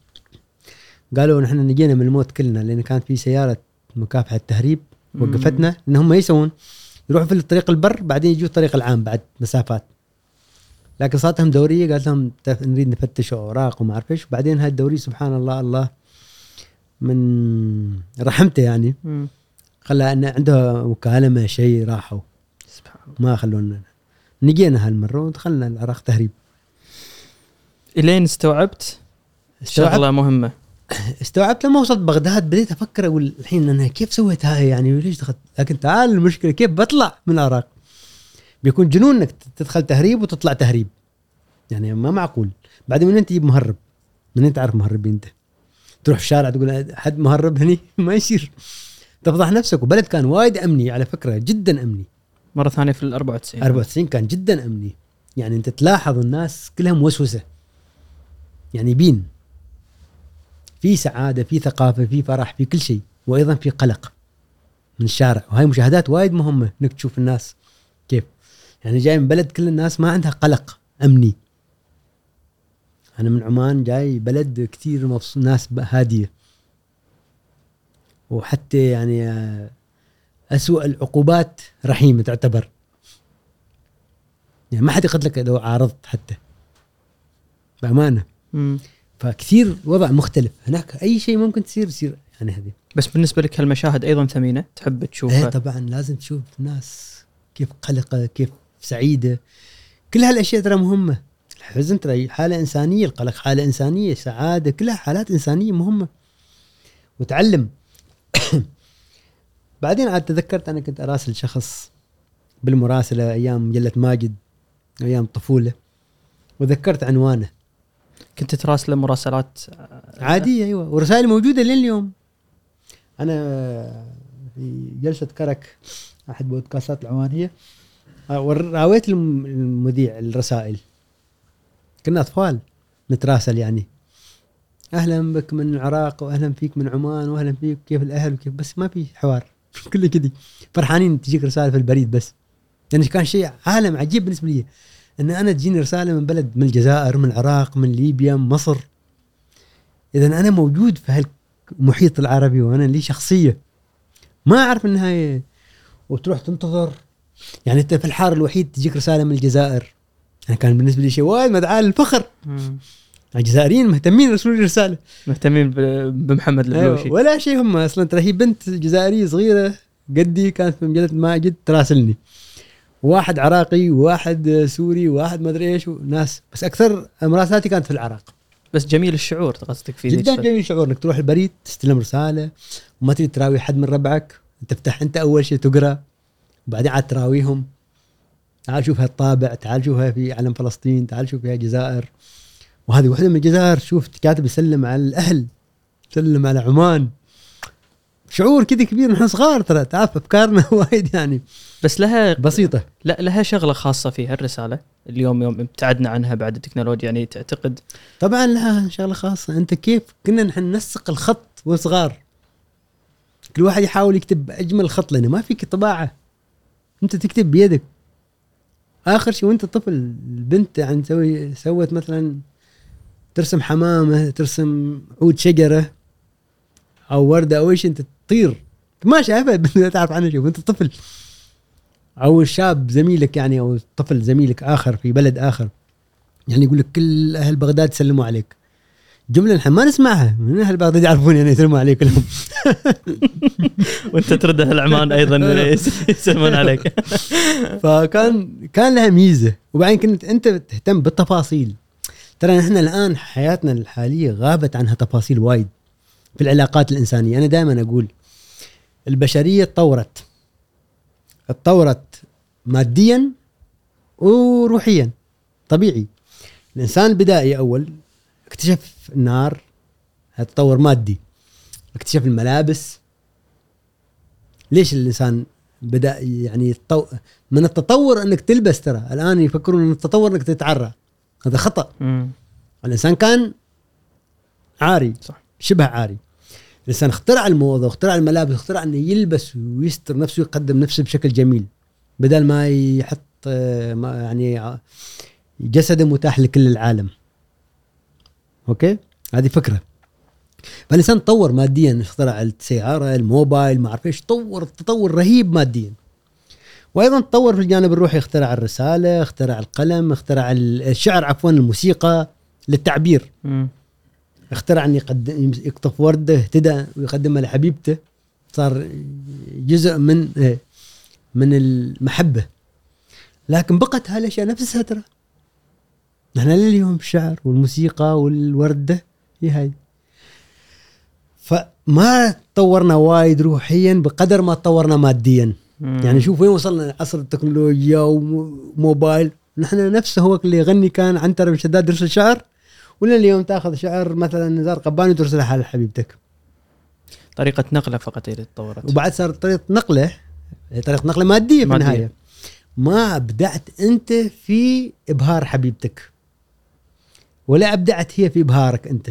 [SPEAKER 1] قالوا نحن نجينا من الموت كلنا لأن كانت في سيارة مكافحة تهريب وقفتنا إن هم يسوون. يروحوا في الطريق البر بعدين يجوا الطريق العام بعد مسافات. لكن صارتهم دورية قالت لهم نريد نفتش أوراق وما أعرف إيش. وبعدين هاي الدورية سبحان الله الله من رحمته يعني. خلى إن عنده مكالمه شيء راحوا.
[SPEAKER 2] سبحان الله.
[SPEAKER 1] ما خلونا. نجينا هالمرة ودخلنا العراق تهريب.
[SPEAKER 2] إلين استوعبت؟
[SPEAKER 1] استوعبت
[SPEAKER 2] شغلة مهمة.
[SPEAKER 1] استوعبت لما وصلت بغداد بديت أفكر أقول الحين أنا كيف سويت هاي يعني وليش دخلت؟ لكن تعال المشكلة كيف بطلع من العراق بيكون جنون إنك تدخل تهريب وتطلع تهريب. يعني ما معقول. بعدين من أنت تجيب مهرب؟ من أنت تعرف مهربين أنت؟ تروح في الشارع تقول حد مهرب هني؟ ما يصير. تفضح نفسك. وبلد كان وايد أمني على فكرة جدا أمني.
[SPEAKER 2] مرة ثانية في ال 94
[SPEAKER 1] 94 كان جدا أمني. يعني أنت تلاحظ الناس كلها موسوسه يعني بين في سعادة في ثقافة في فرح في كل شيء وأيضا في قلق من الشارع. وهاي مشاهدات وايد مهمة إنك تشوف الناس كيف. يعني جاي من بلد كل الناس ما عندها قلق أمني. أنا من عمان جاي بلد كثير مبسوط ناس هادية. وحتى يعني آه، أسوأ العقوبات رحيمة تعتبر. يعني ما حد يقتلك لو عارضت حتى. بأمانة.
[SPEAKER 2] مم.
[SPEAKER 1] فكثير وضع مختلف. هناك أي شيء ممكن تصير يصير. يعني هذه.
[SPEAKER 2] بس بالنسبة لك هالمشاهد أيضا ثمينة تحب
[SPEAKER 1] إيه
[SPEAKER 2] تشوفها
[SPEAKER 1] طبعا لازم تشوف الناس كيف قلقة كيف سعيدة. كل هالأشياء ترى مهمة. الحزن ترى حالة إنسانية القلق حالة إنسانية سعادة كلها حالات إنسانية مهمة. وتعلم. بعدين عاد تذكرت أنا كنت أراسل شخص بالمراسلة أيام مجلة ماجد أيام الطفولة وذكرت عنوانه.
[SPEAKER 2] كنت تراسله مراسلات
[SPEAKER 1] عادية أيوة. ورسائل موجودة لين اليوم. أنا في جلسة كرك أحد بودكاستات العوانية آه، ور- رأويت الم- المذيع الرسائل. كنا أطفال نتراسل يعني. أهلا بك من العراق وأهلا فيك من عمان وأهلا فيك كيف الأهل وكيف بس ما في حوار. كله كذي. فرحانين تجيك رسالة في البريد بس. يعني كان شيء عالم عجيب بالنسبة لي. إن أنا تجيني رسالة من بلد من الجزائر من العراق من ليبيا من مصر. اذا أنا موجود في هالمحيط العربي وأنا لي شخصية. ما أعرف انها هي وتروح تنتظر. يعني أنت في الحار الوحيد تجيك رسالة من الجزائر. أنا كان بالنسبة لي شيء وايد مدعاة للفخر. الجزائريين مهتمين يرسلوا لي رساله
[SPEAKER 2] مهتمين بمحمد البلوشي.
[SPEAKER 1] أيوة ولا شيء هم أصلا. ترى هي بنت جزائرية صغيرة. قدي كانت في مجلة ماجد تراسلني. واحد عراقي وواحد سوري وواحد ما أدري إيش ناس. بس أكثر مراسلاتي كانت في العراق.
[SPEAKER 2] بس جميل الشعور قصدك في
[SPEAKER 1] جدا. جميل شعور إنك تروح البريد تستلم رسالة وما تريد تراوي حد من ربعك تفتح أنت أول شيء تقرأ وبعدين عاد تراويهم. تعال شوف هالطابع تعال شوفها في علم فلسطين تعال شوف فيها الجزائر وهذه واحدة من الجزائر شوف كاتب يسلم على الأهل يسلم على عمان. شعور كذا كبير نحن صغار ترى تعرف أفكارنا وايد يعني.
[SPEAKER 2] بس لها
[SPEAKER 1] بسيطة.
[SPEAKER 2] لا لها شغلة خاصة فيها الرسالة اليوم يوم ابتعدنا عنها بعد التكنولوجيا يعني تعتقد
[SPEAKER 1] طبعا لها شغلة خاصة. أنت كيف؟ كنا نحن ننسق الخط وصغار كل واحد يحاول يكتب أجمل خط لأنه ما فيك طباعة. أنت تكتب بيدك. آخر شيء وأنت طفل البنت يعني تسوي سوت مثلا ترسم حمامة ترسم عود شجرة. أو وردة أو إيش أنت تطير. ما شايفها تعرف عنها شيء وأنت طفل. أو شاب زميلك يعني أو طفل زميلك آخر في بلد آخر. يعني يقول لك كل أهل بغداد يسلموا عليك. جملة نحن ما نسمعها. من أهل بغداد يعرفون يعني يسلموا عليك كلهم
[SPEAKER 2] وأنت ترد العمان أيضا يسلمون عليك.
[SPEAKER 1] فكان كان لها ميزة. وبعدين كنت أنت تهتم بالتفاصيل. ترى نحن الآن حياتنا الحالية غابت عنها تفاصيل وايد. في العلاقات الإنسانية. أنا دائما أقول البشرية تطورت. تطورت ماديا وروحيا. طبيعي. الإنسان البدائي أول اكتشف النار هذا تطور مادي. اكتشف الملابس. ليش الإنسان بدأ يعني يتطو... من التطور إنك تلبس ترى. الآن يفكرون إن التطور إنك تتعرى. هذا خطأ.
[SPEAKER 2] مم.
[SPEAKER 1] الإنسان كان عاري.
[SPEAKER 2] صح.
[SPEAKER 1] شبه عاري. الانسان اخترع الموضة واخترع الملابس واخترع إنه يلبس ويستر نفسه ويقدم نفسه بشكل جميل. بدل ما يحط آه، ما- يعني ع- جسده متاح لكل العالم. أوكي؟ هذه فكرة. فالإنسان تطور ماديا اخترع السيارة الموبايل ما أعرف إيش طور تطور رهيب ماديا. وأيضا تطور في الجانب الروحي اخترع الرسالة اخترع القلم اخترع ال- الشعر عفوا الموسيقى للتعبير.
[SPEAKER 2] مم.
[SPEAKER 1] اخترع ان يقدم يقطف وردة اهتدى ويقدمها لحبيبته. صار جزء من من المحبة. لكن بقت هالاشياء نفسها ترى نحن لليوم الشعر والموسيقى والوردة هي هاي. فما تطورنا وايد روحيا بقدر ما تطورنا ماديا.
[SPEAKER 2] مم.
[SPEAKER 1] يعني شوف وين وصلنا عصر التكنولوجيا وموبايل. نحن نفسه هو اللي يغني كان عنتر بن شداد يرسل شعر ولا اليوم تاخذ شعر مثلا نزار قباني وترسله حال حبيبتك؟
[SPEAKER 2] طريقة نقله فقط هي اللي تطورت.
[SPEAKER 1] وبعد صارت طريقة نقله هي طريقة نقلة مادية في
[SPEAKER 2] مادية.
[SPEAKER 1] النهاية. ما أبدعت أنت في إبهار حبيبتك. ولا أبدعت هي في إبهارك أنت.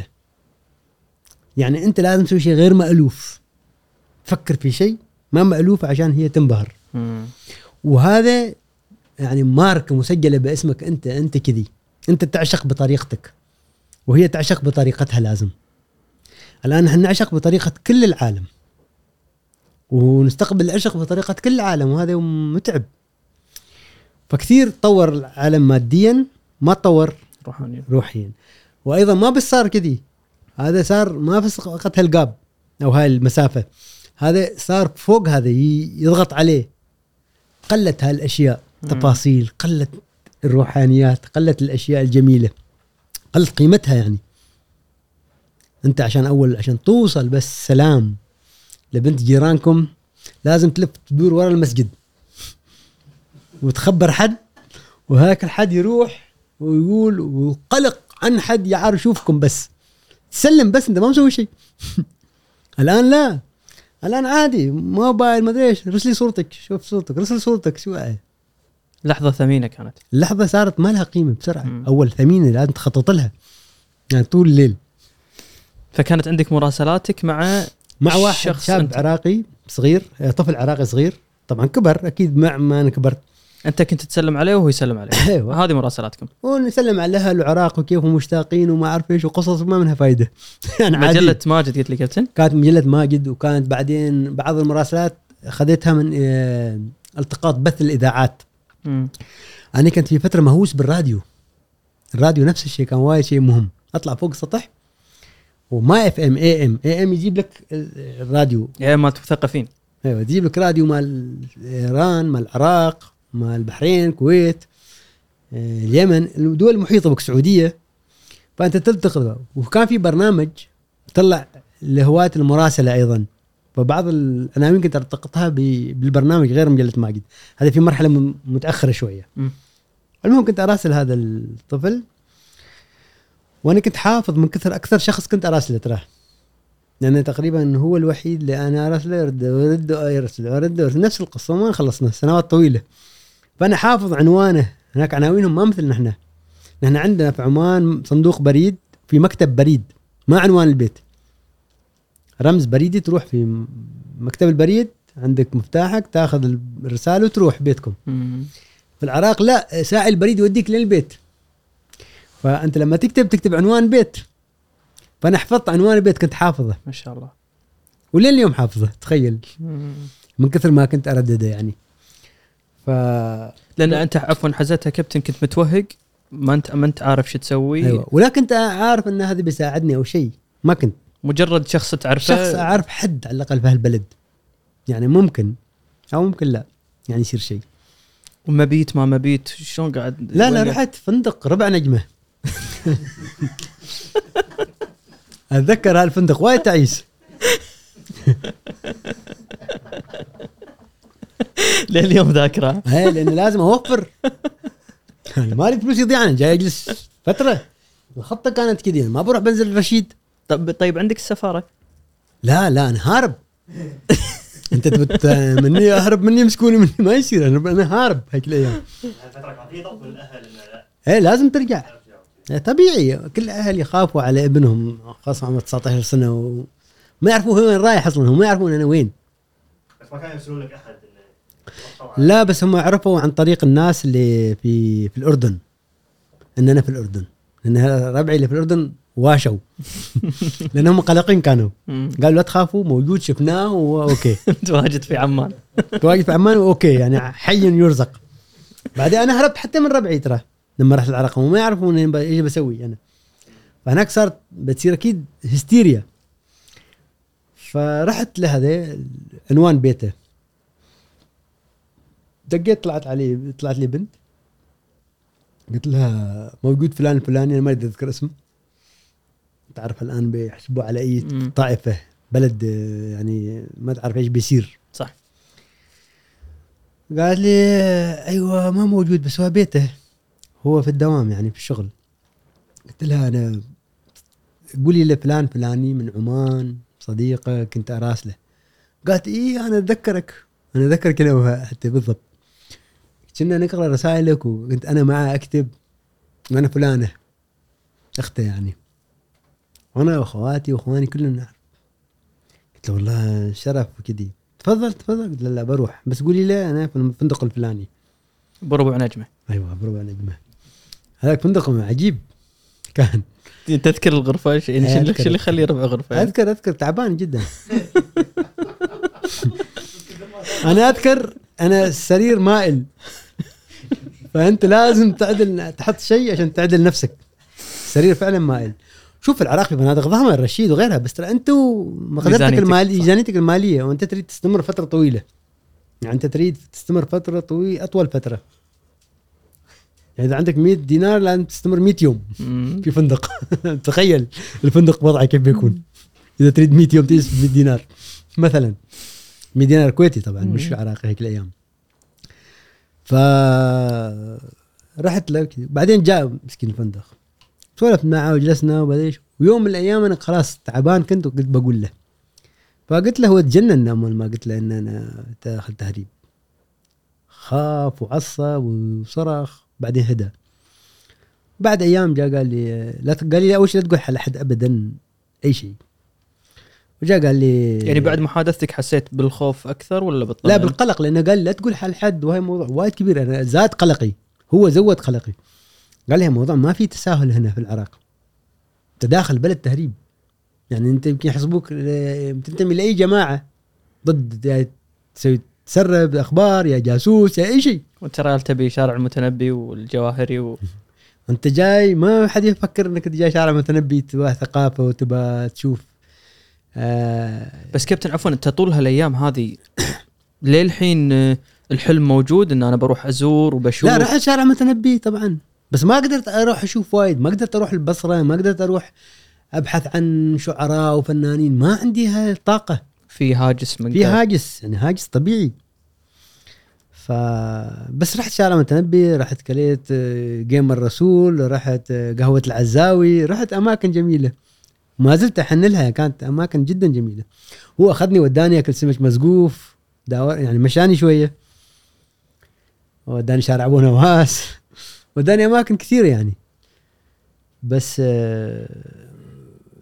[SPEAKER 1] يعني أنت لازم تسوي شيء غير مألوف. فكر في شيء ما مألوف عشان هي تنبهر.
[SPEAKER 2] مم.
[SPEAKER 1] وهذا يعني ماركه مسجلة باسمك أنت أنت كذي. أنت تعشق بطريقتك. وهي تعشق بطريقتها لازم. الآن نحن نعشق بطريقة كل العالم. ونستقبل العشق بطريقة كل العالم وهذا متعب. فكثير تطور العالم ماديا ما تطور
[SPEAKER 2] روحانيه
[SPEAKER 1] روحيا. وأيضا ما بس صار كذي. هذا صار ما بس فقط هالقاب أو هاي المسافة. هذا صار فوق هذا يضغط عليه. قلت
[SPEAKER 2] هالأشياء.
[SPEAKER 1] تفاصيل قلت الروحانيات قلت الأشياء الجميلة. قلت قيمتها يعني. أنت عشان أول عشان توصل بس سلام لبنت جيرانكم لازم تلف تدور ورا المسجد. وتخبر حد وهاك الحد يروح ويقول وقلق عن حد يعرف يشوفكم بس. تسلم بس أنت ما مسوي شيء. الآن لا. الآن عادي موبايل ما أدري إيش رسلي صورتك شوف صورتك رسل صورتك شو
[SPEAKER 2] لحظة ثمينة كانت.
[SPEAKER 1] اللحظة صارت ما لها قيمة بسرعة.
[SPEAKER 2] مم.
[SPEAKER 1] أول ثمينة لازم تخطط لها. يعني طول الليل.
[SPEAKER 2] فكانت عندك مراسلاتك مع
[SPEAKER 1] مع واحد
[SPEAKER 2] شخص
[SPEAKER 1] شاب
[SPEAKER 2] أنت-
[SPEAKER 1] عراقي صغير آه، طفل عراقي صغير. طبعا كبر أكيد مع ما أنا كبرت
[SPEAKER 2] أنت كنت تسلم عليه وهو يسلم عليك.
[SPEAKER 1] أيوه.
[SPEAKER 2] هذه مراسلاتكم.
[SPEAKER 1] ونسلم على الاهل وعراق وكيف هم مشتاقين وما أعرف إيش وقصص ما منها فايدة. يعني عادي.
[SPEAKER 2] مجلة ماجد قلت لي كابتن.
[SPEAKER 1] كانت مجلة ماجد وكانت بعدين بعض المراسلات اخذتها من آه، التقاط بث الإذاعات.
[SPEAKER 2] مم.
[SPEAKER 1] أنا كنت في فترة مهووس بالراديو. الراديو نفس الشيء كان وايد شيء مهم. أطلع فوق السطح وما FM AM AM يجيب لك ال- الراديو.
[SPEAKER 2] يا مالت مثقفين
[SPEAKER 1] أيوه يجيب لك راديو مال إيران مال العراق مال البحرين الكويت آه، اليمن. الدول المحيطة بك السعوديه فأنت تلتقط وكان في برنامج طلع لهواة المراسلة أيضا. فبعض العناوين كنت التقطها ب- بالبرنامج غير مجلة ماجد. هذا في مرحلة م- متأخرة شوية.
[SPEAKER 2] مم.
[SPEAKER 1] المهم كنت أراسل هذا الطفل وأنا كنت حافظ من كثر أكثر شخص كنت أراسله تراه لأنه تقريبا هو الوحيد اللي أنا أراسله يرد ويرد يرسل ويرد ويرسل نفس القصة ما خلصنا سنوات طويلة. فأنا حافظ عنوانه. هناك عناوينهم ما مثل نحن نحن عندنا في عمان صندوق بريد في مكتب بريد ما عنوان البيت. رمز بريدي تروح في مكتب البريد عندك مفتاحك تاخذ الرسالة وتروح بيتكم.
[SPEAKER 2] مم.
[SPEAKER 1] في العراق لا ساعي البريد يوديك للبيت. فأنت لما تكتب تكتب عنوان بيت. فأنا حفظت عنوان البيت كنت حافظه.
[SPEAKER 2] ما شاء الله.
[SPEAKER 1] ولين اليوم حافظه تخيل.
[SPEAKER 2] مم.
[SPEAKER 1] من كثر ما كنت أردده يعني. ف
[SPEAKER 2] لأن أنت عفوا حزتها كابتن كنت متوهق. ما أنت ما أنت عارف شو تسوي.
[SPEAKER 1] أيوه. ولا كنت عارف إن هذا بيساعدني أو شيء. ما كنت.
[SPEAKER 2] مجرد شخص تعرفه؟
[SPEAKER 1] شخص أعرف حد على الأقل في هالبلد. يعني ممكن. أو ممكن لا. يعني يصير شيء.
[SPEAKER 2] ومبيت ما مبيت شلون قاعد؟
[SPEAKER 1] لا لا رحت فندق ربع نجمة. أتذكر هالفندق. وايد تعيس.
[SPEAKER 2] لليوم ذاكره
[SPEAKER 1] إيه لأن لازم أوفر. أنا مالي فلوس يضيع أنا جاي أجلس فترة. الخطة كانت كذي. ما بروح بنزل الرشيد.
[SPEAKER 2] طب طيب عندك السفارة؟
[SPEAKER 1] لا لا أنا هارب. أنت تبت مني أهرب مني يمسكوني مني ما يصير. أنا أنا هارب هيك الأيام.
[SPEAKER 3] الفترة كان في ضغط من الاهل انه لا
[SPEAKER 1] إيه لازم ترجع. إيه طبيعي. كل الاهل يخافوا على ابنهم خاصة عمره 19 سنة وما يعرفوا هو وين رايح أصلا هم ما يعرفون أنا وين.
[SPEAKER 3] بس ما كانوا يرسلون لك أحد
[SPEAKER 1] لا بس هم عرفوا عن طريق الناس اللي في في الأردن. إن أنا في الأردن. لأن ربعي اللي في الأردن واشوا لأنهم قلقين كانوا. قالوا لا تخافوا موجود شفناه وأوكي.
[SPEAKER 2] تواجد في عمان.
[SPEAKER 1] تواجد في عمان وأوكي يعني حي يرزق. بعدين أنا هربت حتى من ربعي ترى لما رحت العراق وما ب- إيش بسوي أنا. فهناك صارت بتصير أكيد هستيريا. فرحت لهذا عنوان بيته. دقيت طلعت علي طلعت لي بنت. قلت لها موجود فلان الفلاني أنا ما أدري أذكر اسمه. تعرف الآن بيحسبوه على أي
[SPEAKER 2] مم.
[SPEAKER 1] طائفة بلد آه، يعني ما تعرف إيش بيصير.
[SPEAKER 2] صح.
[SPEAKER 1] قال لي أيوه ما موجود بس هو بيته. هو في الدوام يعني في الشغل. قلت لها أنا قولي لفلان فلاني من عمان صديقة كنت اراسله قالت إيه أنا أتذكرك. أنا أتذكرك أنا حتى بالضبط. كنا نقرأ رسائلك وكنت أنا معه أكتب وأنا فلانة. أخته يعني. وأنا وأخواتي وإخواني كلنا. نعرف قلت له والله شرف وكذي. تفضل تفضل. قلت له لا بروح. بس قولي لي أنا في الفندق الفلاني.
[SPEAKER 2] بربع نجمة.
[SPEAKER 1] أيوه بربع نجمة. هذاك فندق عجيب. كان.
[SPEAKER 2] تذكر
[SPEAKER 1] الغرفة؟
[SPEAKER 2] إيش اللي- يخليه ربع غرفة؟
[SPEAKER 1] أذكر أذكر. تعبان جدا. أنا أذكر أنا السرير مائل. فأنت لازم تعدل تحط شيء عشان تعدل نفسك. السرير فعلا مائل. شوف العراق في فنادق ضخمة الرشيد وغيرها بس ترى أنتم مقدرتك
[SPEAKER 2] المالية.
[SPEAKER 1] ميزانيتك المالية وأنت تريد تستمر فترة طويلة يعني أنت تريد تستمر فترة طويله أطول فترة يعني إذا عندك 100 دينار لازم تستمر 100 يوم. في فندق تخيل الفندق وضعه كيف بيكون إذا تريد 100 يوم تجلس ب 100 دينار مثلا 100 دينار كويتي طبعا مش. عراقي هيك الأيام ف رحت له. بعدين جاء مسكين الفندق سولفت معه وجلسنا وبعدين ويوم من الأيام أنا خلاص تعبان كنت وقلت بقول له. فقلت له هو تجنن اول ما قلت له إن أنا داخل تهريب خاف وعصب وصرخ بعدين هدى. بعد أيام جاء قال لي لا قال لي أول شيء لا تقول على أحد ابدا أي شيء وجاء قال لي
[SPEAKER 2] يعني بعد محادثتك حسيت بالخوف أكثر ولا
[SPEAKER 1] لا
[SPEAKER 2] بالطمأنينة؟
[SPEAKER 1] بالقلق لأنه قال لا تقول حال حد وهي موضوع وايد كبير. أنا زاد قلقي هو زود قلقي. قال لي موضوع ما في تساهل هنا في العراق. أنت داخل بلد تهريب. يعني أنت يمكن يحسبوك تنتمي لأي جماعة. ضد يا تسوي تسرب أخبار يا جاسوس يا أي شيء.
[SPEAKER 2] وترى تبي شارع المتنبي والجواهري و...
[SPEAKER 1] أنت جاي ما حد يفكر إنك جاي شارع متنبي تبغى ثقافة وتبغى تشوف آه
[SPEAKER 2] بس كابتن عفوا أنت طول هالأيام هذه للحين آه، الحلم موجود إن أنا بروح أزور وبشوف؟
[SPEAKER 1] لا رحت شارع متنبي طبعا. بس ما قدرت أروح أشوف وايد. ما قدرت أروح البصرة ما قدرت أروح أبحث عن شعراء وفنانين. ما عندي هاي الطاقه
[SPEAKER 2] في هاجس من
[SPEAKER 1] في. هاجس يعني هاجس طبيعي. ف بس رحت شارع متنبي رحت كليت آه، جيم الرسول رحت آه، قهوة العزاوي رحت أماكن جميلة. ما زلت أحن لها كانت أماكن جدا جميلة. هو أخذني وداني أكل سمك مسقوف داور يعني مشاني شوية. وداني شارع أبو نواس. وداني أماكن كثيرة يعني. بس آه،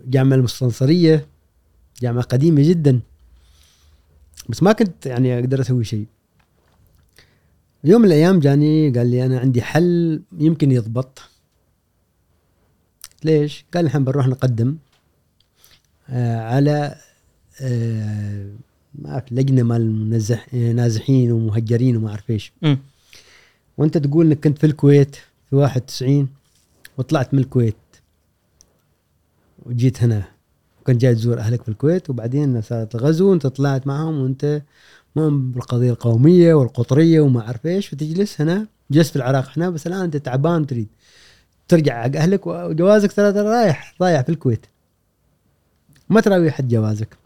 [SPEAKER 1] جامعة المستنصرية جامعة قديمة جدا. بس ما كنت يعني أقدر أسوي شيء. يوم من الأيام جاني قال لي أنا عندي حل يمكن يضبط. ليش؟ قال الحين بنروح نقدم آه على آه ما اعرف لجنة مال نازحين ومهجرين وما أعرف
[SPEAKER 2] إيش.
[SPEAKER 1] وانت تقول انك كنت في الكويت في 91 وطلعت من الكويت. وجيت هنا. وكنت جاي تزور أهلك في الكويت وبعدين صارت الغزو وانت طلعت معهم وانت مؤمن بالقضية القومية والقطرية وما أعرف إيش. وتجلس هنا جلست في العراق هنا بس الآن أنت تعبان تريد ترجع حق أهلك وجوازك ترى رايح ضايع في الكويت. ما تراوي حد جوازك.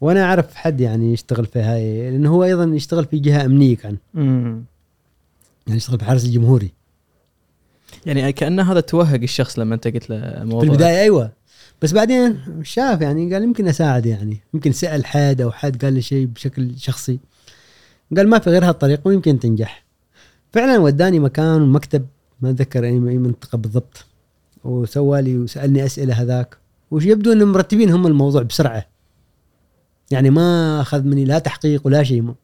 [SPEAKER 1] وأنا أعرف حد يعني يشتغل في هاي لأنه هو أيضا يشتغل في جهة أمنية كان. يعني يشتغل في حرس الجمهوري.
[SPEAKER 2] يعني كأن هذا توهق الشخص لما أنت قلت له موضوع.
[SPEAKER 1] في البداية أيوه. بس بعدين شاف يعني قال يمكن أساعد يعني. يمكن سأل حد أو حد قال لي شيء بشكل شخصي. قال ما في غير هالطريقه ويمكن تنجح. فعلا وداني مكان ومكتب ما أتذكر أي منطقة بالضبط. وسوى لي وسألني أسئلة هذاك. وش يبدو إنهم مرتبين هم الموضوع بسرعة. يعني ما أخذ مني لا تحقيق ولا شيء.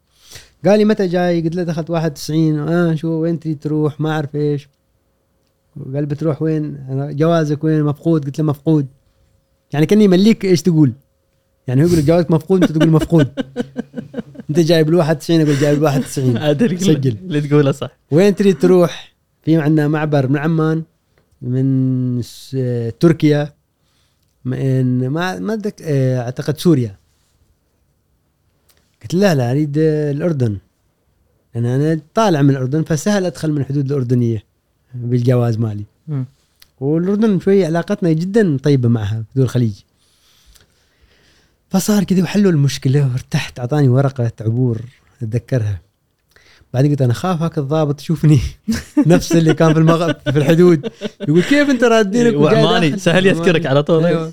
[SPEAKER 1] قال لي متى جاي؟ قلت له دخلت 91 آه شو وين تريد تروح؟ ما أعرف إيش. قال بتروح وين؟ جوازك وين؟ مفقود. قلت له مفقود. يعني كأني يمليك إيش تقول. يعني هو يقول جوازك مفقود أنت تقول مفقود. أنت جايب ال 91 أقول جايب ال 91
[SPEAKER 2] ادري
[SPEAKER 1] سجل.
[SPEAKER 2] اللي تقوله صح.
[SPEAKER 1] وين تريد تروح؟ في عندنا معبر من عمان من تركيا من ما ما آه، أعتقد سوريا. قلت لا لا أريد آه، الأردن. لأن أنا طالع من الأردن فسهل أدخل من الحدود الأردنية بالجواز مالي. والأردن شوي علاقتنا جدا طيبة معها دول الخليج. فصار كذا وحلوا المشكلة وارتحت أعطاني ورقة عبور أتذكرها. بعدين قلت أنا خاف هاك الضابط يشوفني. نفس اللي كان في المغرب في الحدود. يقول كيف أنت رادينك وجاي
[SPEAKER 2] وعماني؟ سهل يذكرك. على طول.
[SPEAKER 1] أيوة.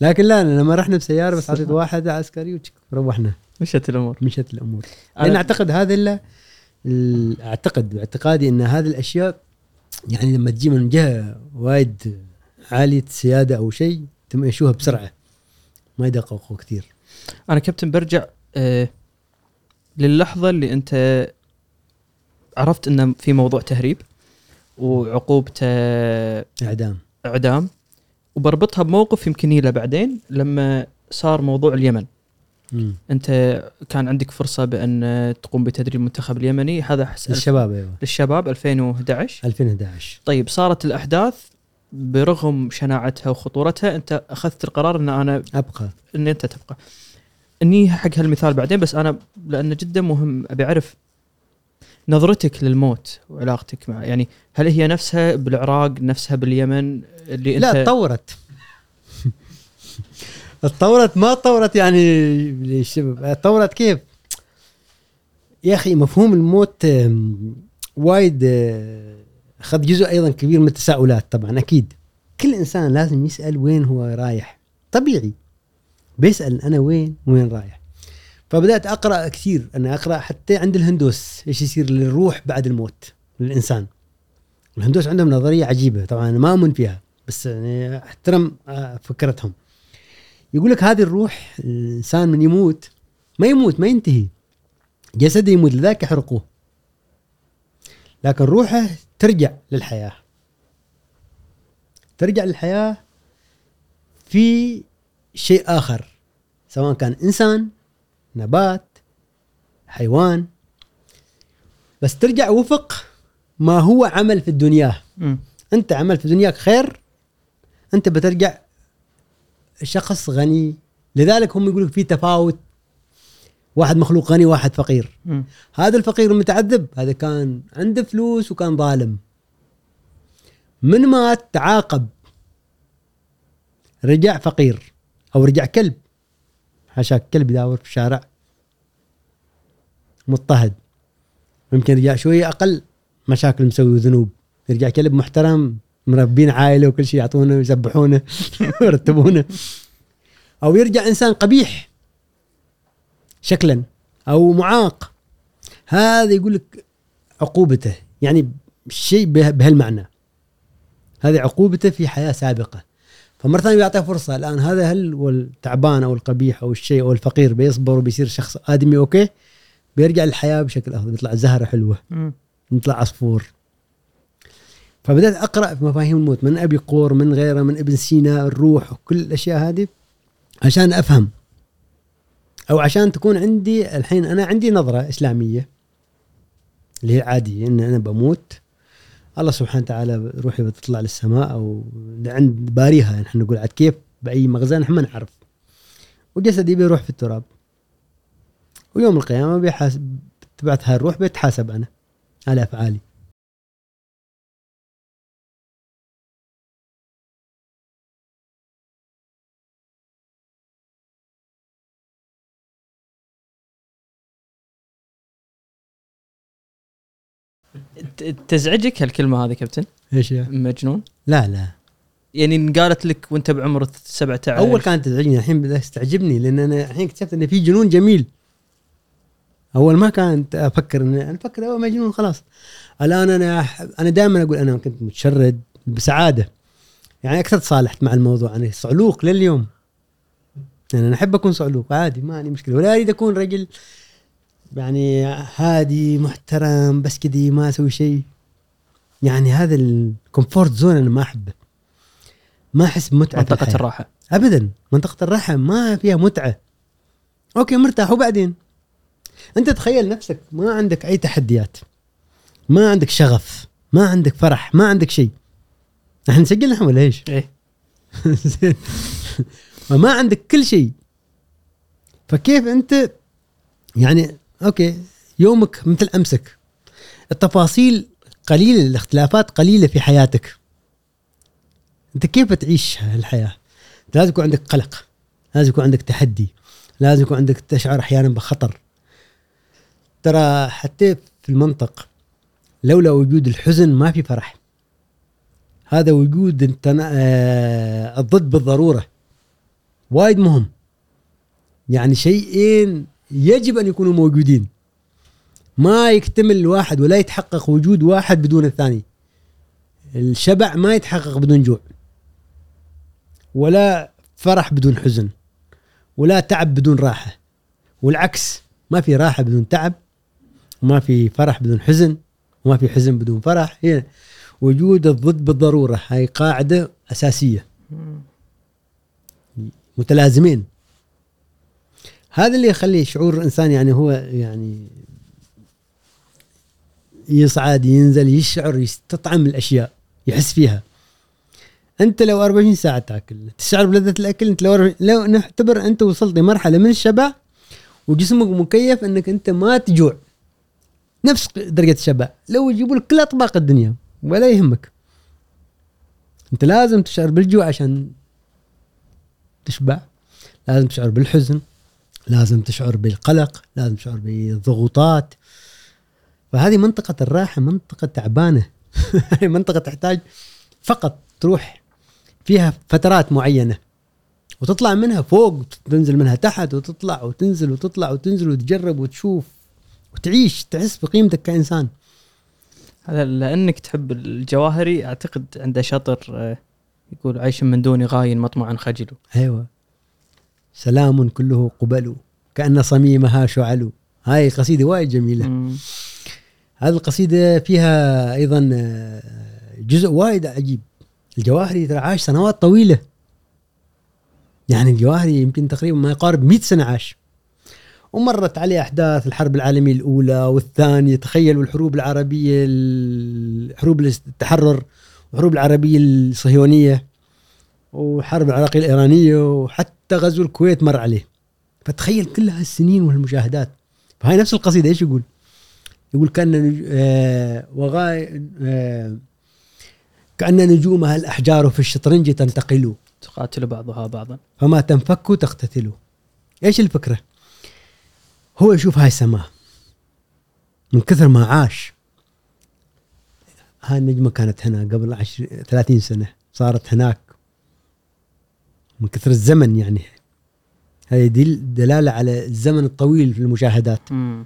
[SPEAKER 1] لكن لا لما رحنا بسيارة بس أعطيت واحد عسكري وتشك، روحنا.
[SPEAKER 2] مشت الأمور.
[SPEAKER 1] مشت الأمور. لأن أعتقد هذا الا ال- أعتقد باعتقادي إن هذه الأشياء يعني لما تجي من جهة وايد عالية السياده أو شيء تمشوها بسرعة. ما يدققوا كثير.
[SPEAKER 2] أنا كابتن برجع آه للحظة اللي أنت عرفت إنه في موضوع تهريب وعقوبته
[SPEAKER 1] إعدام.
[SPEAKER 2] إعدام وبربطها بموقف يمكن يله بعدين لما صار موضوع اليمن.
[SPEAKER 1] مم.
[SPEAKER 2] أنت كان عندك فرصة بأن تقوم بتدريب المنتخب اليمني؟ هذا حس-
[SPEAKER 1] الشباب أيوه.
[SPEAKER 2] للشباب 2011
[SPEAKER 1] 2011
[SPEAKER 2] طيب صارت الأحداث برغم شناعتها وخطورتها أنت أخذت القرار أن أنا
[SPEAKER 1] أبقى.
[SPEAKER 2] إن أنت تبقى. إني حق هالمثال بعدين بس أنا لأنه جدا مهم أبي أعرف نظرتك للموت وعلاقتك مع يعني هل هي نفسها بالعراق نفسها باليمن اللي انت
[SPEAKER 1] لا تطورت. تطورت ما تطورت يعني تطورت كيف؟ يا أخي مفهوم الموت وايد آه، أخذ جزء أيضا كبير من التساؤلات طبعا أكيد. كل إنسان لازم يسأل وين هو رايح. طبيعي. بيسأل أنا وين وين رايح. فبدأت أقرأ كثير. أنا أقرأ حتى عند الهندوس إيش يصير للروح بعد الموت للإنسان. الهندوس عندهم نظرية عجيبة طبعا أنا ما اؤمن فيها بس يعني أحترم آه، فكرتهم. يقول لك هذه الروح الانسان من يموت ما يموت ما ينتهي. جسده يموت لذلك يحرقوه. لكن روحه ترجع للحياة. ترجع للحياة في شيء آخر سواء كان إنسان نبات حيوان. بس ترجع وفق ما هو عمل في الدنيا.
[SPEAKER 2] مم.
[SPEAKER 1] أنت عمل في دنياك خير أنت بترجع شخص غني لذلك هم يقولوا في تفاوت. واحد مخلوق غني واحد فقير.
[SPEAKER 2] مم.
[SPEAKER 1] هذا الفقير المتعذب هذا كان عنده فلوس وكان ظالم. من مات تعاقب. رجع فقير أو رجع كلب. حاشاك كلب يداور في الشارع. مضطهد. ممكن رجع شوية أقل. مشاكل مسوي وذنوب. يرجع كلب محترم. مربين عائلة وكل شيء يعطونه ويسبحونه ويرتبونه أو يرجع إنسان قبيح شكلا أو معاق. هذا يقول لك عقوبته يعني شيء به- بهالمعنى. هذه عقوبته في حياة سابقة. فمرة ثانية بيعطيه فرصة الآن هذا هل التعبان أو القبيح أو الشيء أو الفقير بيصبر وبيصير شخص آدمي أوكي؟ بيرجع للحياة بشكل أفضل بيطلع زهرة حلوة
[SPEAKER 2] مم.
[SPEAKER 1] يطلع عصفور فبدأت أقرأ في مفاهيم الموت من أبي قور من غيره من ابن سينا الروح وكل الأشياء هذه عشان أفهم. أو عشان تكون عندي الحين أنا عندي نظرة إسلامية اللي هي عادية إن أنا بموت. الله سبحانه وتعالى روحي بتطلع للسماء أو عند باريها نحن نقول عاد كيف؟ بأي مغزى نحن ما نعرف. وجسدي بيروح في التراب. ويوم القيامة بيحاسب تبعت هاي الروح بيتحاسب أنا على
[SPEAKER 2] أفعالي. تزعجك هالكلمة هذه كابتن؟
[SPEAKER 1] إيش؟
[SPEAKER 2] مجنون؟
[SPEAKER 1] لا لا.
[SPEAKER 2] يعني انقالت لك وانت بعمر 17
[SPEAKER 1] أول كانت تزعجني الحين بدأت تستعجبني لأن أنا الحين اكتشفت إن في جنون جميل. أول ما كنت أفكر إن أنا أفكر هو مجنون خلاص. الآن أنا أنا دائما أقول أنا كنت متشرد بسعادة. يعني أكثر تصالحت مع الموضوع. أنا صعلوق لليوم. يعني أنا أحب أكون صعلوق عادي ما عندي مشكلة. ولا أريد أكون رجل يعني هادي محترم بس كذي ما أسوي شيء يعني هذا ال comfort zone أنا ما أحبه. ما أحس
[SPEAKER 2] بمتعة
[SPEAKER 1] منطقة.
[SPEAKER 2] الراحة.
[SPEAKER 1] ابدا. منطقة الراحة ما فيها متعة. okay مرتاح. وبعدين؟ أنت تخيل نفسك ما عندك أي تحديات. ما عندك شغف. ما عندك فرح. ما عندك شيء إحنا نسجل نحن ولا إيش؟
[SPEAKER 2] إيه.
[SPEAKER 1] زين. فما عندك كل شيء فكيف أنت يعني okay. يومك مثل أمسك. التفاصيل قليلة الاختلافات قليلة في حياتك. أنت كيف تعيش الحياة لازم يكون عندك قلق. لازم يكون عندك تحدي. لازم يكون عندك تشعر أحيانا بخطر. ترى حتى في المنطق لولا وجود الحزن ما في فرح. هذا وجود التنا... آه الضد بالضرورة. وايد مهم. يعني شيئين يجب أن يكونوا موجودين. ما يكتمل الواحد ولا يتحقق وجود واحد بدون الثاني. الشبع ما يتحقق بدون جوع. ولا فرح بدون حزن. ولا تعب بدون راحة. والعكس ما في راحة بدون تعب وما في فرح بدون حزن وما في حزن بدون فرح. هي وجود الضد بالضرورة هاي قاعدة أساسية. متلازمين. هذا اللي يخلي شعور الإنسان يعني هو يعني يصعد ينزل يشعر يستطعم الأشياء يحس فيها. أنت لو 24 ساعة تأكل تشعر بلذة الأكل أنت لو 40 لو نعتبر أنت وصلت لمرحلة من الشبع وجسمك مكيف أنك أنت ما تجوع. نفس درجة الشبع. لو يجيبوا لك كل أطباق الدنيا ولا يهمك. أنت لازم تشعر بالجوع عشان تشبع. لازم تشعر بالحزن. لازم تشعر بالقلق لازم تشعر بالضغوطات. فهذه منطقة الراحة منطقة تعبانة. منطقة تحتاج فقط تروح فيها فترات معينة وتطلع منها فوق تنزل منها تحت وتطلع وتنزل وتطلع وتنزل وتجرب وتشوف وتعيش تحس بقيمتك كإنسان.
[SPEAKER 2] هذا لأنك تحب الجواهري أعتقد عنده شطر آه، يقول عيش من دون غاي مطمعا خجل
[SPEAKER 1] أيوه. سلام كله قبل كأن صميمها شعل. هاي قصيدة وايد جميلة.
[SPEAKER 2] مم.
[SPEAKER 1] هذه القصيدة فيها أيضا آه، جزء وايد عجيب. الجواهري ترى عاش سنوات طويلة. يعني الجواهري يمكن تقريبا ما يقارب 100 سنة عاش. ومرت عليه أحداث الحرب العالمية الأولى والثانية تخيلوا الحروب العربية ال- حروب التحرر والحروب العربية الصهيونية. وحرب العراقية الإيرانية وحتى غزو الكويت مر عليه. فتخيل كل هالسنين والمشاهدات. فهاي نفس القصيدة إيش يقول؟ يقول كأن نج- آه وغاي آه كأن نجومها الأحجار في الشطرنج تنتقل
[SPEAKER 2] تقاتل بعضها بعضا.
[SPEAKER 1] فما تنفك تقتتل إيش الفكرة؟ هو يشوف هاي السماء. من كثر ما عاش. هاي النجمة كانت هنا قبل عشر 30 سنة. صارت هناك. من كثر الزمن يعني. هذه دي دلالة على الزمن الطويل في المشاهدات.
[SPEAKER 2] مم.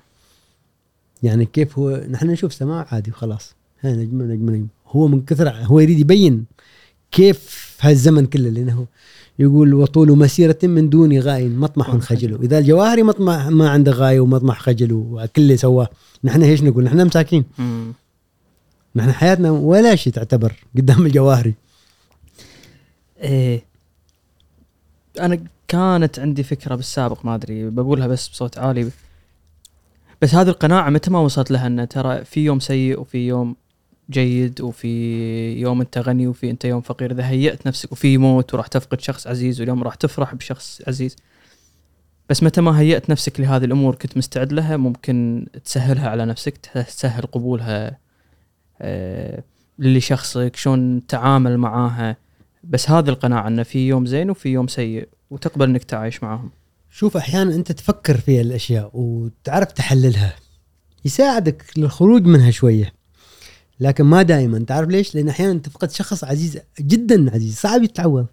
[SPEAKER 1] يعني كيف هو نحن نشوف سماء عادي وخلاص. هاي نجمة نجمة نجمة هو من كثر هو يريد يبين كيف هالزمن كله لأنه يقول وطول مسيرة من دون غاية مطمح خجل إذا الجواهري مطمح ما عنده غاية ومطمح خجل وكل اللي سواه نحن إيش نقول؟ نحن مساكين. نحن حياتنا ولا شيء تعتبر قدام الجواهري
[SPEAKER 2] إيه أنا كانت عندي فكرة بالسابق ما أدري بقولها بس بصوت عالي. بس هذه القناعة متى ما وصلت لها؟ ان ترى في يوم سيء وفي يوم جيد وفي يوم أنت غني وفي أنت يوم فقير. إذا هيأت نفسك وفي موت وراح تفقد شخص عزيز واليوم راح تفرح بشخص عزيز. بس متى ما هيأت نفسك لهذه الأمور كنت مستعد لها ممكن تسهلها على نفسك تسهل قبولها آه، للي شخصك شلون تعامل معاها. بس هذه القناعة إنه في يوم زين وفي يوم سيء وتقبل إنك تعايش معاهم.
[SPEAKER 1] شوف أحيانا أنت تفكر في الأشياء وتعرف تحللها. يساعدك للخروج منها شوية. لكن ما دائما. تعرف ليش؟ لأن أحيانا تفقد شخص عزيز جدا عزيز صعب يتعوض.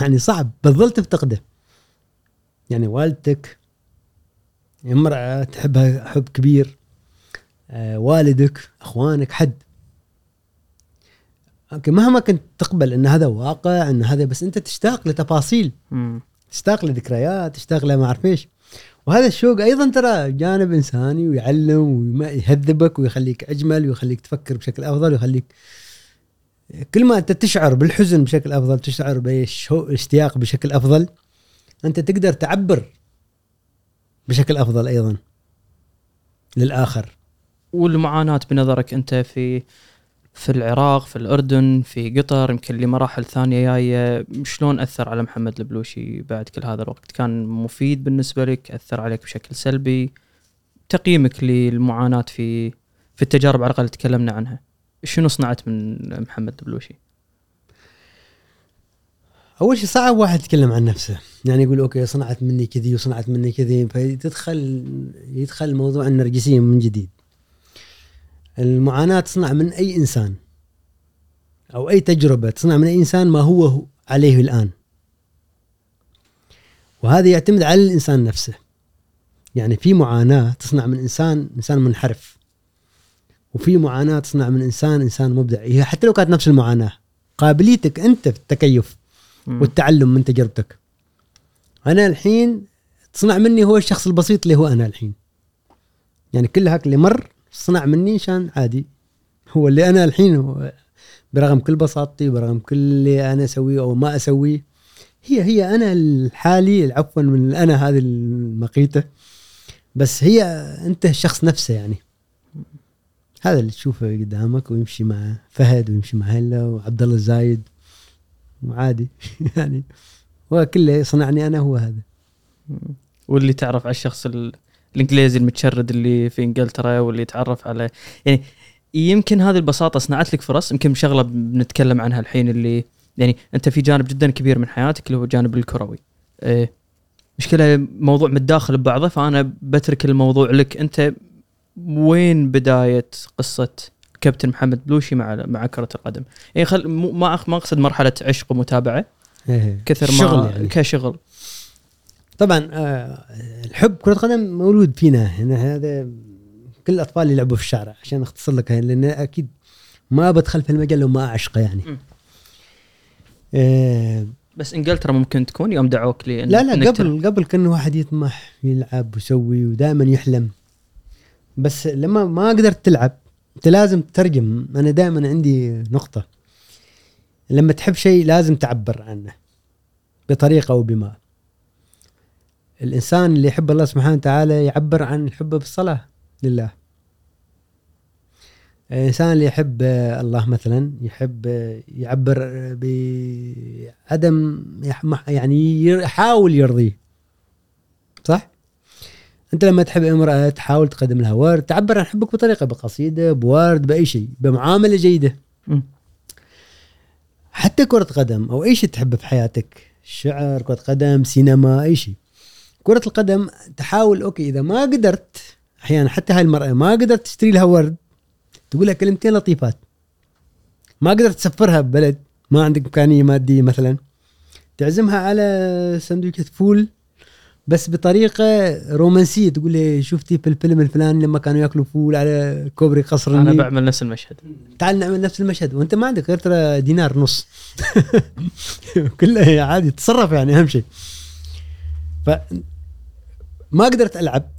[SPEAKER 1] يعني صعب بتظل تفتقده. يعني والدتك امرأة تحبها حب كبير آه والدك أخوانك حد. أوكي مهما كنت تقبل إن هذا واقع إن هذا بس أنت تشتاق لتفاصيل
[SPEAKER 2] مم.
[SPEAKER 1] تشتاق لذكريات تشتاق لما أعرف إيش وهذا الشوق أيضا ترى جانب إنساني ويعلم ويهذبك ويخليك أجمل ويخليك تفكر بشكل أفضل ويخليك كل ما أنت تشعر بالحزن بشكل أفضل تشعر باشتياق بشكل أفضل أنت تقدر تعبر بشكل أفضل أيضا للآخر
[SPEAKER 2] والمعاناة بنظرك أنت في في العراق في الأردن في قطر يمكن لمراحل ثانية جاية. شلون أثر على محمد البلوشي بعد كل هذا الوقت؟ كان مفيد بالنسبة لك؟ أثر عليك بشكل سلبي؟ تقييمك للمعاناة في في التجارب على الأقل تكلمنا عنها. شنو صنعت من محمد البلوشي؟
[SPEAKER 1] أول شيء صعب واحد يتكلم عن نفسه. يعني يقول أوكي صنعت مني كذي وصنعت مني كذي. فتدخل يدخل موضوع النرجسية من جديد. المعاناة تصنع من أي إنسان أو أي تجربة تصنع من أي إنسان ما هو عليه الآن. وهذا يعتمد على الإنسان نفسه. يعني في معاناة تصنع من إنسان إنسان منحرف. وفي معاناة تصنع من إنسان إنسان مبدع. هي حتى لو كانت نفس المعاناة قابليتك أنت في التكيف والتعلم من تجربتك. أنا الحين تصنع مني هو الشخص البسيط اللي هو أنا الحين. يعني كل هاك اللي مر صنع مني عشان عادي. هو اللي أنا الحين برغم كل بساطتي برغم كل اللي أنا أسويه أو ما أسويه هي هي أنا الحالي عفوا من الانا هذه المقيتة. بس هي أنت الشخص نفسه يعني. هذا اللي تشوفه قدامك ويمشي مع فهد ويمشي مع هلا وعبد الله الزايد. وعادي يعني. هو كله صنعني أنا هو هذا.
[SPEAKER 2] واللي تعرف على الشخص الإنجليزي المتشرد اللي في إنجلترا واللي يتعرف على يعني يمكن هذه البساطة صنعت لك فرص يمكن شغلة بنتكلم عنها الحين اللي يعني أنت في جانب جدا كبير من حياتك اللي هو الجانب الكروي. إيه مشكلة موضوع متداخل ببعضه فأنا بترك الموضوع لك. أنت وين بداية قصة كابتن محمد بلوشي مع مع كرة القدم؟ يعني خل ما ما أقصد مرحلة عشق ومتابعة.
[SPEAKER 1] إيه.
[SPEAKER 2] كثر ما
[SPEAKER 1] شغل يعني.
[SPEAKER 2] كشغل.
[SPEAKER 1] طبعا آه، الحب كرة القدم مولود فينا. هنا هذا كل الأطفال يلعبوا في الشارع عشان أختصر لك لأن أكيد ما بدخل في المجال لو ما أعشقه يعني.
[SPEAKER 2] آه بس إنجلترا ممكن تكون يوم دعوك لي
[SPEAKER 1] لا لا قبل قبل كان واحد يطمح يلعب ويسوي ودائما يحلم. بس لما ما قدرت تلعب أنت لازم تترجم. أنا دائما عندي نقطة. لما تحب شيء لازم تعبر عنه بطريقة أو بما. الإنسان اللي يحب الله سبحانه وتعالى يعبر عن حبه بالصلاه لله. الإنسان اللي يحب الله مثلا يحب يعبر بعدم يعني يحاول يرضيه. صح؟ أنت لما تحب امرأة تحاول تقدم لها ورد تعبر عن حبك بطريقة بقصيدة بورد بأي شيء بمعاملة جيدة. حتى كرة قدم أو أي شيء تحبه في حياتك شعر كرة قدم سينما أي شيء. كرة القدم تحاول okay إذا ما قدرت أحيانا حتى هاي المرأة ما قدرت تشتري لها ورد تقول لها كلمتين لطيفات. ما قدرت تسفرها ببلد ما عندك إمكانية مادية مثلا تعزمها على سندويشة فول بس بطريقة رومانسية تقول لي شفتي في الفيلم الفلاني لما كانوا يأكلوا فول على كوبري قصر
[SPEAKER 2] أنا بعمل نفس المشهد.
[SPEAKER 1] تعال نعمل نفس المشهد وأنت ما عندك غير ترى دينار نص. كله عادي تصرف يعني أهم شيء. ف ما قدرت ألعب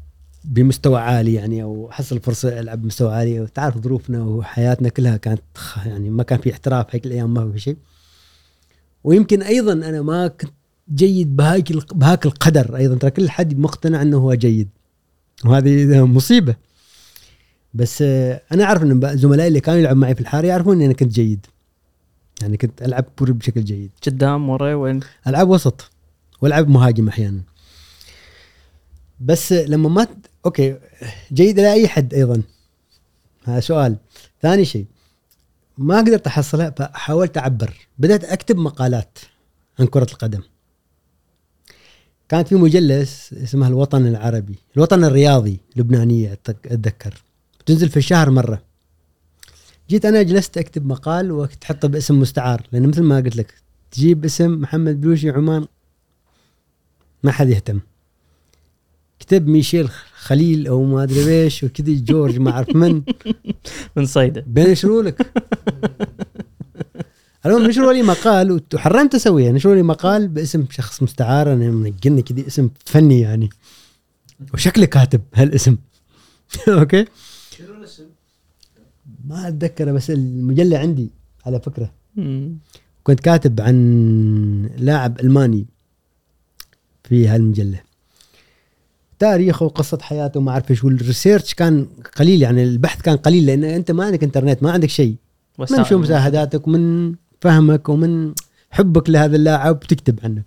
[SPEAKER 1] بمستوى عالي يعني أو حصل فرصة ألعب بمستوى عالي وتعرف ظروفنا وحياتنا كلها كانت يعني ما كان في احتراف هيك الأيام ما في شيء. ويمكن أيضا أنا ما كنت جيد بهاك بهاك القدر أيضا ترى كل حد مقتنع إنه هو جيد وهذه مصيبة. بس أنا أعرف إن زملائي اللي كانوا يلعبوا معي في الحارة يعرفون إني أنا كنت جيد. يعني كنت ألعب بشكل جيد.
[SPEAKER 2] قدام ورا وين؟
[SPEAKER 1] ألعب وسط وألعب مهاجم أحيانا. بس لما ما أوكي جيد لأي حد أيضا. هذا سؤال. ثاني شيء ما قدرت أحصلها فحاولت أعبر. بدأت أكتب مقالات عن كرة القدم. كانت في مجله اسمها الوطن العربي الوطن الرياضي لبنانيه أتذكر. تنزل في الشهر مرة. جيت أنا جلست أكتب مقال وتحطه باسم مستعار لأن مثل ما قلت لك تجيب اسم محمد بلوشي عمان ما حد يهتم. كتب ميشيل خليل أو ما أدري إيش وكذا جورج ما اعرف من
[SPEAKER 2] من صيدا.
[SPEAKER 1] بين لك؟ المهم نشروا لي مقال وحرمت اسويها نشروا لي مقال باسم شخص مستعار أنا منقلني كذي اسم فني يعني. وشكلي كاتب هالاسم. okay؟
[SPEAKER 4] شنو الاسم؟
[SPEAKER 1] ما أتذكره بس المجلة عندي على
[SPEAKER 2] فكرة.
[SPEAKER 1] كنت كاتب عن لاعب ألماني في هالمجلة. تاريخه وقصة حياته وما أعرف إيش وال research كان قليل يعني البحث كان قليل لأن أنت ما عندك إنترنت ما عندك شيء. من. شو مشاهداتك؟ ومن فهمك ومن حبك لهذا اللاعب تكتب عنه.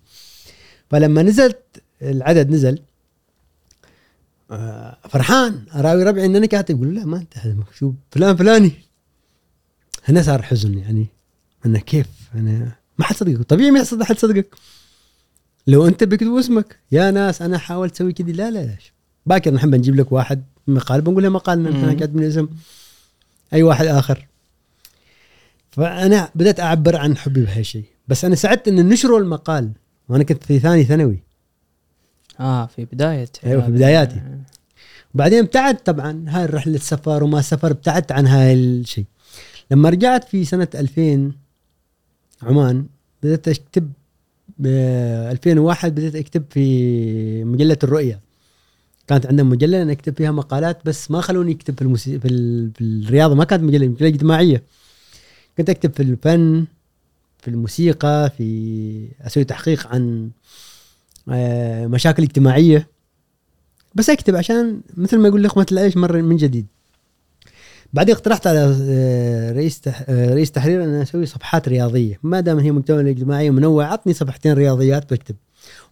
[SPEAKER 1] فلما نزلت العدد نزل آه، فرحان اراوي ربعي إن أنا كاتب. يقول لا ما أنت شو فلان فلاني. هنا صار حزن يعني أنا كيف؟ أنا ما حد صدقك طبيعي ما حد صدقك. لو انت بيكتبوا اسمك. يا ناس أنا حاولت أسوي كذي. لا لا لا باكر نحب نجيب لك واحد مقال. بنقول له مقالنا إحنا
[SPEAKER 2] مم.
[SPEAKER 1] كاتبين اسم أي واحد آخر. فأنا بدأت أعبر عن حبي بهالشيء بس أنا سعدت ان نشروا المقال. وأنا كنت في ثاني ثانوي.
[SPEAKER 2] آه في بداية.
[SPEAKER 1] أيوة، في بداياتي. وبعدين ابتعدت طبعا. هاي الرحلة سفر وما سفر ابتعدت عن هاي الشيء. لما رجعت في سنة 2000 عمان بدأت أكتب 2001 بدأت أكتب في مجلة الرؤيا كانت عندنا مجلة أنا أكتب فيها مقالات بس ما خلوني أكتب في, الموسي... في, ال... في الرياضة. ما كانت مجلة مجلة اجتماعية. كنت أكتب في الفن في الموسيقى في أسوي تحقيق عن آه، مشاكل اجتماعية. بس أكتب عشان مثل ما يقول لقمه العيش مرة من جديد. بعدين اقترحت على آه، رئيس. آه، رئيس تحرير إن أسوي صفحات رياضية. ما دام هي مجتمع اجتماعيه منوع عطني صفحتين رياضيات بكتب.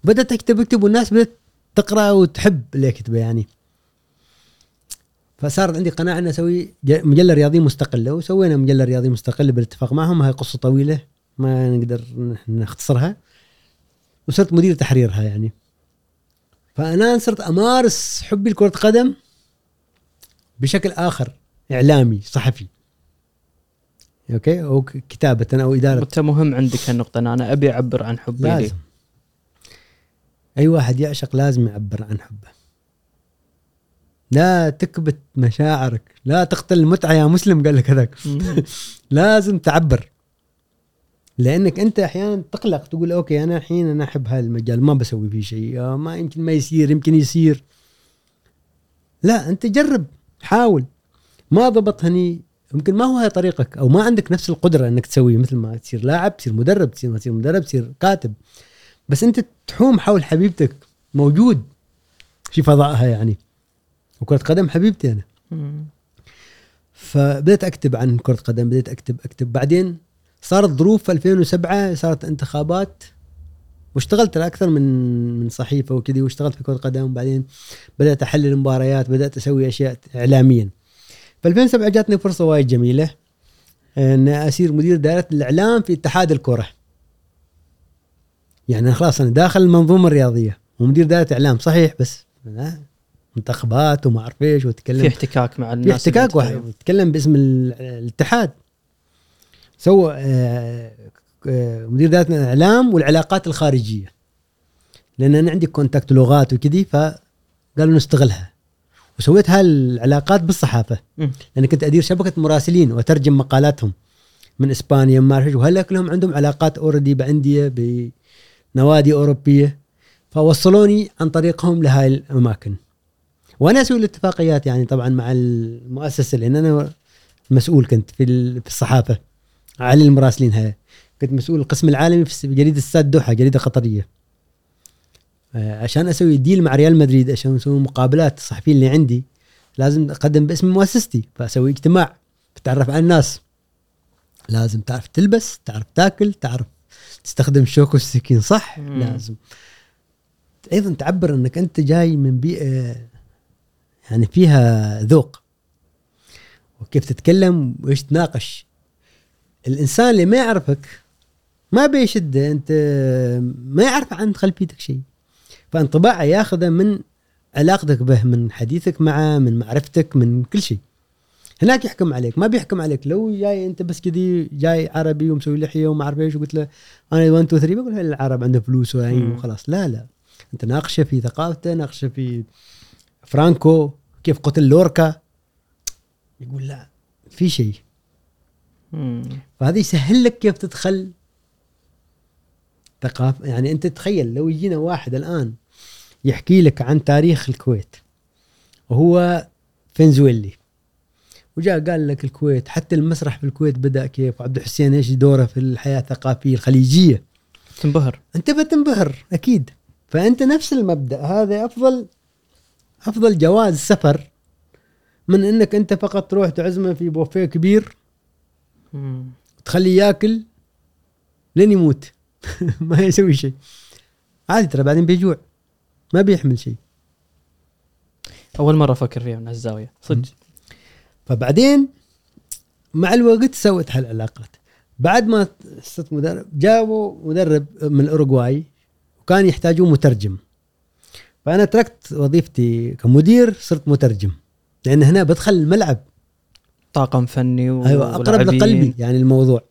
[SPEAKER 1] وبدأت أكتب أكتب والناس بدأت تقرأ وتحب اللي اكتبه يعني. فصارت عندي قناعة ان أسوي مجلة رياضية مستقلة وسوينا مجلة رياضية مستقلة بالاتفاق معهم. هاي قصة طويلة ما نقدر نختصرها. وصرت مدير تحريرها يعني. فأنا صرت أمارس حبي لكرة قدم بشكل آخر. إعلامي صحفي. أوكي؟ أو كتابة أو إدارة.
[SPEAKER 2] انت مهم عندك هالنقطة؟ أنا أبي أعبر عن حبي لي.
[SPEAKER 1] لازم. أي واحد يعشق لازم يعبر عن حبه. لا تكبت مشاعرك. لا تقتل المتعة يا مسلم قال لك هذاك. لازم تعبر. لأنك أنت أحيانا تقلق تقول أوكي أنا الحين أنا أحب هذا المجال ما بسوي فيه شيء. آه، ما يمكن ما يصير يمكن يصير. لا أنت جرب حاول. ما ضبط هني يمكن ما هو هاي طريقك أو ما عندك نفس القدرة إنك تسويه مثل ما تصير لاعب تصير مدرب تصير ما تصير مدرب تصير كاتب. بس أنت تحوم حول حبيبتك موجود في فضائها يعني. وكرة قدم حبيبتي أنا.
[SPEAKER 2] مم.
[SPEAKER 1] فبدأت أكتب عن كرة قدم بدأت أكتب أكتب. بعدين صارت ظروف في 2007 صارت انتخابات واشتغلت على أكثر من من صحيفة وكذي واشتغلت في كرة قدم. وبعدين بدأت أحلل مباريات بدأت أسوي أشياء اعلاميا. في 2007 جاتني فرصة وايد جميلة إن اصير مدير دائرة الإعلام في اتحاد الكرة. يعني خلاص أنا داخل المنظومة الرياضية ومدير دائرة إعلام صحيح بس منتخبات وما أعرف إيش وأتكلم
[SPEAKER 2] في احتكاك مع
[SPEAKER 1] في
[SPEAKER 2] الناس
[SPEAKER 1] احتكاك
[SPEAKER 2] اللي
[SPEAKER 1] واحد يتكلم باسم ال- الاتحاد. سوى آه، آه، مدير دائرة الإعلام والعلاقات الخارجية لأن أنا عندي كونتاكت لغات وكذي فقالوا نستغلها. وسويت هالعلاقات
[SPEAKER 2] بالصحافة.
[SPEAKER 1] لأن كنت أدير شبكة مراسلين وأترجم مقالاتهم من إسبانيا ما اعرف إيش وهلأ كلهم عندهم علاقات already بأندية بنوادي أوروبية فوصلوني عن طريقهم لهاي الأماكن. وأنا أسوي الاتفاقيات يعني طبعا مع المؤسسة لأن أنا مسؤول كنت في في الصحافة على المراسلين هاي. كنت مسؤول القسم العالمي في جريدة استاد الدوحة جريدة قطريه عشان أسوي deal مع ريال مدريد عشان أسوي مقابلات الصحفيين اللي عندي لازم أقدم باسم مؤسستي فأسوي اجتماع. بتعرف على الناس. لازم تعرف تلبس تعرف تاكل تعرف تستخدم الشوك والسكين صح؟
[SPEAKER 2] مم.
[SPEAKER 1] لازم. أيضا تعبر إنك أنت جاي من بيئة يعني فيها ذوق. وكيف تتكلم وإيش تناقش. الإنسان اللي ما يعرفك ما بيشده أنت ما يعرف عن خلفيتك شيء. فانطباعه ياخذه من علاقتك به من حديثك معه من معرفتك من كل شيء. هناك يحكم عليك ما بيحكم عليك. لو جاي أنت بس كذي جاي عربي ومسوي لحية وما أعرف إيش وقلت له أنا 1 2 3 بقول العرب عنده فلوس. وخلاص. لا لا. أنت ناقشة في ثقافته ناقشة في فرانكو كيف قتل لوركا. يقول لا في شيء. فهذا يسهل لك كيف تدخل ثقافه يعني أنت تخيل لو يجينا واحد الآن يحكي لك عن تاريخ الكويت وهو فنزويلي وجاء قال لك الكويت حتى المسرح في الكويت بدأ كيف؟ وعبد الحسين إيش دوره في الحياة الثقافية الخليجية؟
[SPEAKER 2] تنبهر.
[SPEAKER 1] أنت بتنبهر أكيد. فأنت نفس المبدأ هذا أفضل أفضل جواز سفر من إنك أنت فقط تروح تعزمه في بوفيه كبير. تخليه ياكل لين يموت. ما يسوي شيء. عادي ترى بعدين بيجوع. ما بيحمل شيء.
[SPEAKER 2] أول مرة أفكر فيها من هالزاوية. صدق.
[SPEAKER 1] فبعدين مع الوقت سوت هالعلاقات. بعد ما صرت مدرب جابوا مدرب من الأوروغواي وكان يحتاجون مترجم. فأنا تركت وظيفتي كمدير صرت مترجم. لأن هنا بدخل الملعب.
[SPEAKER 2] طاقم فني و...
[SPEAKER 1] أيوه
[SPEAKER 2] أقرب.
[SPEAKER 1] لقلبي يعني الموضوع.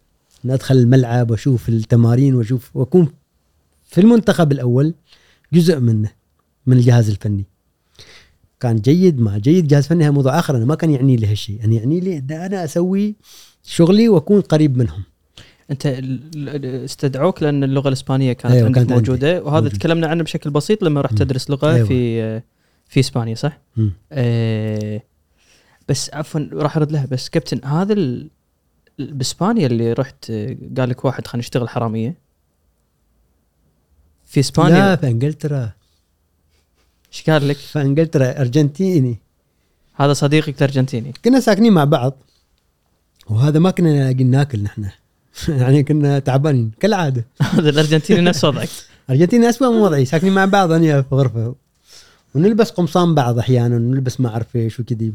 [SPEAKER 1] ان أدخل الملعب وأشوف التمارين وأشوف وأكون في المنتخب الأول جزء منه من الجهاز الفني كان جيد ما جيد جهاز فني هذا موضوع آخر أنا ما كان يعني لي هالشيء أنا يعني لي ان أنا أسوي شغلي وأكون قريب منهم
[SPEAKER 2] أنت استدعوك لأن اللغة الإسبانية كانت
[SPEAKER 1] أيوة،
[SPEAKER 2] عندك
[SPEAKER 1] كانت عندي.
[SPEAKER 2] موجودة وهذا
[SPEAKER 1] موجودة.
[SPEAKER 2] تكلمنا عنه بشكل بسيط لما رحت. تدرس لغة
[SPEAKER 1] أيوة.
[SPEAKER 2] في في إسبانيا صح؟ آه بس عفوا راح أرد لها بس كابتن هذا ال... بإسبانيا اللي رحت قال لك واحد خلينا نشتغل حرامية. في إسبانيا.
[SPEAKER 1] لا في إنجلترا.
[SPEAKER 2] إيش قال لك؟
[SPEAKER 1] في إنجلترا أرجنتيني.
[SPEAKER 2] هذا صديقك الأرجنتيني.
[SPEAKER 1] كنا ساكنين مع بعض وهذا ما كنا لاقيين ناكل نحن. يعني كنا تعبانين كالعادة.
[SPEAKER 2] هذا الأرجنتيني نفس وضعك.
[SPEAKER 1] ارجنتينا اسوء من وضعي. ساكنين مع بعض أنا في غرفة. ونلبس قمصان بعض أحيانا ونلبس ما أعرف إيش وكذي.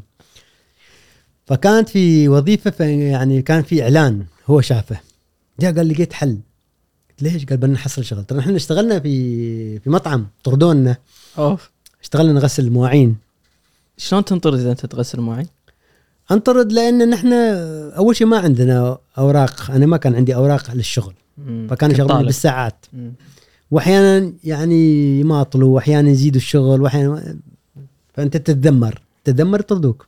[SPEAKER 1] فكانت في وظيفة في يعني كان في إعلان هو شافه. جاء قال لقيت حل. قلت ليش؟ قال بدنا نحصل شغل. ترى إحنا اشتغلنا في في مطعم طردونا.
[SPEAKER 2] أوف.
[SPEAKER 1] اشتغلنا نغسل المواعين.
[SPEAKER 2] شلون تنطر إذا أنت تغسل مواعين؟
[SPEAKER 1] انطرد لأن نحن أول شيء ما عندنا أوراق. أنا ما كان عندي أوراق للشغل.
[SPEAKER 2] مم.
[SPEAKER 1] فكانوا يشغلوني
[SPEAKER 2] كطالب.
[SPEAKER 1] بالساعات.
[SPEAKER 2] مم.
[SPEAKER 1] واحيانا يعني يماطلوا واحيانا يزيدوا الشغل. واحيانا فأنت تتذمر. تتذمر يطردوك.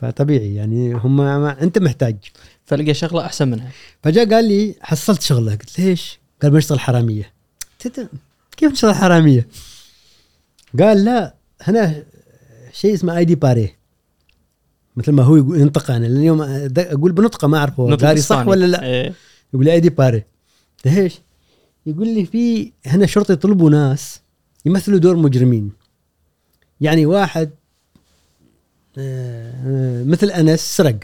[SPEAKER 1] فطبيعي يعني هم ما أنت محتاج
[SPEAKER 2] فلقى شغلة أحسن منها
[SPEAKER 1] فجاء قال لي حصلت شغلة قلت ليش؟ قال بنشتغل حرامية قلت كيف نشتغل حرامية؟ قال لا هنا شيء اسمه آي دي باري مثل ما هو يقول ينطق أنا اليوم أقول بنطقة ما اعرف هو قاري صح. ولا لا
[SPEAKER 2] إيه.
[SPEAKER 1] يقول لي ID parade ليش؟ يقول لي في هنا شرطه يطلبوا ناس يمثلوا دور مجرمين يعني واحد مثل أنس سرق.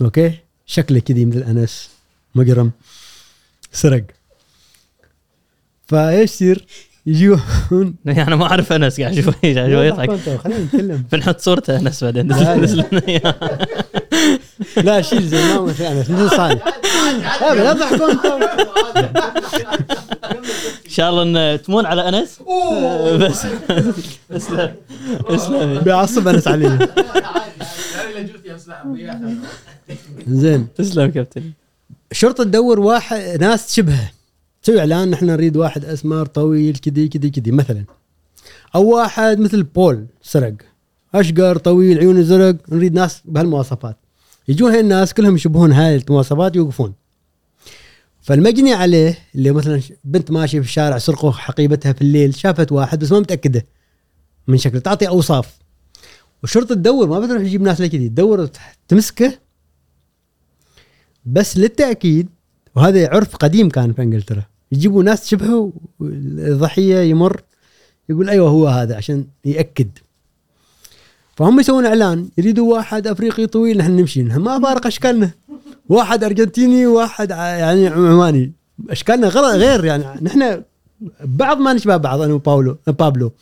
[SPEAKER 1] okay؟ شكله كذي مثل أنس مجرم سرق. فايش يصير؟ يجون.
[SPEAKER 2] يعني أنا ما أعرف أنس قاعد أشوف قاعد أشوف يضحك.
[SPEAKER 1] خلينا نتكلم.
[SPEAKER 2] بنحط صورته أنس بعدين.
[SPEAKER 1] لا، شيل زي ما مثل أنس مثل صالح لا أنتم
[SPEAKER 2] إن شاء الله إن تمون على أنس. بس. اسلم اسلم
[SPEAKER 1] بيعصب أنس علينا زين.
[SPEAKER 2] تسلم كابتن.
[SPEAKER 1] الشرطه تدور واحد ناس شبهه تسوي إعلان نحن نريد واحد اسمر طويل كذي كذي كذي مثلا. أو واحد مثل بول سرق. أشقر طويل عيونه زرق نريد ناس بهالمواصفات. يجون هاي الناس كلهم يشبهون هاي المواصفات يوقفون. فالمجني عليه اللي مثلا بنت ماشية في الشارع سرقوا حقيبتها في الليل شافت واحد بس ما متأكدة من شكله تعطي أوصاف. والشرطه تدور ما بتروح تجيب ناس كذي تدور تمسكه. بس للتأكيد وهذا عرف قديم كان في إنجلترا. يجيبوا ناس شبهه الضحية يمر يقول أيوه هو هذا عشان يأكد. فهم يسوون إعلان يريدوا واحد أفريقي طويل نحن نمشي نحن ما فارق أشكالنا. واحد أرجنتيني وواحد ع- يعني عماني. أشكالنا غير يعني نحن بعض ما نشبه بعض أنا وباولو بابلو.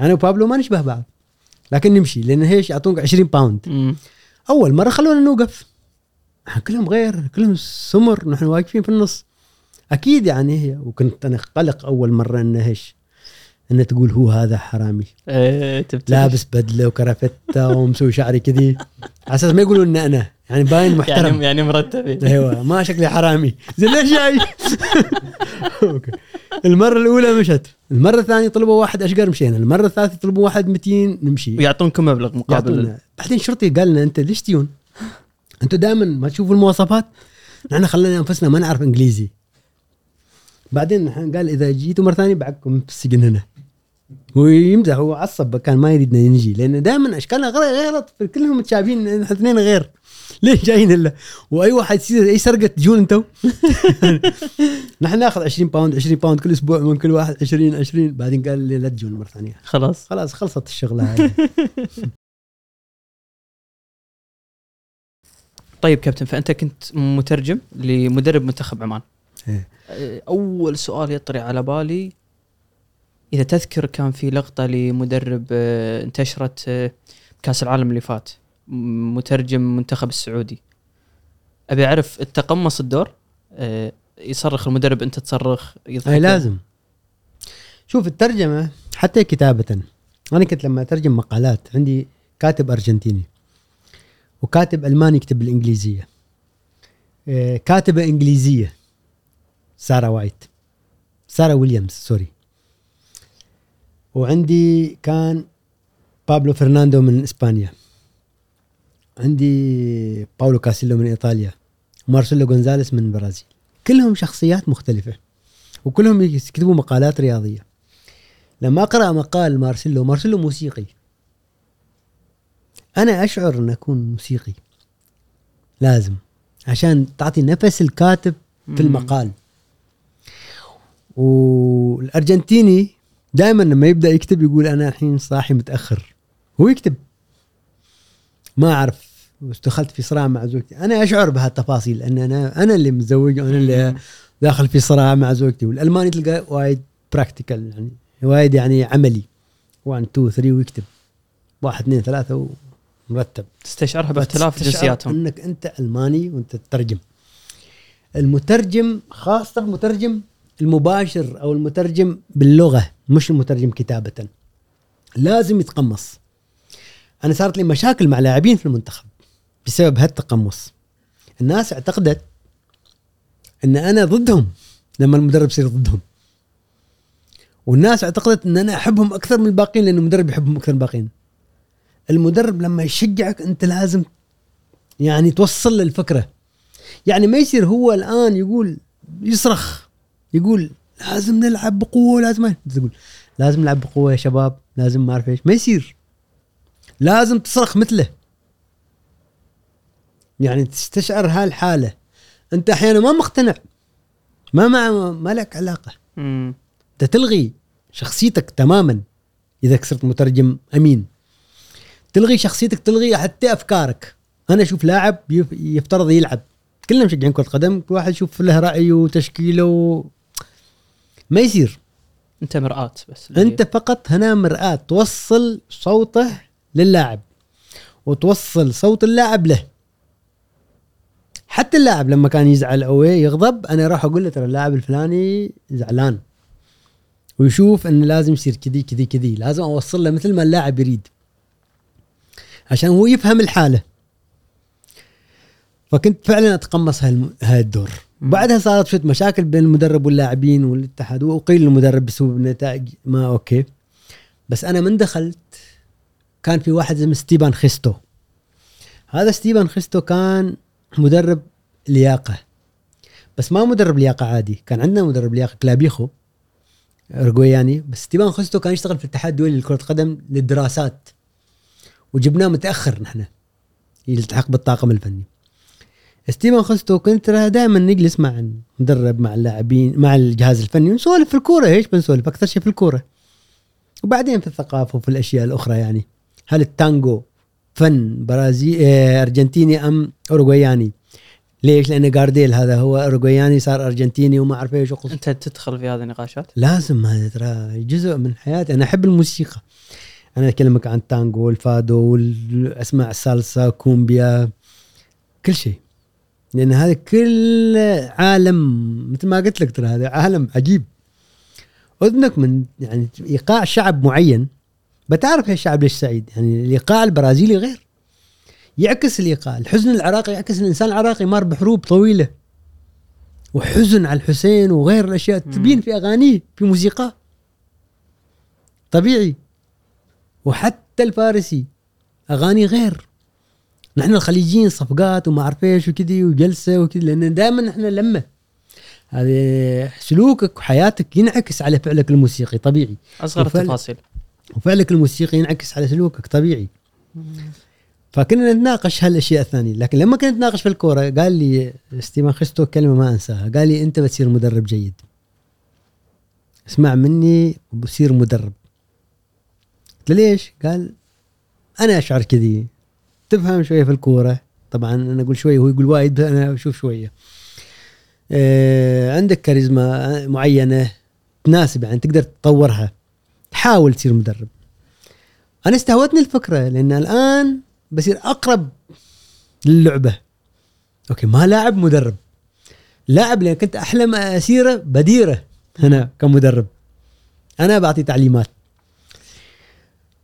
[SPEAKER 1] أنا وبابلو ما نشبه بعض. لكن نمشي لأن هيش يعطونك 20 باوند
[SPEAKER 2] مم.
[SPEAKER 1] أول مرة خلونا نوقف. إحنا كلهم غير كلهم سمر نحن واقفين في النص. أكيد يعني هي وكنت أنا قلق أول مرة انه إيش؟ انه تقول هو هذا حرامي.
[SPEAKER 2] تبتدي.
[SPEAKER 1] لابس بدلة وكرافته ومسوي شعري كذي. على أساس ما يقولوا ان أنا يعني باين محترم.
[SPEAKER 2] يعني يعني مرتب
[SPEAKER 1] أيوه ما شكلي حرامي. زين ليش جاي؟ المرة الأولى مشت. المرة الثانية طلبوا واحد أشقر مشينا. المرة الثالثة طلبوا واحد 200 نمشي.
[SPEAKER 2] ويعطونكم مبلغ مقابل
[SPEAKER 1] يعطونا. بعدين شرطي قال لنا أنت ليش تجون؟ أنتم دائما ما تشوفوا المواصفات؟ نحن خلينا أنفسنا ما نعرف إنجليزي. بعدين قال إذا جيتوا مرة ثانية بعدكم في السجن هنا ويمزح هو عصب كان ما يريدنا نجي لأن دائما اشكالنا غير غلط. كلهم متشابهين نحن اثنين غير. ليش جايين الا وأي واحد يصير أي سرقة تجون أنتم نحن ناخذ 20 باوند 20 باوند كل أسبوع من كل واحد 20 20 بعدين قال لي لا تجون مرة ثانية.
[SPEAKER 2] خلاص.
[SPEAKER 1] خلاص خلصت الشغلة هذه
[SPEAKER 2] طيب كابتن فأنت كنت مترجم لمدرب منتخب عمان. أول سؤال يطري على بالي إذا تذكر كان في لقطة لمدرب أه، انتشرت أه، كأس العالم اللي فات مترجم منتخب السعودي. أبي أعرف تقمص الدور يصرخ المدرب أنت تصرخ
[SPEAKER 1] اي لازم. شوف الترجمة حتى كتابة. أنا كنت لما أترجم مقالات عندي كاتب أرجنتيني وكاتب ألماني يكتب بالإنجليزية. كاتبة إنجليزية. سارة وايت. سارة ويليامز سوري. وعندي كان بابلو فرناندو من إسبانيا. عندي باولو كاسيلو من إيطاليا. مارسيلو غونزاليس من البرازيل كلهم شخصيات مختلفة. وكلهم يكتبوا مقالات رياضية. لما أقرأ مقال مارسيلو مارسيلو موسيقي. أنا أشعر أن أكون موسيقي. لازم. عشان تعطي نفس الكاتب في
[SPEAKER 2] مم.
[SPEAKER 1] المقال. والأرجنتيني دائما لما يبدأ يكتب يقول أنا الحين صاحي متأخر. هو يكتب. ما أعرف. دخلت في صراع مع زوجتي. أنا أشعر بهالتفاصيل. إن أنا أنا اللي متزوج وأنا اللي داخل في صراع مع زوجتي. والألماني تلقى وايد براكتيكال يعني وايد يعني عملي. 1 2 3 ويكتب. واحد اثنين ثلاثة ومرتب.
[SPEAKER 2] تستشعرها باختلاف جنسياتهم.
[SPEAKER 1] إنك أنت ألماني وأنت تترجم. المترجم خاصة المترجم المباشر أو المترجم باللغة مش المترجم كتابة. لازم يتقمص. أنا صارت لي مشاكل مع لاعبين في المنتخب بسبب هالتقمص. الناس اعتقدت إن أنا ضدهم لما المدرب يصير ضدهم. والناس اعتقدت إن أنا أحبهم أكثر من الباقيين لأن المدرب يحبهم أكثر من الباقيين. المدرب لما يشجعك أنت لازم يعني توصل له الفكرة. يعني ما يصير هو الآن يقول يصرخ. يقول لازم نلعب بقوة لازم تقول لازم نلعب بقوة يا شباب لازم ما أعرف إيش. ما يصير. لازم تصرخ مثله. يعني تستشعر هالحالة. أنت أحيانا ما مقتنع. ما مع ما لك
[SPEAKER 2] علاقة.
[SPEAKER 1] أنت تلغي شخصيتك تماما. إذا صرت مترجم أمين. تلغي شخصيتك تلغي حتى أفكارك. أنا أشوف لاعب يف- يفترض يلعب. كلنا مشجعين كرة قدم. كل واحد يشوف له رأيه وتشكيله. ما يصير.
[SPEAKER 2] أنت مرآة بس.
[SPEAKER 1] أنت فقط هنا مرآة توصل صوته للاعب. وتوصل صوت اللاعب له. حتى اللاعب لما كان يزعل أو يغضب أنا راح أقول له ترى اللاعب الفلاني زعلان. ويشوف إنه لازم يصير كذي كذي كذي. لازم أوصل له مثل ما اللاعب يريد. عشان هو يفهم الحالة. فكنت فعلا أتقمص هالم- هاي الدور بعدها صارت شوية مشاكل بين المدرب واللاعبين والاتحاد وقيل المدرب بسبب النتائج. ما أوكي. بس أنا من دخلت كان في واحد اسمه ستيفان خيستو. هذا ستيفان خيستو كان مدرب لياقة. بس ما مدرب لياقة عادي كان عندنا مدرب لياقة كلابيخو ارجوياني بس ستيفان خيستو كان يشتغل في الاتحاد الدولي لكرة القدم للدراسات. وجبناه متأخر نحن يلتحق بالطاقم الفني. ستيفان خيستو كنت دائما نجلس مع المدرب مع اللاعبين مع الجهاز الفني ونسولف في الكورة إيش بنسولف أكثر شيء في الكورة. وبعدين في الثقافة وفي الأشياء الأخرى يعني. هل التانجو فن برازيلي آه، أرجنتيني أم اوروغوياني ليش؟ لأن جارديل هذا هو اوروغوياني صار أرجنتيني وما أعرف إيش وقص.
[SPEAKER 2] أنت تدخل في هذه النقاشات؟
[SPEAKER 1] لازم هذا ترى جزء من حياتي. أنا أحب الموسيقى. أنا أكلمك عن التانجو والفادو والاسماع السالسا كومبيا كل شيء. لأن هذا كل عالم مثل ما قلت لك ترى هذا عالم عجيب. أذنك من يعني إيقاع شعب معين. بتعرف هالشعب ليش سعيد؟ يعني الإيقاع البرازيلي غير. يعكس الإيقاع. الحزن العراقي يعكس الإنسان العراقي مر بحروب طويلة. وحزن على الحسين وغير
[SPEAKER 2] الأشياء.
[SPEAKER 1] تبين في أغانيه في موسيقاه طبيعي. وحتى الفارسي أغاني غير. نحن الخليجيين صفقات وما أعرف إيش وكذي وجلسة وكذي لأن دائما إحنا لمة. هذه سلوكك وحياتك ينعكس على فعلك الموسيقي طبيعي.
[SPEAKER 2] أصغر
[SPEAKER 1] وفعلا-
[SPEAKER 2] التفاصيل.
[SPEAKER 1] وفعلك الموسيقي ينعكس على سلوكك طبيعي. فكنا نتناقش هالأشياء الثانية لكن لما كنا نتناقش في الكورة قال لي ستيفن خستو كلمة ما أنساها قال لي أنت بتصير مدرب جيد. اسمع مني وبصير مدرب. قلت له ليش؟ قال أنا أشعر كذي. تفهم شوية في الكورة. طبعا أنا أقول شوية وهو يقول وايد أنا أشوف شوية. آه عندك كاريزما معينة تناسب يعني تقدر تطورها. حاول تصير مدرب. أنا استهوتني الفكرة لأن الآن بصير أقرب للعبة. أوكي ما لاعب مدرب. لاعب لأن كنت أحلم أسيره بديره هنا كمدرب. أنا بعطي تعليمات.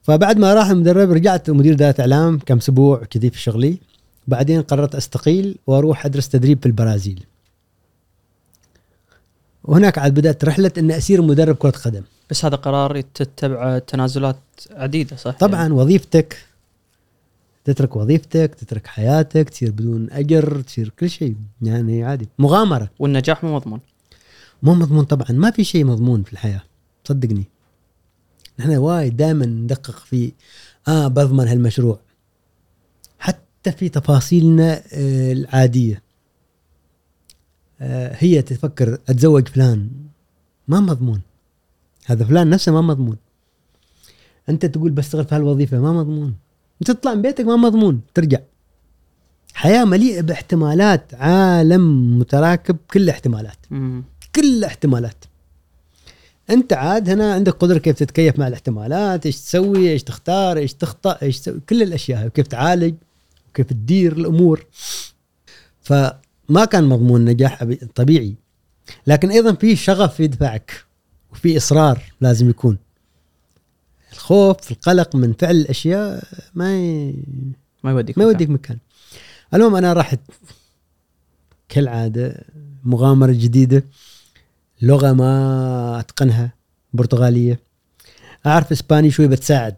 [SPEAKER 1] فبعد ما راح المدرب رجعت مدير إدارة إعلام كم أسبوع كذي في شغلي. بعدين قررت أستقيل وأروح أدرس تدريب في البرازيل. وهناك عاد بدأت رحلة إني اصير مدرب كرة قدم.
[SPEAKER 2] بس هذا قرار تتبع تنازلات عديدة صح؟
[SPEAKER 1] طبعا وظيفتك. تترك وظيفتك تترك حياتك تصير بدون أجر تصير كل شيء. يعني عادي. مغامرة.
[SPEAKER 2] والنجاح مو مضمون.
[SPEAKER 1] مو مضمون طبعا. ما في شيء مضمون في الحياة. صدقني. نحن وايد دائما ندقق في آه بضمن هالمشروع. حتى في تفاصيلنا آه العادية. آه هي تفكر أتزوج فلان. ما مضمون. هذا فلان نفسه ما مضمون. أنت تقول بشتغل في هالوظيفة ما مضمون. أنت تطلع من بيتك ما مضمون. ترجع. حياة مليئة باحتمالات عالم متراكب كل احتمالات.
[SPEAKER 2] مم.
[SPEAKER 1] كل احتمالات. انت عاد هنا عندك قدرة كيف تتكيف مع الاحتمالات إيش تسوي إيش تختار إيش تخطأ إيش تسوي كل الأشياء وكيف تعالج وكيف تدير الأمور. فما كان مضمون نجاح طبيعي. لكن أيضا في شغف يدفعك وفي إصرار لازم يكون. الخوف القلق من فعل الأشياء ما ي...
[SPEAKER 2] ما يوديك
[SPEAKER 1] ما
[SPEAKER 2] مكان.
[SPEAKER 1] يوديك مكان. المهم أنا رحت كالعادة مغامرة جديدة. لغة ما أتقنها برتغالية. أعرف إسباني شوي بتساعد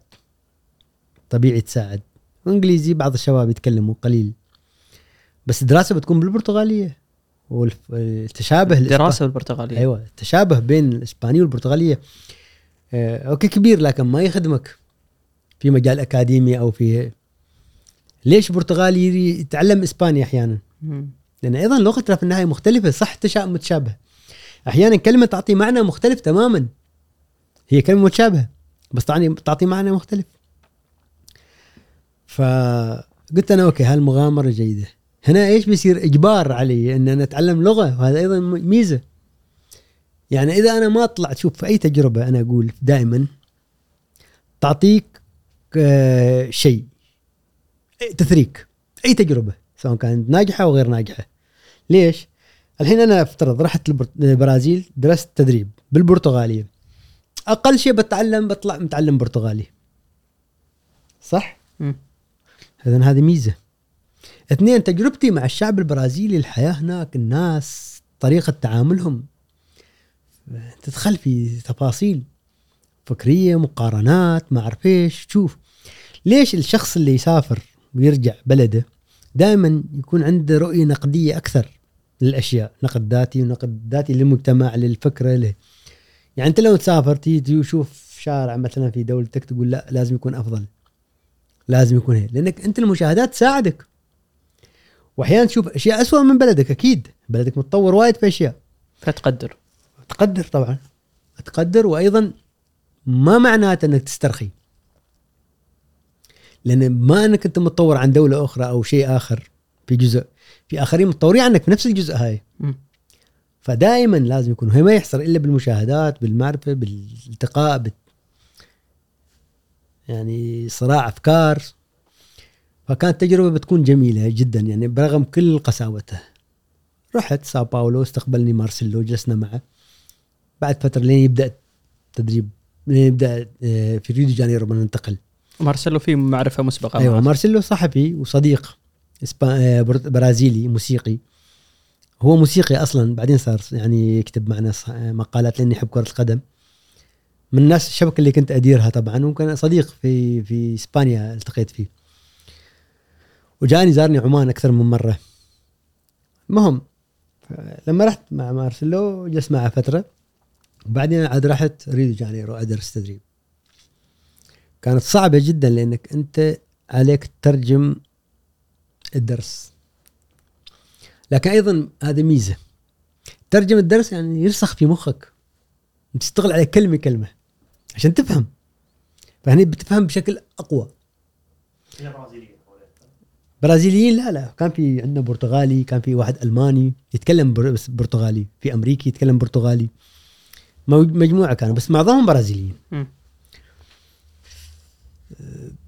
[SPEAKER 1] طبيعي تساعد. وانجليزي بعض الشباب يتكلموا قليل. بس الدراسة بتكون بالبرتغالية والتشابه
[SPEAKER 2] دراسه بالبرتغالية.
[SPEAKER 1] أيوه التشابه بين الإسبانية والبرتغالية. آه، أوكي كبير لكن ما يخدمك في مجال أكاديمي أو في ليش برتغالي يتعلم إسباني
[SPEAKER 2] أحيانا؟
[SPEAKER 1] لأن أيضا لغه ترى في النهاية مختلفة صح تشابه متشابه. أحيانا كلمة تعطي معنى مختلف تماما. هي كلمة متشابهة بس تعني تعطي معنى مختلف. فقلت أنا أوكي هالمغامرة جيدة. هنا إيش بيصير؟ إجبار علي إن أنا أتعلم لغة وهذا أيضا ميزة. يعني إذا أنا ما طلعت شوف في أي تجربة أنا أقول دائما تعطيك آه، شيء تثريك أي تجربة سواء كانت ناجحة أو غير ناجحة. ليش؟ الحين أنا أفترض رحت البر- البرازيل درست تدريب بالبرتغالية. أقل شيء بتعلم بطلع متعلم برتغالي. صح. اذا هذه ميزة. اثنين تجربتي مع الشعب البرازيلي الحياة هناك الناس طريقة تعاملهم. تدخل في تفاصيل فكرية مقارنات ما أعرف إيش. تشوف ليش الشخص اللي يسافر ويرجع بلده دائما يكون عنده رؤية نقدية أكثر؟ للأشياء نقد ذاتي ونقد ذاتي للمجتمع للفكرة له يعني أنت لو تسافر تيجي وشوف شارع مثلا في دولتك تقول لا لازم يكون أفضل. لازم يكون هيك. لأنك أنت المشاهدات تساعدك. واحيانا تشوف أشياء أسوأ من بلدك أكيد. بلدك متطور وايد في أشياء.
[SPEAKER 2] فتقدر.
[SPEAKER 1] تقدر طبعا. تقدر وأيضا ما معناته إنك تسترخي. لأن ما إنك أنت متطور عن دولة أخرى أو شيء آخر في جزء. في آخرين متطورين عنك في نفس الجزء هاي. فدائما لازم يكون هي ما يحصل إلا بالمشاهدات بالمعرفة بالالتقاء بال يعني صراع أفكار. فكانت تجربة بتكون جميلة جدا يعني برغم كل قساوتها. رحت ساو باولو استقبلني مارسيلو جلسنا معه. بعد فترة لين يبدأ التدريب لين يبدأ آه، في ريو دي جانيرو بننتقل.
[SPEAKER 2] مارسيلو في معرفة
[SPEAKER 1] مسبقة
[SPEAKER 2] أيوه.
[SPEAKER 1] مارسيلو صحفي وصديق. برازيلي موسيقي. هو موسيقي أصلا بعدين صار يعني يكتب معنا آه، مقالات لاني يحب كرة القدم. من الناس الشبكة اللي كنت أديرها طبعا وكان صديق في في إسبانيا التقيت فيه. وجاني زارني عمان أكثر من مرة. المهم لما رحت مع مارسيلو جلست معه فترة. وبعدين عاد رحت ريو جانيرو أدرس تدريب. كانت صعبة جدا لأنك أنت عليك تترجم الدرس. لكن أيضا هذه ميزة. ترجم الدرس يعني يرسخ في مخك. تشتغل عليه كلمة كلمة عشان تفهم. فهني بتفهم بشكل
[SPEAKER 3] أقوى.
[SPEAKER 1] برازيليين؟ لا لا. كان في عندنا برتغالي كان في واحد ألماني يتكلم بس برتغالي. في أمريكي يتكلم برتغالي. مو- مجموعة كانوا بس معظمهم برازيليين.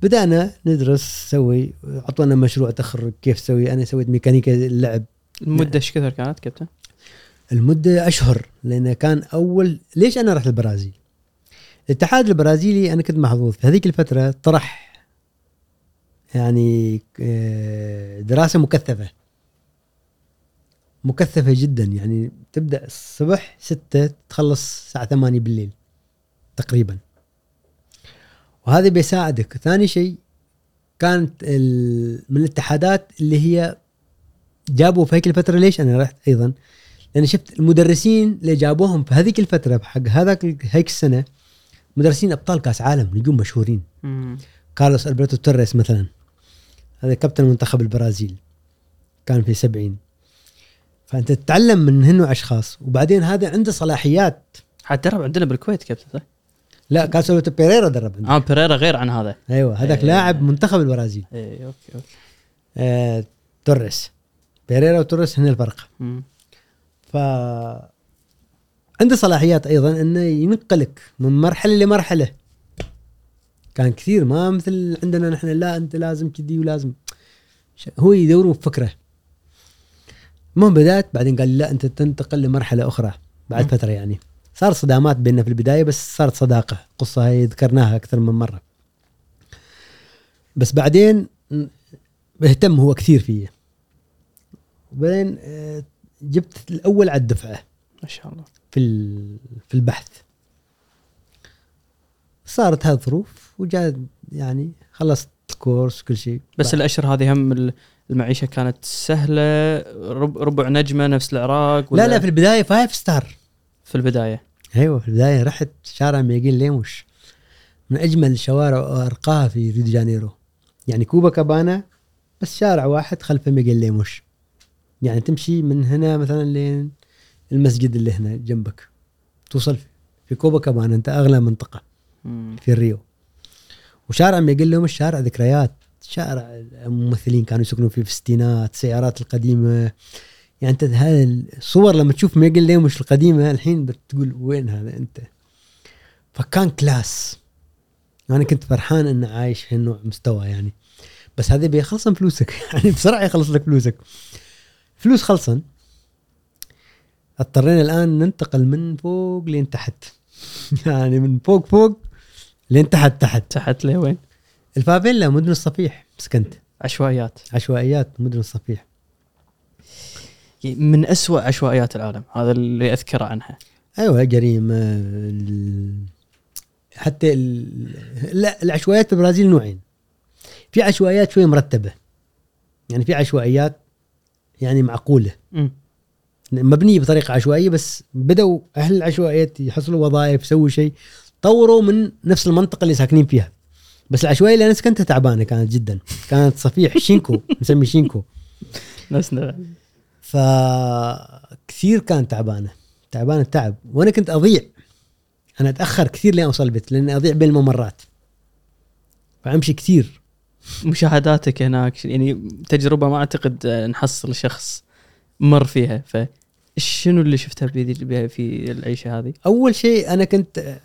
[SPEAKER 1] بدأنا ندرس نسوي اعطونا مشروع تخرج كيف تسوي؟ أنا سويت ميكانيكا اللعب
[SPEAKER 2] المدة إيش كثر كانت كابتن؟
[SPEAKER 1] المدة أشهر لأنه كان أول ليش أنا رحت البرازيل؟ الاتحاد البرازيلي أنا كنت محظوظ. في هذيك الفترة طرح يعني آه، دراسة مكثفة. مكثفة جدا يعني تبدأ الصبح ستة تخلص الساعة 8 بالليل تقريبا. وهذا بيساعدك. ثاني شيء كانت من الاتحادات اللي هي جابوا في هيك الفترة ليش أنا رحت أيضا؟ لأن شفت المدرسين اللي جابوهم في هذيك الفترة حق هذاك هيك السنة مدرسين أبطال كأس عالم نجوم مشهورين.
[SPEAKER 2] مم.
[SPEAKER 1] كارلوس ألبرتو توريس مثلا هذا كابتن منتخب البرازيل كان في سبعين. فأنت تتعلم من هنو أشخاص وبعدين هذا عنده صلاحيات.
[SPEAKER 2] حد درب عندنا بالكويت كابتن صح؟
[SPEAKER 1] لا البرتو بيريرا درب.
[SPEAKER 2] آه بيريرا غير عن هذا.
[SPEAKER 1] أيوه هذاك
[SPEAKER 2] إيه.
[SPEAKER 1] لاعب منتخب البرازيل.
[SPEAKER 2] اي أوكي أوكي.
[SPEAKER 1] آه توريس. بيريرا وتوريس هنا الفرق.
[SPEAKER 2] مم.
[SPEAKER 1] ف عنده صلاحيات أيضا إنه ينقلك من مرحلة لمرحلة. كان كثير ما مثل عندنا نحن لا أنت لازم كذي ولازم. هو يدوروا بفكره المهم بدأت بعدين قال لا أنت تنتقل لمرحلة أخرى بعد. فترة يعني. صار صدامات بيننا في البداية بس صارت صداقة. قصه هي ذكرناها أكثر من مرة. بس بعدين اهتم هو كثير فيه وبعدين آه، جبت الأول على الدفعة.
[SPEAKER 2] ما شاء الله.
[SPEAKER 1] في في البحث. صارت هذه الظروف وجاء يعني خلصت الكورس وكل شيء.
[SPEAKER 2] بس
[SPEAKER 1] بعد-
[SPEAKER 2] الأشهر هذه هم ال- المعيشة كانت سهلة رب ربع نجمة نفس العراق
[SPEAKER 1] لا لا في البداية five star
[SPEAKER 2] في البداية.
[SPEAKER 1] أيوه في البداية رحت شارع ميغيل ليموش. من أجمل الشوارع وأرقاها في ريو دي جانيرو. يعني كوباكابانا بس شارع واحد خلفه ميغيل ليموش. يعني تمشي من هنا مثلا لين المسجد اللي هنا جنبك. توصل في كوباكابانا أنت أغلى
[SPEAKER 2] منطقة.
[SPEAKER 1] في الريو. وشارع ميغيل ليموش شارع ذكريات. شارع ممثلين كانوا يسكنون فيه في الستينات السيارات القديمة. يعني أنت هذه الصور لما تشوف ميغيل ليموش القديمة الحين بتقول وين هذا أنت؟ فكان class. أنا كنت فرحان إنه عايش هالنوع مستوى يعني. بس هذا بيخلصن فلوسك. يعني بسرعة يخلص لك فلوسك. فلوس خلصن. اضطرينا الآن ننتقل من فوق لين تحت. يعني من فوق فوق لين تحت تحت.
[SPEAKER 2] تحت لوين؟
[SPEAKER 1] الفافيلا مدن الصفيح. سكنت
[SPEAKER 2] عشوائيات.
[SPEAKER 1] عشوائيات مدن الصفيح.
[SPEAKER 2] من أسوأ عشوائيات العالم. هذا اللي أذكره عنها.
[SPEAKER 1] أيوه جريمه ال- حتى ال... لا العشوائيات في البرازيل نوعين. في عشوائيات شوية مرتبة. يعني في عشوائيات يعني معقولة.
[SPEAKER 2] مم.
[SPEAKER 1] مبنية بطريقة عشوائية بس بدأوا أهل العشوائيات يحصلوا وظائف يسووا شيء طوروا من نفس المنطقة اللي ساكنين فيها. بس العشوائية اللي أنا سكنتها تعبانة كانت جدا. كانت صفيح شينكو نسمي شينكو.
[SPEAKER 2] نفسنا
[SPEAKER 1] فكثير كانت تعبانة تعبانة تعب وأنا كنت أضيع. أنا أتأخر كثير لين أوصل البيت لأني أضيع بين الممرات. فأمشي كثير.
[SPEAKER 2] مشاهداتك هناك يعني تجربة ما أعتقد نحصل شخص مر فيها. ف شنو اللي شفتها في في العيشة هذه؟
[SPEAKER 1] أول شيء أنا كنت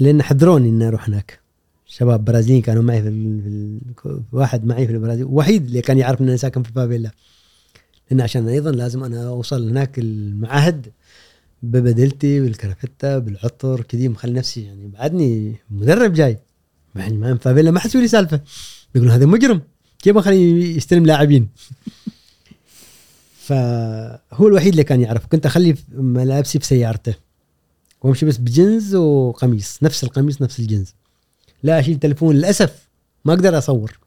[SPEAKER 1] لأن حذروني إني أروح هناك. شباب برازيليين كانوا معي في, ال... في ال... واحد معي في البرازيل وحيد اللي كان يعرف ان أنا ساكن في الفافيلا لأن عشان أيضا لازم أنا أوصل هناك المعهد ببدلتي بالكرافتة بالعطر كذي مخلي نفسي يعني بعدني مدرب جاي. يعني ما فافيلا ما حسوا لي سالفة. بيقولوا هذا مجرم. كيف أخليه يستلم لاعبين؟ فهو الوحيد اللي كان يعرف. كنت أخلي ملابسي في سيارته. وأمشي بس بجنز وقميص. نفس القميص نفس الجنز. لا أشيل تليفون للأسف ما أقدر أصور.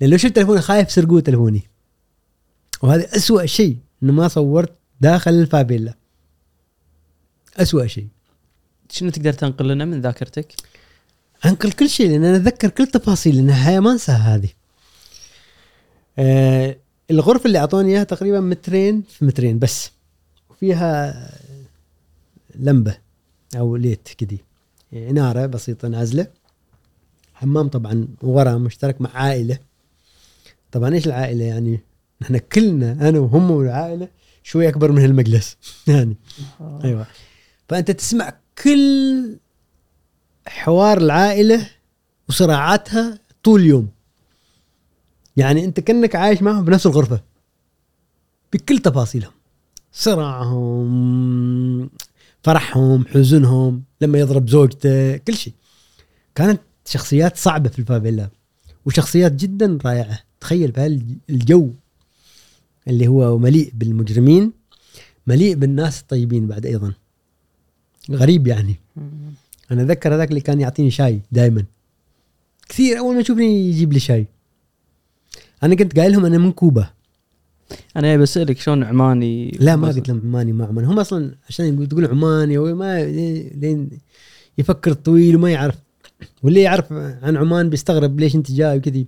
[SPEAKER 1] لأن لو شفت تلفوني خايف سرقوا تلفوني. وهذا أسوأ شيء إنه ما صورت داخل الفابيلا. أسوأ شيء.
[SPEAKER 2] شنو تقدر تنقل لنا من ذاكرتك؟
[SPEAKER 1] أنقل كل شيء لأن أنا أتذكر كل تفاصيل لأن هي ما أنساها هذه. آه الغرفة اللي أعطوني إياها تقريبا مترين في مترين بس. وفيها لمبة أو ليت كذي. إنارة بسيطة نازلة. حمام طبعا ورا مشترك مع عائلة. طبعا إيش العائلة يعني؟ نحن كلنا أنا وهم والعائلة شوي أكبر من المجلس. يعني. أيوه. فأنت تسمع كل حوار العائلة وصراعاتها طول اليوم. يعني أنت كأنك عايش معهم بنفس الغرفة. بكل تفاصيلهم. صراعهم فرحهم حزنهم لما يضرب زوجته كل شيء. كانت شخصيات صعبة في الفافيلا وشخصيات جدا رائعة. تخيل بهالجو اللي هو مليء بالمجرمين مليء بالناس الطيبين بعد أيضا. غريب يعني. أنا اتذكر هذاك اللي كان يعطيني شاي دائما كثير أول ما يشوفني يجيب لي شاي. أنا كنت قايل لهم أنا من كوبا.
[SPEAKER 2] أنا بسألك شلون عماني؟
[SPEAKER 1] لا ما قلت لهم عماني ما عمان هم أصلا عشان تقول عماني هو ما لين يفكر طويل وما يعرف. واللي يعرف عن عمان بيستغرب ليش أنت جاي وكذي.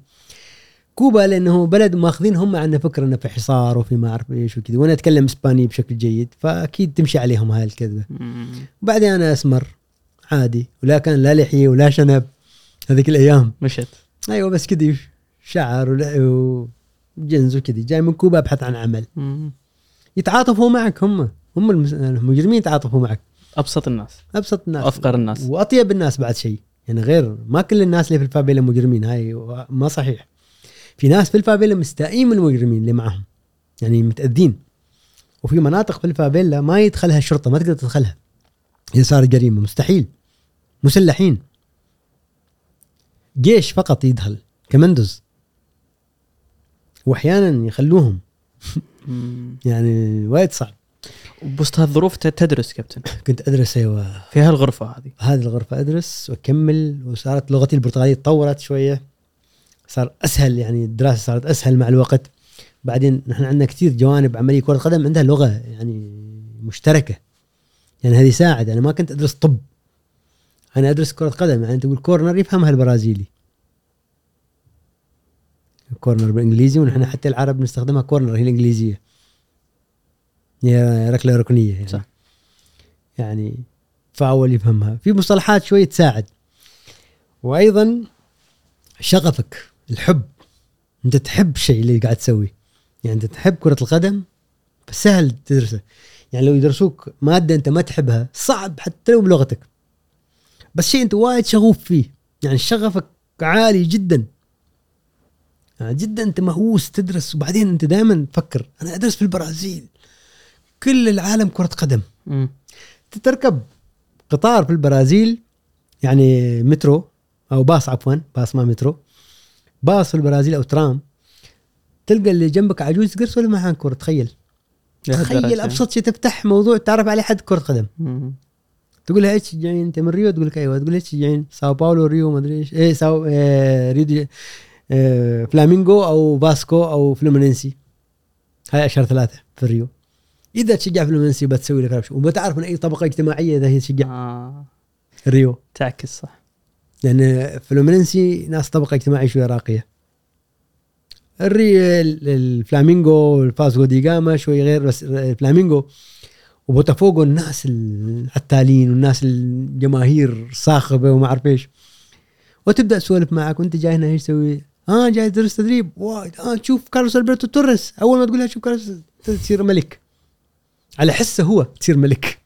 [SPEAKER 1] كوبا لأنه بلد ماخذين هم عنا فكره انه في حصار وفي ما أعرف إيش وكذي. وأنا أتكلم إسباني بشكل جيد فأكيد تمشي عليهم هاي
[SPEAKER 2] الكذبة.
[SPEAKER 1] وبعدين أنا أسمر عادي ولا كان لا لحية ولا شنب هذيك الأيام.
[SPEAKER 2] مشت
[SPEAKER 1] أيوه بس كذي شعر وجنز وكذي. جاي من كوبا أبحث عن عمل.
[SPEAKER 2] مم.
[SPEAKER 1] يتعاطفوا معك هم. هم المجرمين يتعاطفوا معك.
[SPEAKER 2] أبسط الناس.
[SPEAKER 1] أبسط الناس.
[SPEAKER 2] أفقر الناس.
[SPEAKER 1] وأطيب الناس بعد شيء. يعني غير ما كل الناس اللي في الفابيلا مجرمين. هاي ما صحيح. في ناس في الفابيلا مستائين من المجرمين اللي معهم. يعني متأذين. وفي مناطق في الفابيلا ما يدخلها الشرطه ما تقدر تدخلها. إذا صارت جريمة مستحيل. مسلحين جيش فقط يدخل كمندز واحيانا يخلوهم. يعني وايد صعب.
[SPEAKER 2] وبوسط هالظروف تدرس كابتن.
[SPEAKER 1] كنت أدرس أيوه.
[SPEAKER 2] في هالغرفة هذه.
[SPEAKER 1] هذه الغرفة أدرس وأكمل. وصارت لغتي البرتغالية تطورت شوية. صار أسهل يعني الدراسة صارت أسهل مع الوقت. بعدين نحن عندنا كثير جوانب عملية كرة قدم عندها لغة يعني مشتركة. يعني هذه يساعد أنا ما كنت أدرس طب. أنا أدرس كرة قدم يعني تقول corner يفهمها البرازيلي. corner بالإنجليزي ونحن حتى العرب نستخدمها corner هي الإنجليزية. هي ركلة ركنية يعني.
[SPEAKER 2] صح.
[SPEAKER 1] يعني فاول يفهمها. في مصطلحات شوي تساعد. وأيضا شغفك. الحب. أنت تحب الشيء اللي قاعد تسويه يعني أنت تحب كرة القدم؟ فسهل تدرسه. يعني لو يدرسوك مادة أنت ما تحبها صعب حتى لو بلغتك. بس شيء أنت وايد شغوف فيه. يعني شغفك عالي جدا. يعني جدا أنت مهووس تدرس وبعدين أنت دائما تفكر أنا أدرس في البرازيل. كل العالم كرة قدم.
[SPEAKER 2] مم.
[SPEAKER 1] تركب قطار في البرازيل يعني مترو أو باص عفوا باص ما مترو. باص البرازيل أو ترام تلقى اللي جنبك عجوز تقدر تسولف معاه عن كوره تخيل. تخيل. أبسط شيء تفتح موضوع تعرف عليه حد كرة قدم. تقول لها إيش تشجعين أنت من ريو؟ تقول لك أيوه. تقول إيش تشجعين ساو باولو ريو ما أدري إيش. إيه ساو آه ريو دي آه فلامينغو أو باسكو أو فلومينينسي. هاي أشهر ثلاثة في الريو إذا تشجع فلومينينسي بتسوي لك ربش. وبتعرف من أي طبقة اجتماعية إذا هي تشجع.
[SPEAKER 2] آه.
[SPEAKER 1] الريو
[SPEAKER 2] تعكس صح.
[SPEAKER 1] لأن فلومينينسي ناس طبقة اجتماعية شوية راقية. الري ال- الفلامينغو الفاسكو دي جاما شوي غير بس الفلامينغو وبوتافوغو الناس العتالين والناس الجماهير صاخبة وما أعرف إيش. وتبدأ تسولف معك وأنت جاي هنا إيش تسوي؟ آه جاي تدرس تدريب. وايد. آه تشوف كارلوس ألبرتو توريس. أول ما تقول لها شوف كارلوس تصير ملك. على حسه هو تصير ملك.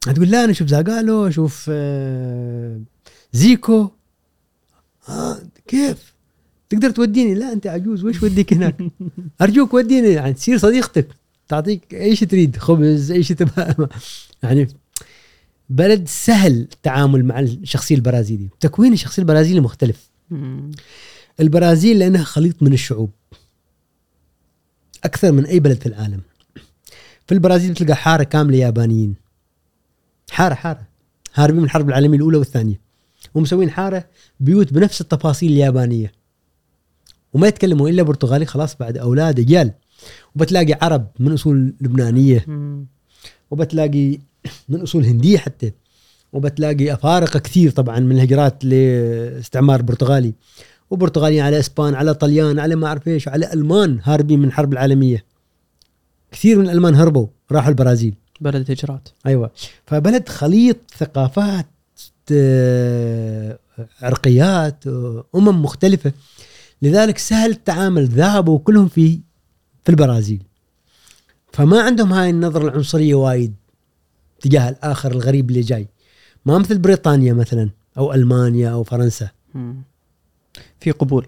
[SPEAKER 1] تقول لا أنا أشوف زاغالو أشوف آه زيكو. آه كيف؟ تقدر توديني؟ لا أنت عجوز وش وديك هناك؟ أرجوك وديني يعني تصير صديقتك تعطيك إيش تريد خبز إيش تبغى. يعني بلد سهل التعامل مع الشخصية البرازيلي تكوين الشخصية البرازيلي مختلف. البرازيل لأنها خليط من الشعوب. أكثر من أي بلد في العالم. في البرازيل بتلقى حارة كاملة يابانيين. حارة حارة. هاربين من الحرب العالمية الأولى والثانية. ومسوين حارة بيوت بنفس التفاصيل اليابانية. وما يتكلموا إلا برتغالي خلاص بعد أولاد اجيال وبتلاقي عرب من أصول
[SPEAKER 2] لبنانية.
[SPEAKER 1] وبتلاقي من أصول هندية حتى. وبتلاقي أفارقة كثير طبعا من الهجرات لاستعمار برتغالي. وبرتغاليين على إسبان على طليان على ما أعرف إيش على ألمان هاربين من الحرب العالمية. كثير من الألمان هربوا راحوا البرازيل.
[SPEAKER 2] بلد هجرات
[SPEAKER 1] أيوه. فبلد خليط ثقافات عرقيات آه، امم مختلفة. لذلك سهل التعامل ذهبوا كلهم في في البرازيل. فما عندهم هاي النظرة العنصرية وايد تجاه الآخر الغريب اللي جاي. ما مثل بريطانيا مثلا أو ألمانيا أو فرنسا.
[SPEAKER 2] في قبول.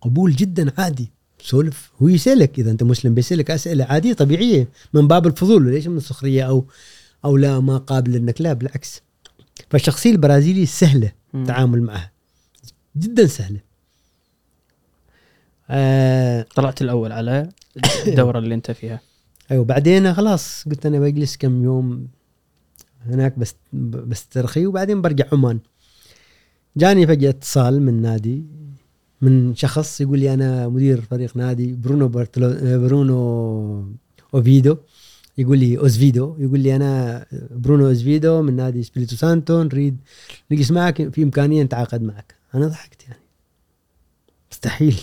[SPEAKER 1] قبول جدا عادي. سولف. هو يسألك إذا أنت مسلم بيسألك أسئلة عادية طبيعية من باب الفضول. ليش من السخرية؟ أو أو لا ما قابل إنك. لا بالعكس. فالشخصيه البرازيلي
[SPEAKER 2] سهلة.
[SPEAKER 1] التعامل معها. جدا سهلة. آه
[SPEAKER 2] طلعت الأول على الدورة اللي أنت فيها.
[SPEAKER 1] أيوه بعدين خلاص قلت أنا بجلس كم يوم هناك بس بسترخي وبعدين برجع عمان. جاني فجأة اتصال من نادي من شخص يقول لي أنا مدير فريق نادي برونو برتلو برونو أوفيدو. يقول لي أوزفيدو يقول لي أنا برونو أوزفيدو من نادي سبيريتو سانتو نريد نجلس معك في إمكانية نتعاقد معك. أنا ضحكت يعني. مستحيل.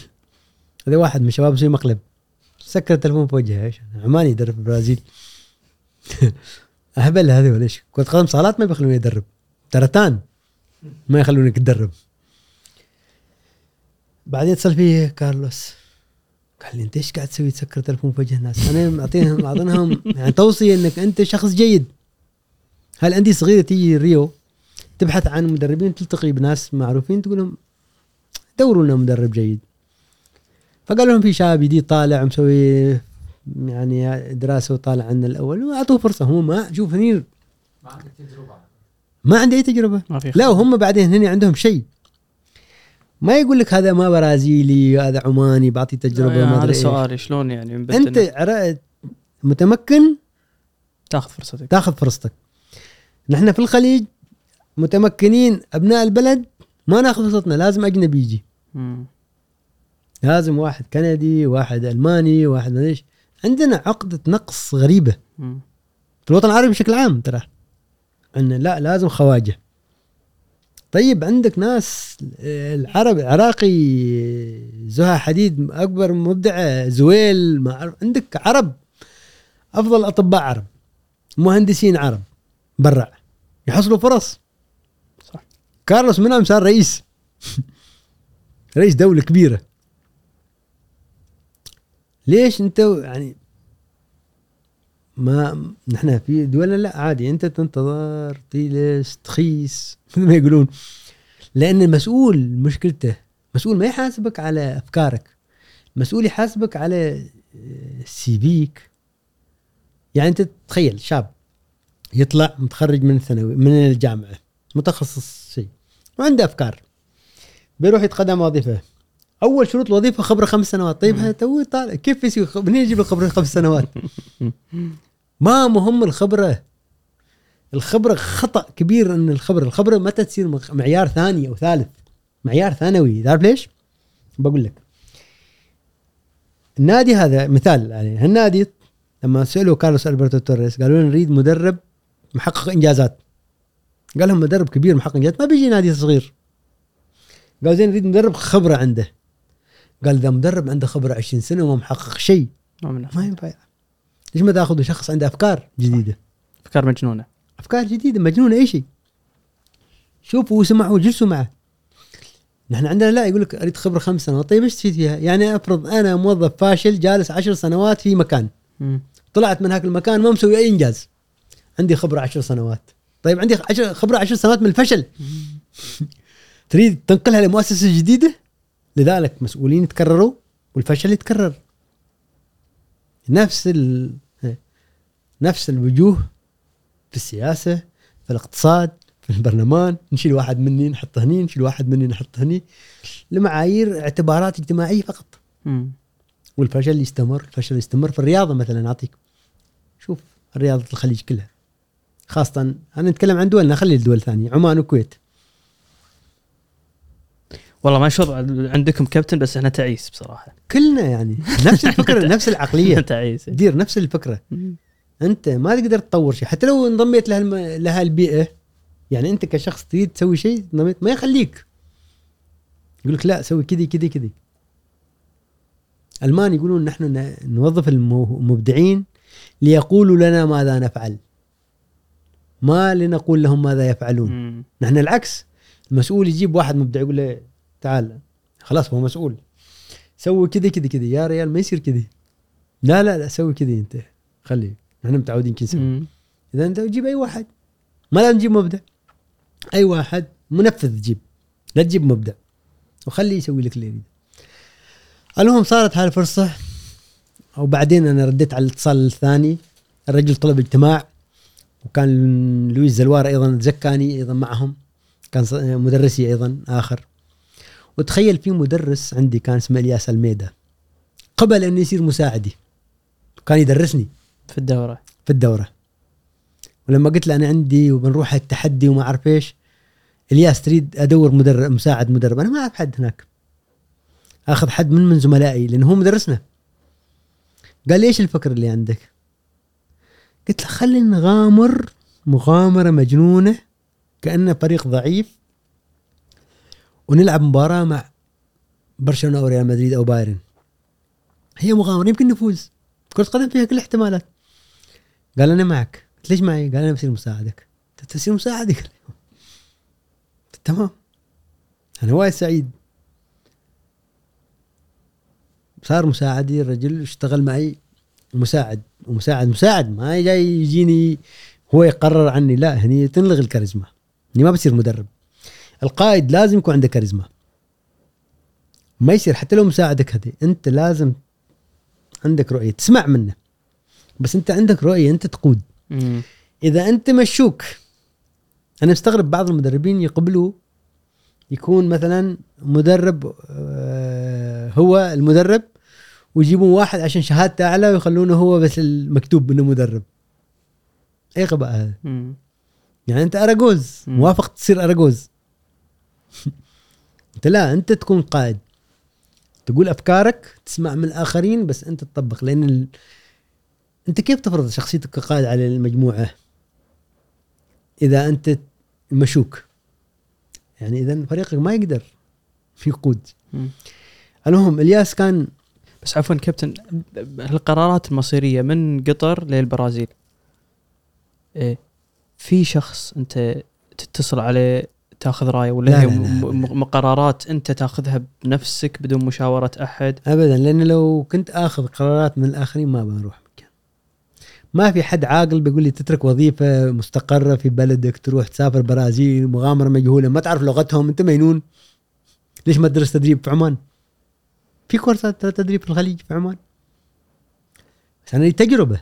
[SPEAKER 1] هذا واحد من شباب يسوي مقلب. سكر التلفون في وجهه إيش؟ عماني يدرب في البرازيل أهبل هذا ولا إيش؟ كرة قدم صالات ما بيخلوني يدرب ترتان ما يخلونك تدرب. بعدين اتصل فيه كارلوس. قال لي أنت إيش قاعد تسوي تسكر تلفون في وجه الناس؟ أنا معطيهم اعطيناهم يعني توصية إنك أنت شخص جيد. هالانديه صغيرة تيجي ريو تبحث عن مدربين تلتقي بناس معروفين تقول لهم دوروا لنا مدرب جيد. فقال لهم في شاب جديد طالع مسوي يعني دراسة وطالع عنا الأول وأعطوه فرصة. هو ما شوف هني
[SPEAKER 4] ما عندك تجربة.
[SPEAKER 1] ما عنده أي تجربة.
[SPEAKER 2] ما في
[SPEAKER 1] لا وهم بعدين هني عندهم شيء. ما يقول لك هذا ما برازيلي هذا عماني بعطي تجربة ما
[SPEAKER 2] هذا
[SPEAKER 1] أدري إيش.
[SPEAKER 2] سؤالي شلون يعني؟
[SPEAKER 1] أنت متمكن؟
[SPEAKER 2] تاخذ فرصتك.
[SPEAKER 1] تاخذ فرصتك. نحن في الخليج متمكنين أبناء البلد ما ناخذ فرصتنا لازم أجنبي يجي. لازم واحد كندي واحد ألماني واحد ما إيش. عندنا عقدة نقص غريبة.
[SPEAKER 2] مم.
[SPEAKER 1] في الوطن العربي بشكل عام ترى. عندنا لا لازم خواجة. طيب عندك ناس آه، العرب العراقي زها حديد أكبر مبدعه زويل ما أعرف عندك عرب أفضل أطباء عرب مهندسين عرب برا يحصلوا فرص.
[SPEAKER 2] صح.
[SPEAKER 1] كارلوس منعم صار رئيس. رئيس دولة كبيرة. ليش أنت يعني ما نحن في دولنا لا عادي أنت تنتظر تجلس تخيس مثل ما يقولون. لأن المسؤول مشكلته مسؤول ما يحاسبك على أفكارك مسؤول يحاسبك على سي فيك. يعني أنت تخيل شاب يطلع متخرج من الثانوي من الجامعة متخصص شيء وعنده أفكار بيروح يتقدم وظيفة. أول شروط الوظيفة خبرة خمس سنوات. طيب تو طالع كيف يسوي منين يجيب الخبرة خمس سنوات؟ ما مهم الخبرة. الخبرة خطأ كبير ان الخبرة. الخبرة متى تصير معيار ثاني أو ثالث. معيار ثانوي. تعرف ليش؟ بقول لك. النادي هذا مثال يعني هالنادي لما سألوا كارلوس ألبرتو توريس قالوا نريد مدرب محقق إنجازات. قال لهم مدرب كبير محقق إنجازات. ما بيجي نادي صغير. قال زين نريد مدرب خبرة عنده. قال إذا مدرب عنده خبرة 20 سنة وما محقق شيء.
[SPEAKER 2] ما
[SPEAKER 1] ينفع. ليش ما تاخذوا شخص عنده أفكار جديدة؟
[SPEAKER 2] أفكار مجنونة.
[SPEAKER 1] أفكار جديدة مجنونة اي شيء شوفوا وسمعوا جلسوا معه نحن عندنا لا يقول لك أريد خبرة خمس سنوات. طيب إيش تفيد فيها؟ يعني أفرض أنا موظف فاشل جالس عشر سنوات في مكان.
[SPEAKER 2] مم.
[SPEAKER 1] طلعت من هاك المكان ما مسوي أي إنجاز. عندي خبرة عشر سنوات. طيب عندي عشر خبرة عشر سنوات من الفشل. تريد تنقلها لمؤسسة جديدة؟ لذلك مسؤولين يتكرروا والفشل يتكرر. نفس ال... نفس الوجوه في السياسة في الاقتصاد في البرلمان نشيل واحد مني نحطه هني نشيل واحد مني نحطه هني. لمعايير اعتبارات اجتماعية فقط. والفشل يستمر الفشل يستمر في الرياضة مثلا أعطيك. شوف رياضة الخليج كلها. خاصة أنا نتكلم عن دولنا خلي الدول الثانية عمان والكويت
[SPEAKER 2] والله ما شوط عندكم كابتن بس إحنا تعيس بصراحة.
[SPEAKER 1] كلنا يعني. نفس الفكرة نفس العقلية.
[SPEAKER 2] تعيس.
[SPEAKER 1] دير نفس الفكرة. أنت ما تقدر تطور شيء. حتى لو انضميت لها الم... لها البيئة يعني أنت كشخص تريد تسوي شيء انضميت ما يخليك. يقول لك لا سوي كذي كذي كذي. ألمان يقولون نحن نوظف المبدعين ليقولوا لنا ماذا نفعل. ما لنقول لهم ماذا يفعلون. نحن العكس. المسؤول يجيب واحد مبدع يقول له تعال. خلاص هو مسؤول. سوي كذا كذا كذا يا ريال ما يصير كذا لا لا لا سوي كذا أنت. خلي. نحن متعودين كذا نسوي. إذا أنت تجيب أي واحد. ما لازم تجيب مبدع أي واحد منفذ تجيب لا تجيب مبدع وخليه يسوي لك اللي يريد المهم صارت هاي الفرصة. وبعدين أنا رديت على الاتصال الثاني. الرجل طلب اجتماع. وكان لويس زلوار أيضا زكاني أيضا معهم. كان مدرسي أيضا آخر. وتخيل في مدرس عندي كان اسمه إلياس الميدا قبل انه يصير مساعدي كان يدرسني
[SPEAKER 2] في الدورة.
[SPEAKER 1] في الدورة. ولما قلت له أنا عندي وبنروح التحدي وما أعرف إيش إلياس تريد أدور مدرب مساعد مدرب. أنا ما أعرف حد هناك. أخذ حد من من زملائي لأنه هو مدرسنا. قال لي إيش الفكرة اللي عندك؟ قلت له خلينا نغامر مغامرة مجنونة كأنه فريق ضعيف ونلعب مباراة مع برشلونة أو ريال مدريد أو بايرن. هي مغامرة يمكن نفوز. كرة قدم فيها كل الاحتمالات. قال أنا معك. قلت ليش معي؟ قال أنا بصير مساعدك. قلت تصير مساعدك تمام. أنا وايد سعيد. صار مساعدي الرجل اشتغل معي. مساعد ومساعد مساعد. ما جاي يجيني هو يقرر عني. لا هني تنلغي الكاريزما. هني ما بصير مدرب. القائد لازم يكون عنده كاريزما ما يصير حتى لو مساعدك هذه أنت لازم عندك رؤية تسمع منه بس أنت عندك رؤية أنت تقود
[SPEAKER 2] مم.
[SPEAKER 1] إذا أنت مشوك أنا مستغرب بعض المدربين يقبلوا يكون مثلا مدرب آه، هو المدرب ويجيبون واحد عشان شهادته أعلى ويخلونه هو بس المكتوب إنه مدرب أي غباء هذا. يعني أنت اراجوز. موافق تصير اراجوز انت لا أنت تكون قائد. تقول أفكارك تسمع من الآخرين بس أنت تطبق. لأن ال... أنت كيف تفرض شخصيتك كقائد على المجموعة؟ إذا أنت مشوك. يعني إذا فريقك ما يقدر يقود. المهم إلياس كان
[SPEAKER 2] بس عفوا كابتن القرارات المصيرية من قطر للبرازيل. إيه في شخص أنت تتصل عليه تاخذ رايه ولا
[SPEAKER 1] لا
[SPEAKER 2] هي
[SPEAKER 1] لا
[SPEAKER 2] قرارات انت تاخذها بنفسك بدون مشاورة أحد؟
[SPEAKER 1] ابدا لأن لو كنت آخذ قرارات من الآخرين ما بنروح مكان. ما في حد عاقل بيقول لي تترك وظيفة مستقرة في بلدك تروح تسافر برازيل مغامرة مجهولة ما تعرف لغتهم أنت مجنون. ليش ما تدرس تدريب في عمان؟ في كورسات تدريب في الخليج في عمان. بس أنا لي تجربة.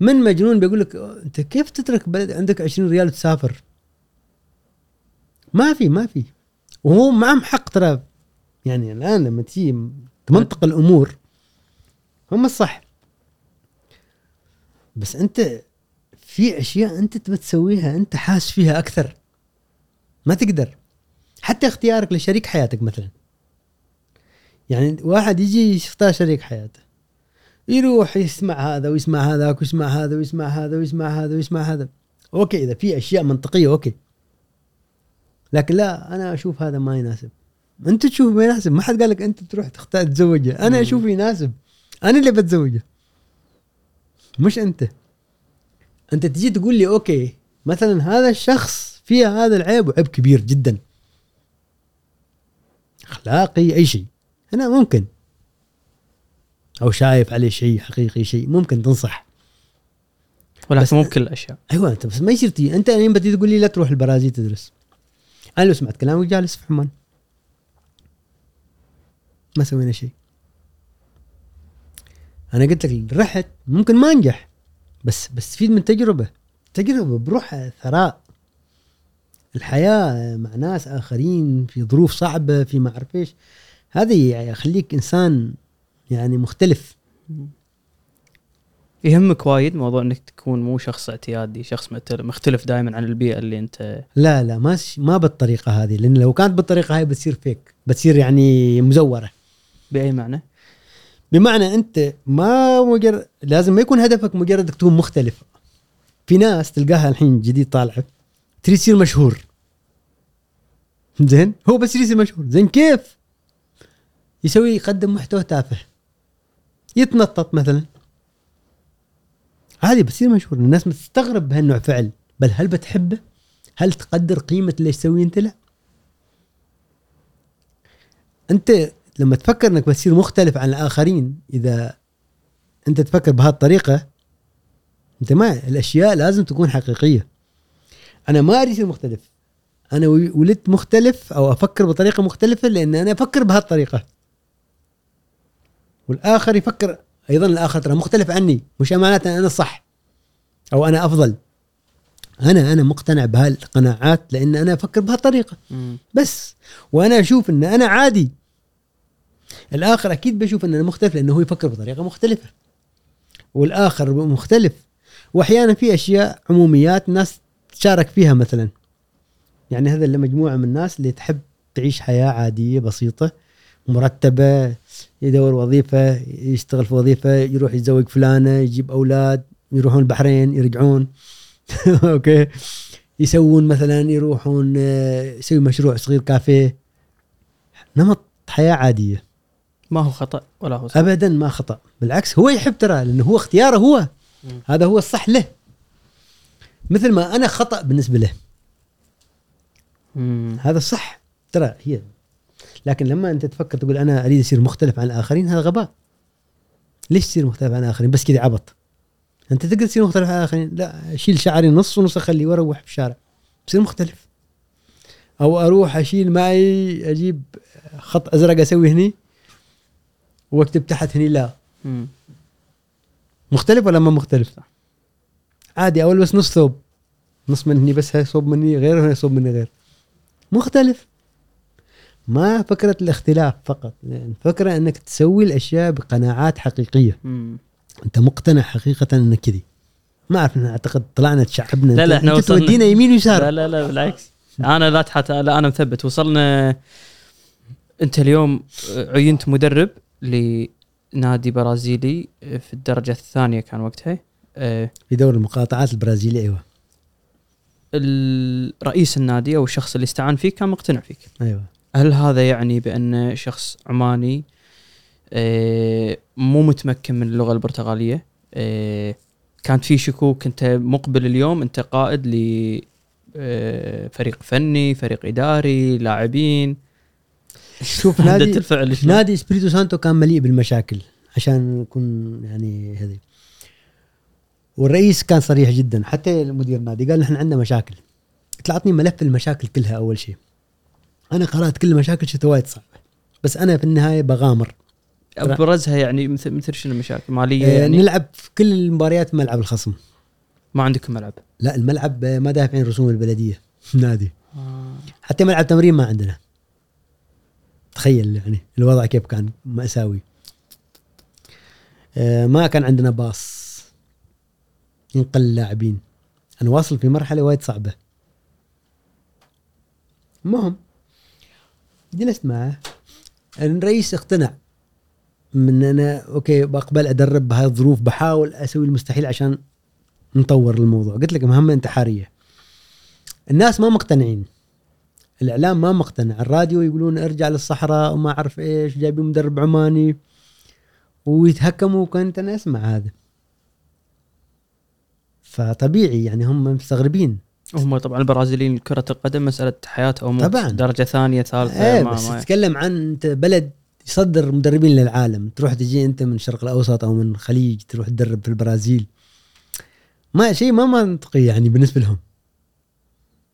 [SPEAKER 1] من مجنون بيقول لك "أوه، أنت كيف تترك بلد عندك 20 ريال وتسافر؟ ما في ما في. وهو معهم حق ترى. يعني الآن لما تجي تمنطق الأمور هم الصح. بس أنت في أشياء أنت تبى تسويها أنت حاس فيها أكثر. ما تقدر. حتى اختيارك لشريك حياتك مثلا. يعني واحد يجي يختار شريك حياته. يروح يسمع هذا ويسمع هذاك ويسمع هذا ويسمع هذا ويسمع هذا ويسمع هذا. okay إذا في أشياء منطقية okay. لكن لا أنا أشوف هذا ما يناسب. أنت تشوف ما يناسب. ما حد قال لك أنت تروح تختار تتزوجه. أنا
[SPEAKER 2] مم.
[SPEAKER 1] أشوف يناسب. أنا اللي بتزوجه. مش أنت. أنت تجي تقول لي أوكي مثلا هذا الشخص فيه هذا العيب وعيب كبير جدا. أخلاقي أي شيء. هنا ممكن. أو شايف عليه شيء حقيقي شيء ممكن تنصح.
[SPEAKER 2] ولكن مو بكل الأشياء.
[SPEAKER 1] أيوه أنت بس ما يصير أنت الحين بتجي تقول لي لا تروح البرازيل تدرس. أنا لو سمعت كلامك جالس في عمان ما سوينا شيء. أنا قلت لك رحت ممكن ما أنجح بس بستفيد من تجربة. تجربة بروحها ثراء. الحياة مع ناس آخرين في ظروف صعبة في ما اعرف إيش هذه يعني يخليك إنسان يعني مختلف.
[SPEAKER 2] يهمك وايد موضوع إنك تكون مو شخص اعتيادي شخص مختلف دائما عن البيئة اللي أنت
[SPEAKER 1] لا لا ما ما بالطريقة هذه لأن لو كانت بالطريقة هاي بتصير فيك بتصير يعني مزورة.
[SPEAKER 2] بأي معنى؟
[SPEAKER 1] بمعنى أنت ما مجرد لازم ما يكون هدفك مجرد إنك تكون مختلف. في ناس تلقاها الحين جديد طالعة تريد تصير مشهور. زين؟ هو بس يصير مشهور. زين كيف؟ يسوي يقدم محتوى تافه. يتنطط مثلا. عادي بصير مشهور الناس تستغرب بهالنوع فعل. بل هل بتحبه؟ هل تقدر قيمة اللي تسويه أنت؟ لا. أنت لما تفكر إنك بتصير مختلف عن الآخرين إذا أنت تفكر بهالطريقة أنت ما الأشياء لازم تكون حقيقية. أنا ما أريد أصير مختلف. أنا ولدت مختلف أو أفكر بطريقة مختلفة لأن أنا أفكر بهالطريقة. والآخر يفكر أيضا الآخر ترى مختلف عني مش معناته أنا صح أو أنا أفضل. أنا أنا مقتنع بهالقناعات لأن أنا أفكر
[SPEAKER 2] بهالطريقة.
[SPEAKER 1] بس وأنا أشوف إن أنا عادي. الآخر أكيد بيشوف إن أنا مختلف لأنه هو يفكر بطريقة مختلفة. والآخر مختلف. واحيانا في أشياء عموميات الناس تشارك فيها مثلا. يعني هذا اللي مجموعة من الناس اللي تحب تعيش حياة عادية بسيطة مرتبة يدور وظيفة يشتغل في وظيفة يروح يتزوج فلانة يجيب أولاد يروحون البحرين يرجعون. أوكي؟ يسوون مثلا يروحون آه، يسوي مشروع صغير كافيه. نمط حياة عادية.
[SPEAKER 2] ما هو خطأ ولا هو صح.
[SPEAKER 1] ابدا ما خطأ. بالعكس هو يحب ترى لأنه هو اختياره هو. هذا هو الصح له. مثل ما أنا خطأ بالنسبة له. هذا الصح ترى هي لكن لما أنت تفكر تقول أنا أريد اصير مختلف عن الآخرين هذا غباء. ليش تصير مختلف عن الآخرين؟ بس كذا عبط. أنت تقدر تصير مختلف عن الآخرين؟ لا أشيل شعري نص ونص أخليه وأروح في الشارع بصير مختلف. أو أروح أشيل معي أجيب خط أزرق أسوي هني وأكتب تحت هني لا. مختلف ولا ما مختلف؟ عادي أول بس نص ثوب. نص من هني بس هاي صوب مني غير وهنا صوب مني غير. مختلف. ما فكرة الاختلاف فقط الفكرة إنك تسوي الأشياء بقناعات حقيقية.
[SPEAKER 2] مم.
[SPEAKER 1] أنت مقتنع حقيقة انك كذي. ما أعرف أعتقد طلعنا تشعبنا.
[SPEAKER 2] لا، لا،
[SPEAKER 1] أنت
[SPEAKER 2] وصلنا.
[SPEAKER 1] تودينا يمين
[SPEAKER 2] لا
[SPEAKER 1] ويسار.
[SPEAKER 2] لا لا بالعكس. أنا لا تحت لا أنا مثبت. وصلنا أنت اليوم عينت مدرب لنادي برازيلي في الدرجة الثانية كان وقتها. آه،
[SPEAKER 1] في دور المقاطعات البرازيلية
[SPEAKER 2] أيوه. رئيس النادي أو الشخص اللي استعان فيك كان مقتنع فيك.
[SPEAKER 1] أيوه.
[SPEAKER 2] هل هذا يعني بأن شخص عماني آه، مو متمكن من اللغة البرتغالية؟ آه، كانت في شكوك انت مقبل اليوم أنت قائد ل آه، فريق فني فريق إداري لاعبين.
[SPEAKER 1] شوف نادي
[SPEAKER 2] الفعل؟
[SPEAKER 1] نادي إسبريتو سانتو كان مليء بالمشاكل عشان نكون يعني هذه والرئيس كان صريح جدا حتى مدير النادي قال نحن عندنا مشاكل. اعطني ملف المشاكل كلها أول شيء. أنا قرأت كل المشاكل شفت وايد صعبة. بس أنا في النهاية بغامر.
[SPEAKER 2] ابرزها يعني مثل مثل شنو المشاكل؟ مالية
[SPEAKER 1] آه
[SPEAKER 2] يعني؟
[SPEAKER 1] نلعب في كل المباريات في ملعب الخصم.
[SPEAKER 2] ما عندكم ملعب؟
[SPEAKER 1] لا الملعب آه، ما دافعين رسوم البلدية. نادي.
[SPEAKER 2] آه.
[SPEAKER 1] حتى ملعب تمرين ما عندنا. تخيل يعني الوضع كيف كان مأساوي. آه، ما كان عندنا باص ينقل اللاعبين. أنا واصل في مرحلة وايد صعبة. المهم جلست معه الرئيس اقتنع من أنا أوكي بقبل أدرب بهاي الظروف بحاول أسوي المستحيل عشان نطور الموضوع. قلت لك مهمة انتحارية. الناس ما مقتنعين. الإعلام ما مقتنع. الراديو يقولون ارجع للصحراء وما أعرف إيش جايبين مدرب عماني. ويتهكموا كنت أنا أسمع هذا. فطبيعي يعني هم مستغربين.
[SPEAKER 2] هم طبعا البرازيليين كرة القدم مسألة حياة أو موت
[SPEAKER 1] طبعاً.
[SPEAKER 2] درجة ثانية ثالثة
[SPEAKER 1] إيه
[SPEAKER 2] ما
[SPEAKER 1] بس
[SPEAKER 2] ما
[SPEAKER 1] تتكلم عن أنت بلد يصدر مدربين للعالم تروح تجي أنت من الشرق الأوسط أو من الخليج تروح تدرب في البرازيل. ما شيء ما منطقي يعني بالنسبة لهم.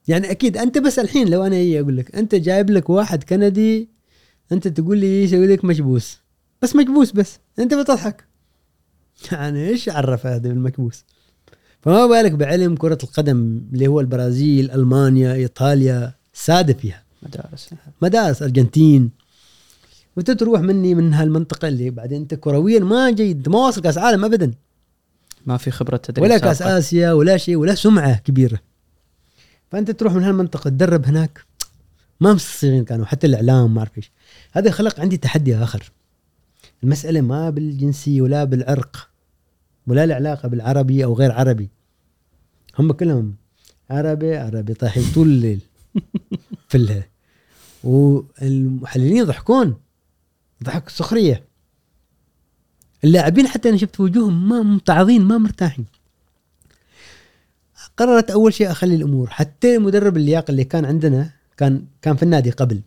[SPEAKER 1] يعني أكيد أنت بس الحين لو أنا أجي أقول لك أنت جايب لك واحد كندي أنت تقول لي يسوي لك؟ مكبوس بس مكبوس بس أنت بتضحك. يعني إيش عرف هذا بالمكبوس فما بالك بعلم كرة القدم اللي هو البرازيل ألمانيا إيطاليا سادة فيها.
[SPEAKER 2] مدارس.
[SPEAKER 1] مدارس أرجنتين. وانت تروح مني من هالمنطقة اللي بعدين أنت كرويا ما جيد ما واصل كأس عالم ابدا.
[SPEAKER 2] ما في خبرة تدريب
[SPEAKER 1] ولا كأس
[SPEAKER 2] سابقة.
[SPEAKER 1] آسيا ولا شيء ولا سمعة كبيرة. فأنت تروح من هالمنطقة تدرب هناك. ما مستصيغين كانوا حتى الإعلام ما أعرف إيش. هذا خلق عندي تحدي آخر. المسألة ما بالجنسية ولا بالعرق. ولا العلاقة بالعربي أو غير عربي. هم كلهم عربي عربي طايحين طول الليل فلها والمحللين يضحكون ضحك سخرية. اللاعبين حتى أنا شفت وجوههم ما متعظين ما مرتاحين. قررت أول شيء أخلي الأمور حتى مدرب اللياقة اللي كان عندنا كان كان في النادي قبل.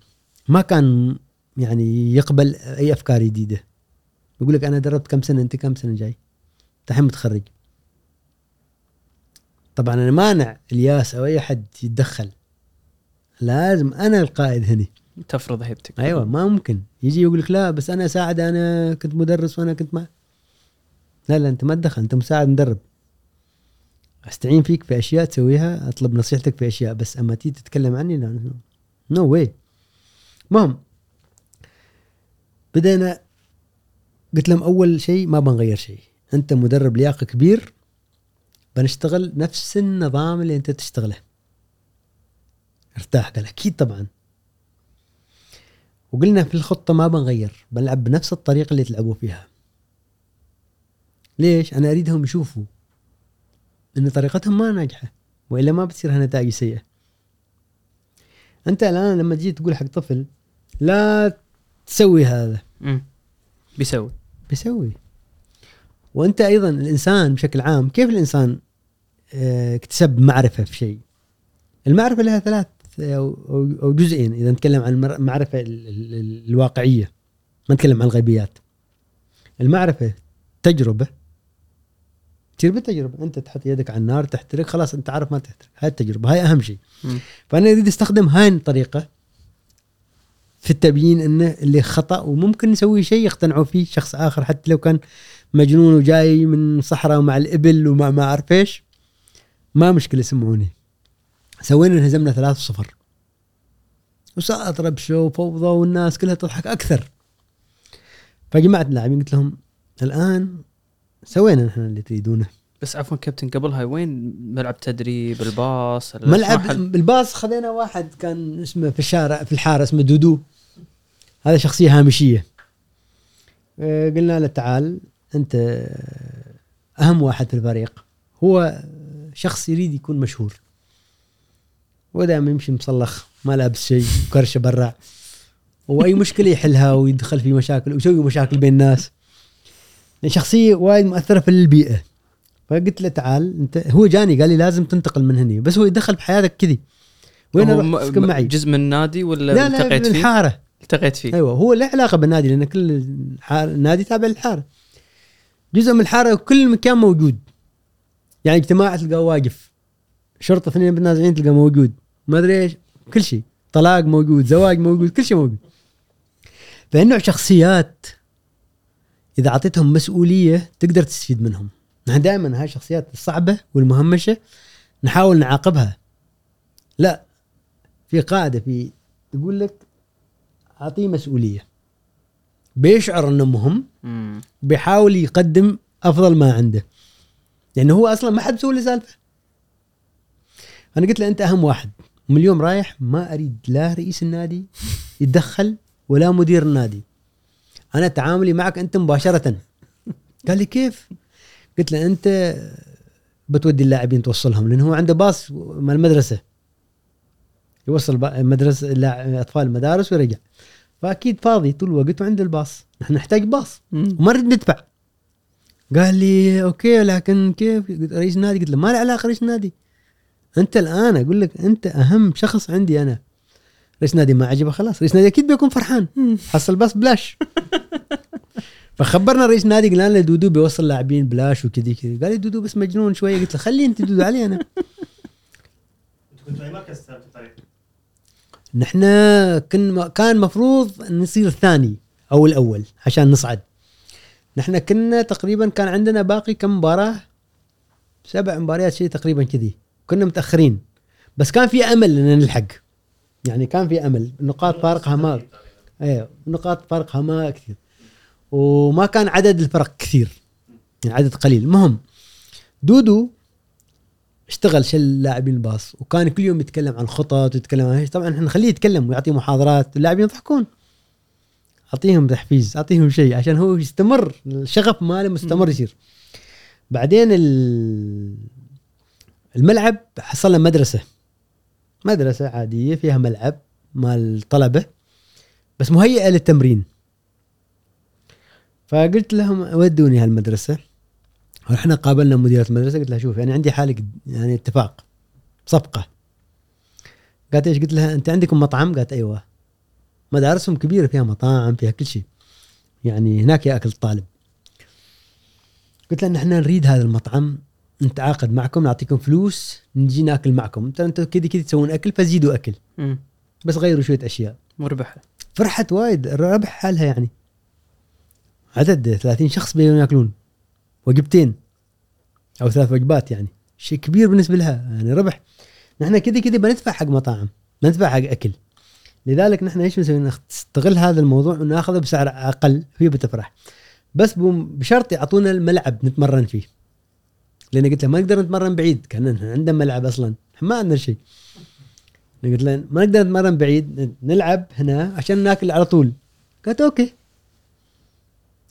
[SPEAKER 1] ما كان يعني يقبل أي أفكار جديدة. يقول لك أنا دربت كم سنة أنت كم سنة جاي؟ الحين متخرج. طبعا أنا مانع الياس أو أي حد يتدخل. لازم أنا القائد هنا
[SPEAKER 2] تفرض هيبتك.
[SPEAKER 1] أيوه ما ممكن. يجي يقول لك لا بس أنا ساعد أنا كنت مدرس وأنا كنت ما. لا لا أنت ما تدخل أنت مساعد مدرب. أستعين فيك في أشياء تسويها أطلب نصيحتك في أشياء بس أما تيجي تتكلم عني لا نو واي المهم بدينا. قلت لهم أول شيء ما بنغير شيء. أنت مدرب لياقة كبير بنشتغل نفس النظام اللي أنت تشتغله. ارتاح قال أكيد طبعا. وقلنا في الخطة ما بنغير بنلعب بنفس الطريقة اللي تلعبوا فيها. ليش؟ أنا اريدهم يشوفوا إن طريقتهم ما ناجحة وإلا ما بتصير نتائج سيئة. أنت الآن لما تجي تقول حق طفل لا تسوي هذا.
[SPEAKER 2] مم. بيسوي.
[SPEAKER 1] بيسوي. وانت أيضا الإنسان بشكل عام كيف الإنسان آه، اكتسب معرفة في شيء؟ المعرفة لها ثلاث أو أو- أو جزئين إذا نتكلم عن المعرفه ال- ال- ال- الواقعية ما نتكلم عن الغيبيات. المعرفة تجربة تصير بالتجربة أنت تحط يدك على النار تحترق خلاص أنت عارف ما تحترق. هاي التجربة هاي أهم شيء. فأنا اريد استخدم هاي الطريقة في التبيين إنه اللي خطأ وممكن نسوي شيء يقتنعوا فيه شخص آخر حتى لو كان مجنون وجاي من صحراء مع الإبل وما ما أعرف إيش. ما مشكلة سمعوني. سوينا انهزمنا 3 0 وصارت ربشة وفوضى والناس كلها تضحك أكثر. فجمعت اللاعبين قلت لهم الآن سوينا نحن اللي تريدونه.
[SPEAKER 2] بس عفوا كابتن قبلها وين ملعب تدريب؟ الباص ال-
[SPEAKER 1] ملعب بالباص خذينا واحد كان اسمه في الشارع في الحارة اسمه دودو. هذا شخصية هامشية. آه، قلنا له تعال. أنت أهم واحد في الفريق. هو شخص يريد يكون مشهور. ودائما يمشي مصلخ ما لابس شيء كرشه برا. وأي مشكلة يحلها ويدخل في مشاكل ويسوي مشاكل بين الناس. يعني شخصية وايد مؤثرة في البيئة. فقلت له تعال أنت هو جاني قال لي لازم تنتقل من هني. بس هو يدخل بحياتك كذي. وين أروح معي.
[SPEAKER 2] جزء من النادي ولا
[SPEAKER 1] لا لا
[SPEAKER 2] التقيت فيه؟
[SPEAKER 1] الحارة.
[SPEAKER 2] التقيت فيه.
[SPEAKER 1] أيوه هو له علاقة بالنادي لأن كل النادي تابع للحارة. جزء من الحارة وكل مكان موجود. يعني اجتماع تلقاه واقف. شرطة اثنين بالنازعين تلقاه موجود. ما أدري إيش. كل شيء. طلاق موجود زواج موجود كل شيء موجود. فالنوع شخصيات إذا أعطيتهم مسؤولية تقدر تستفيد منهم. نحن دائما هاي الشخصيات الصعبة والمهمشة نحاول نعاقبها. لا. في قاعدة في يقول لك أعطيه مسؤولية. بيشعر إنه مهم. بيحاول يقدم أفضل ما عنده. لأنه هو أصلا ما حد مسوي له سالفة. أنا قلت له أنت أهم واحد. من اليوم رايح ما أريد لا رئيس النادي يتدخل ولا مدير النادي. أنا تعاملي معك أنت مباشرة. قال لي كيف؟ قلت له أنت بتودي اللاعبين توصلهم لأنه هو عنده باص مال المدرسة. يوصل بقى مدرسه لا- أطفال المدارس ويرجع. فأكيد فاضي طول الوقت وعنده الباص. نحن نحتاج باص. وما نريد ندفع. قال لي okay لكن كيف؟ قلت رئيس النادي قلت له ما له علاقة رئيس النادي أنت الآن أقول لك أنت أهم شخص عندي أنا. رئيس نادي ما عجبه خلاص. رئيس نادي أكيد بيكون فرحان. حصل بس بلاش. فخبرنا رئيس نادي قلنا له دودو بيوصل لاعبين بلاش وكذي كذي. قال لي دودو بس مجنون شوية. قلت له خلي أنت دودو علي
[SPEAKER 3] أنا مركز؟ في الطريق؟
[SPEAKER 1] نحن كن كان مفروض نصير الثاني أو الأول عشان نصعد. نحن كنا تقريبا كان عندنا باقي كم مباراة؟ سبع مباريات شيء تقريبا كذي. كنا متأخرين. بس كان في أمل إن نلحق. يعني كان في أمل. النقاط فارقها ما أيوه النقاط فارقها ما كثير. وما كان عدد الفرق كثير. يعني عدد قليل. المهم دودو اشتغل شل لاعبين الباص وكان كل يوم يتكلم عن خطط ويتكلم عن طبعا إحنا نخليه يتكلم ويعطي محاضرات اللاعبين يضحكون. أعطيهم تحفيز أعطيهم شيء عشان هو يستمر الشغف ماله مستمر يصير. بعدين ال- الملعب حصل له مدرسة. مدرسة عادية فيها ملعب مال طلبة بس مهيئة للتمرين. فقلت لهم ودوني هالمدرسة. رحنا قابلنا مديرة المدرسة قلت لها شوف يعني عندي حالك يعني اتفاق صفقة. قالت إيش؟ قلت لها أنت عندكم مطعم؟ قالت أيوه. مدارسهم كبيرة فيها مطاعم فيها كل شيء. يعني هناك يأكل الطالب. قلت لها نحن نريد هذا المطعم نتعاقد معكم نعطيكم فلوس نجي نأكل معكم. انت أنتم كذا كذا تسوون أكل فزيدوا أكل.
[SPEAKER 2] مم.
[SPEAKER 1] بس غيروا شوية أشياء.
[SPEAKER 2] مربحة.
[SPEAKER 1] فرحت وايد ربح حالها يعني. عدد 30 شخص بيجون ياكلون وجبتين أو ثلاث وجبات يعني. شيء كبير بالنسبة لها. يعني ربح. نحن كذا كذا بندفع حق مطاعم. بندفع حق أكل. لذلك نحن إيش بنسوي نستغل هذا الموضوع وناخذه بسعر أقل هي بتفرح. بس بشرط يعطونا الملعب نتمرن فيه. لأن قلت له ما نقدر نتمرن بعيد. كأن عندنا ملعب أصلا. ما عندنا شيء. قلت له ما نقدر نتمرن بعيد. نلعب هنا عشان ناكل على طول. قالت أوكي.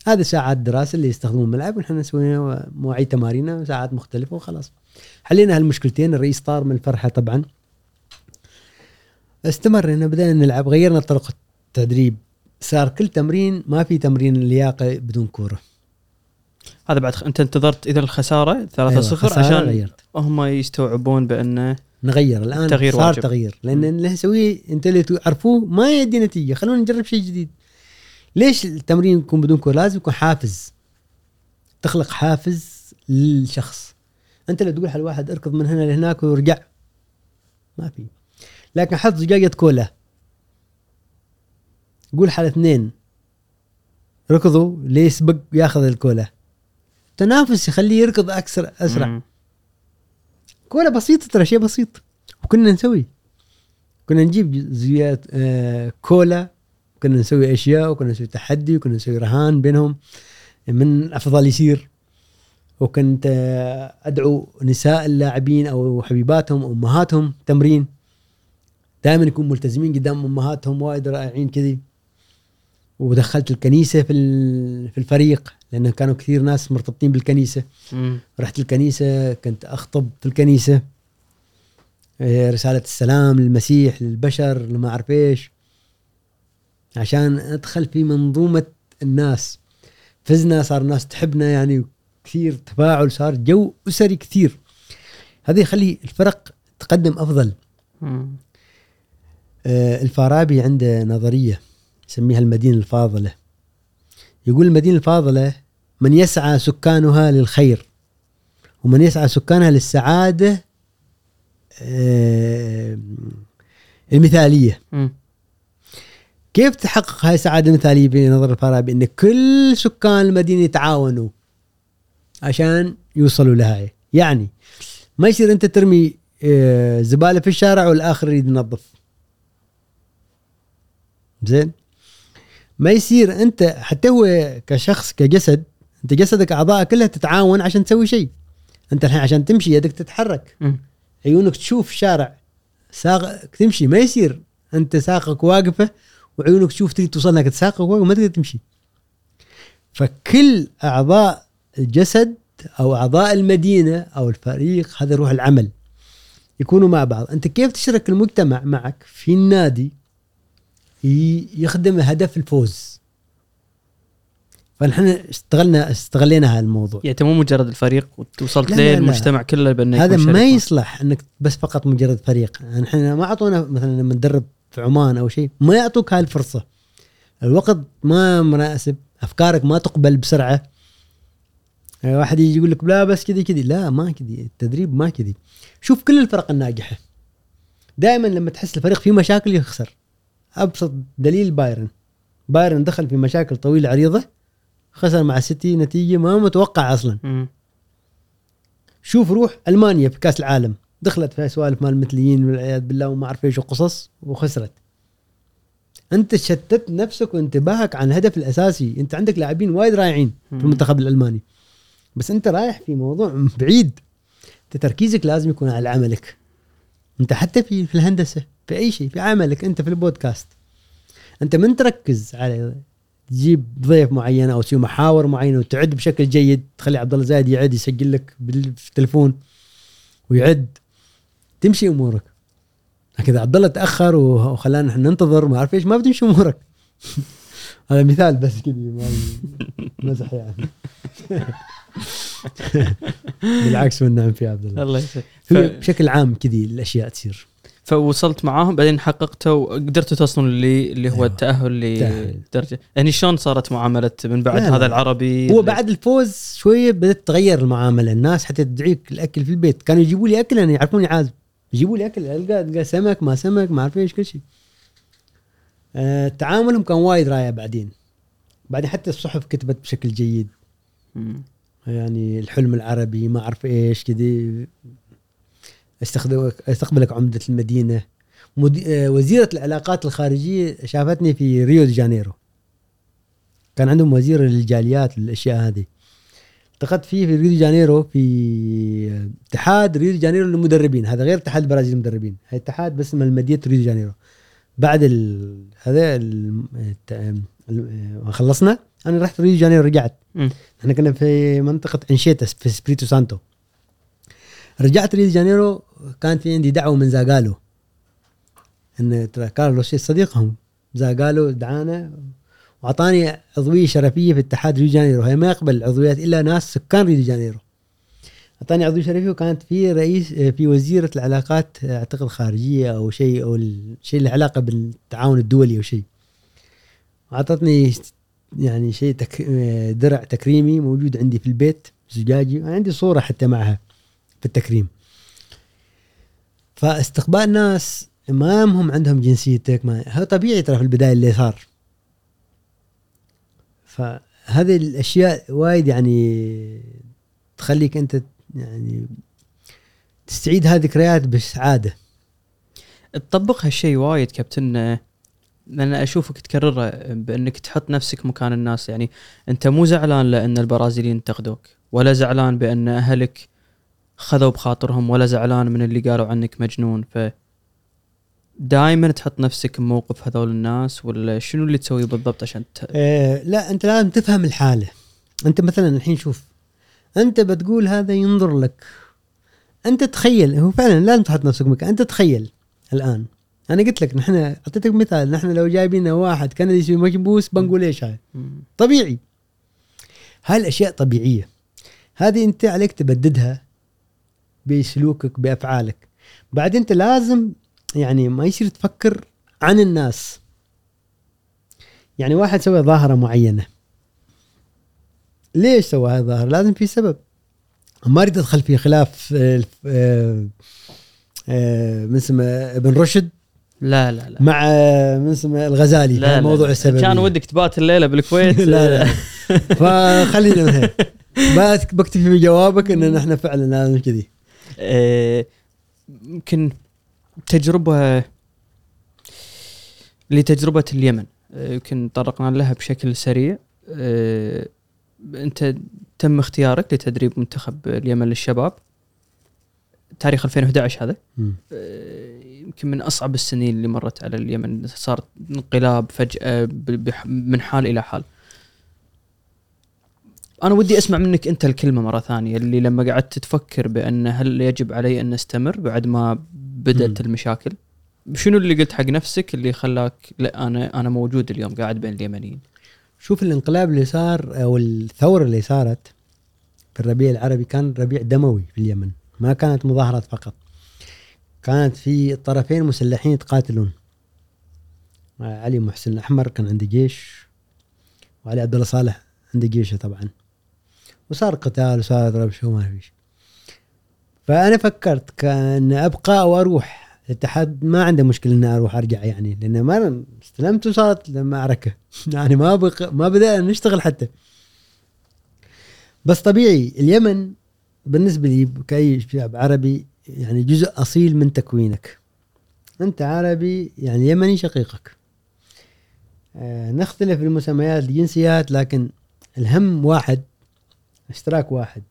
[SPEAKER 1] هذه ساعات دراسة اللي يستخدمون الملعب ونحن نسوي مواعيد تمارين ساعات مختلفة وخلاص. حلينا هالمشكلتين الرئيس طار من الفرحة طبعا. استمرنا بدأنا نلعب غيرنا طرق التدريب. صار كل تمرين ما في تمرين لياقة بدون كورة.
[SPEAKER 2] هذا بعد خ... أنت انتظرت إذا الخسارة 3-0
[SPEAKER 1] أيوة، خسارة
[SPEAKER 2] عشان
[SPEAKER 1] غيرت.
[SPEAKER 2] هم يستوعبون بانه
[SPEAKER 1] نغير الآن
[SPEAKER 2] تغيير
[SPEAKER 1] صار
[SPEAKER 2] واجب.
[SPEAKER 1] تغيير. لأن اللي نسويه أنت اللي تعرفوه ما يدي نتيجة. خلونا نجرب شيء جديد. ليش التمرين يكون بدون كوره لازم يكون حافز. تخلق حافز للشخص. أنت لو تقول حل واحد اركض من هنا لهناك ويرجع ما في. لكن حط زجاجة كولا. قول حال اثنين. ركضوا. ليسبق ياخذ الكولا؟ تنافس يخليه يركض أكثر أسرع.
[SPEAKER 2] مم.
[SPEAKER 1] كولا بسيطة ترى شيء بسيط. وكنا نسوي. كنا نجيب زيات آه كولا كنا نسوي أشياء وكنا نسوي تحدي وكنا نسوي رهان بينهم. من افضل يصير وكنت أدعو نساء اللاعبين أو حبيباتهم أو أمهاتهم تمرين. دائما يكون ملتزمين قدام أمهاتهم وايد رائعين كذي. ودخلت الكنيسة في في الفريق لأنه كانوا كثير ناس مرتبطين بالكنيسة.
[SPEAKER 2] مم.
[SPEAKER 1] رحت الكنيسة كنت أخطب في الكنيسة. إيه، رسالة السلام للمسيح للبشر لما أعرف إيش. عشان أدخل في منظومة الناس. فزنا صار الناس تحبنا يعني كثير تفاعل صار جو أسري كثير. هذا يخلي الفرق تقدم أفضل.
[SPEAKER 2] مم.
[SPEAKER 1] آه، الفارابي عنده نظرية يسميها المدينة الفاضلة. يقول المدينة الفاضلة من يسعى سكانها للخير ومن يسعى سكانها للسعادة آه، المثالية.
[SPEAKER 2] مم.
[SPEAKER 1] كيف تحقق هاي السعادة المثالية بنظر الفارابي؟ إن كل سكان المدينة يتعاونوا عشان يوصلوا لهاي. يعني ما يصير أنت ترمي آه، زبالة في الشارع والآخر يريد ينظف. زين؟ ما يصير أنت حتى هو كشخص كجسد أنت جسدك أعضائك كلها تتعاون عشان تسوي شيء. أنت الحين عشان تمشي يدك تتحرك. عيونك تشوف الشارع ساقك تمشي. ما يصير أنت ساقك واقفة وعيونك تشوف تريد توصل انك واقف وما تقدر تمشي. فكل أعضاء الجسد أو أعضاء المدينة أو الفريق هذا روح العمل. يكونوا مع بعض. أنت كيف تشرك المجتمع معك في النادي يخدم هدف الفوز؟ فنحن اشتغلنا استغلينا هذا الموضوع.
[SPEAKER 2] يعني أنت مو مجرد الفريق ووصلت
[SPEAKER 1] لا، لا، لا.
[SPEAKER 2] للمجتمع كله بانه
[SPEAKER 1] هذا ما. يصلح أنك بس فقط مجرد فريق. نحن ما أعطونا مثلا لما ندرب في عمان أو شيء ما يعطوك هاي الفرصة. الوقت ما مناسب أفكارك ما تقبل بسرعة. يعني واحد يجي يقول لك لا بس كذي كذي لا ما كذي التدريب ما كذي. شوف كل الفرق الناجحة. دائما لما تحس الفريق فيه مشاكل يخسر. أبسط دليل بايرن. بايرن دخل في مشاكل طويلة عريضة خسر مع سيتي نتيجة ما متوقع
[SPEAKER 2] أصلا.
[SPEAKER 1] شوف روح ألمانيا في كأس العالم. دخلت في سوالف مال المثليين والعياذ بالله وما أعرف إيش وقصص وخسرت. أنت شتت نفسك وانتباهك عن الهدف الأساسي. أنت عندك لاعبين وايد رائعين في. المنتخب الألماني. بس أنت رايح في موضوع بعيد. أنت تركيزك لازم يكون على عملك. أنت حتى في في الهندسة في أي شيء في عملك أنت في البودكاست. أنت من تركز على تجيب ضيف معين أو تسوي محاور معينة وتعد بشكل جيد. تخلي عبد الله زايد يعد يسجل لك بالتليفون ويعد. تمشي أمورك. لكن إذا عبد الله تاخر وخلانا نحن ننتظر ما اعرف إيش ما بتمشي أمورك. هذا مثال بس كذي مزح يعني. بالعكس والنعم في عبد الله.
[SPEAKER 2] الله يسعدك. ف-
[SPEAKER 1] بشكل عام كذي الأشياء تصير.
[SPEAKER 2] فوصلت معاهم بعدين حققتوا وقدرتوا توصلون اللي اللي هو
[SPEAKER 1] أيوة. التأهل.
[SPEAKER 2] لدرجه يعني شلون صارت معاملة من بعد. هذا العربي؟
[SPEAKER 1] هو بعد الفوز شوية بدأت تتغير المعاملة. الناس حتى تدعيك الأكل في البيت. كانوا يجيبوا لي أكل أنا يعرفوني عازب يجيبوا لي أكل ألقى سمك ما سمك ما أعرف إيش كل شيء. آه تعاملهم كان وايد رائع بعدين. بعدين حتى الصحف كتبت بشكل جيد.
[SPEAKER 2] مم.
[SPEAKER 1] يعني الحلم العربي ما أعرف إيش كذي. استخدمك أستقبلك عمدة المدينة. مدي... آه، وزيرة العلاقات الخارجية شافتني في ريو دي جانيرو. كان عندهم وزير للجاليات الاشياء هذه. التقيت فيه في ريو دي جانيرو في اتحاد ريو دي جانيرو للمدربين. هذا غير اتحاد البرازيل للمدربين هذا اتحاد بس من مدينة ريو دي جانيرو. بعد ال... هذا ال... الت- ال- خلصنا. أنا رحت ريو دي جانيرو رجعت.
[SPEAKER 2] مم.
[SPEAKER 1] إحنا كنا في منطقة أنشيتا في سبريتو سانتو. رجعت ريو دي جانيرو كانت في عندي دعوة من زاغالو. إن ترى كارلوس صديقهم زاغالو دعانا وأعطاني عضوية شرفية في اتحاد ريو جانيرو. هي ما يقبل العضويات إلا ناس سكان ريو جانيرو. أعطاني عضوية شرفية وكانت في رئيس في وزيرة العلاقات أعتقد خارجية أو شيء أو الشيء له علاقة بالتعاون الدولي أو شيء. أعطتني يعني شيء تك... درع تكريمي موجود عندي في البيت زجاجي أنا عندي صورة حتى معها في التكريم. فاستقبال ناس ما هم عندهم جنسيتك ما هذا طبيعي ترى في البداية اللي صار. فهذه الأشياء وايد يعني تخليك أنت يعني تستعيد هذه الذكريات بسعادة
[SPEAKER 2] تطبق هالشيء وايد كابتن. لأن أشوفك تكرره بأنك تحط نفسك مكان الناس. يعني أنت مو زعلان لأن البرازيليين انتقدوك ولا زعلان بأن أهلك خذوا بخاطرهم ولا زعلان من اللي قالوا عنك مجنون. ف دائما تحط نفسك بموقف هذول الناس ولا شنو اللي تسويه بالضبط عشان ت...
[SPEAKER 1] آه لا أنت لازم تفهم الحالة. أنت مثلا الحين شوف أنت بتقول هذا ينظر لك. أنت تخيل هو فعلا لازم تحط نفسك مكان أنت تخيل الآن. أنا قلت لك نحن أعطيتك مثال نحن لو جايبين واحد كندي يسوي مكبوس بنقول إيش هاي؟
[SPEAKER 2] مم.
[SPEAKER 1] طبيعي. هاي الاشياء طبيعية. هذه أنت عليك تبددها بسلوكك بأفعالك. بعد أنت لازم يعني ما يصير تفكر عن الناس. يعني واحد سوى ظاهرة معينة. ليش سوى هذه الظاهرة؟ لازم في سبب. ما أريد أدخل في خلاف آه، آه، آه، من اسمه ابن رشد
[SPEAKER 2] لا لا لا.
[SPEAKER 1] مع من اسمه الغزالي.
[SPEAKER 2] لا,
[SPEAKER 1] موضوع. السبب
[SPEAKER 2] كان ودك تبات الليلة بالكويت.
[SPEAKER 1] لا لا. فخلينا من هيك بكتفي بجوابك إن نحن فعلا لازم كذي.
[SPEAKER 2] يمكن تجربة لتجربة اليمن. آه، يمكن طرقنا لها بشكل سريع. آه، أنت تم اختيارك لتدريب منتخب اليمن للشباب. تاريخ 2011 هذا. آه، يمكن من أصعب السنين اللي مرت على اليمن. صارت انقلاب فجأة من حال إلى حال. أنا ودي أسمع منك أنت الكلمة مرة ثانية اللي لما قعدت تفكر بأن هل يجب علي أن أستمر بعد ما
[SPEAKER 1] بدأت.
[SPEAKER 2] المشاكل. شنو اللي قلت حق نفسك اللي خلاك لا أنا أنا موجود اليوم قاعد بين اليمنيين؟
[SPEAKER 1] شوف الانقلاب اللي صار أو الثورة اللي صارت في الربيع العربي كان ربيع دموي في اليمن ما كانت مظاهرات فقط. كانت في طرفين مسلحين يتقاتلون. علي محسن الأحمر كان عنده جيش وعلي عبد الله صالح عنده جيشه طبعا. وصار قتال وصار ربش وما فيش فأنا فكرت كأن أبقى أو أروح. الاتحاد ما عنده مشكلة إني أروح أرجع يعني لأن ما استلمت وصارت المعركه يعني ما بق... ما بدأنا نشتغل حتى. بس طبيعي اليمن بالنسبة لي كأي شعب عربي يعني جزء أصيل من تكوينك. أنت عربي يعني يمني شقيقك. آه نختلف المسميات الجنسيات لكن الهم واحد اشتراك واحد.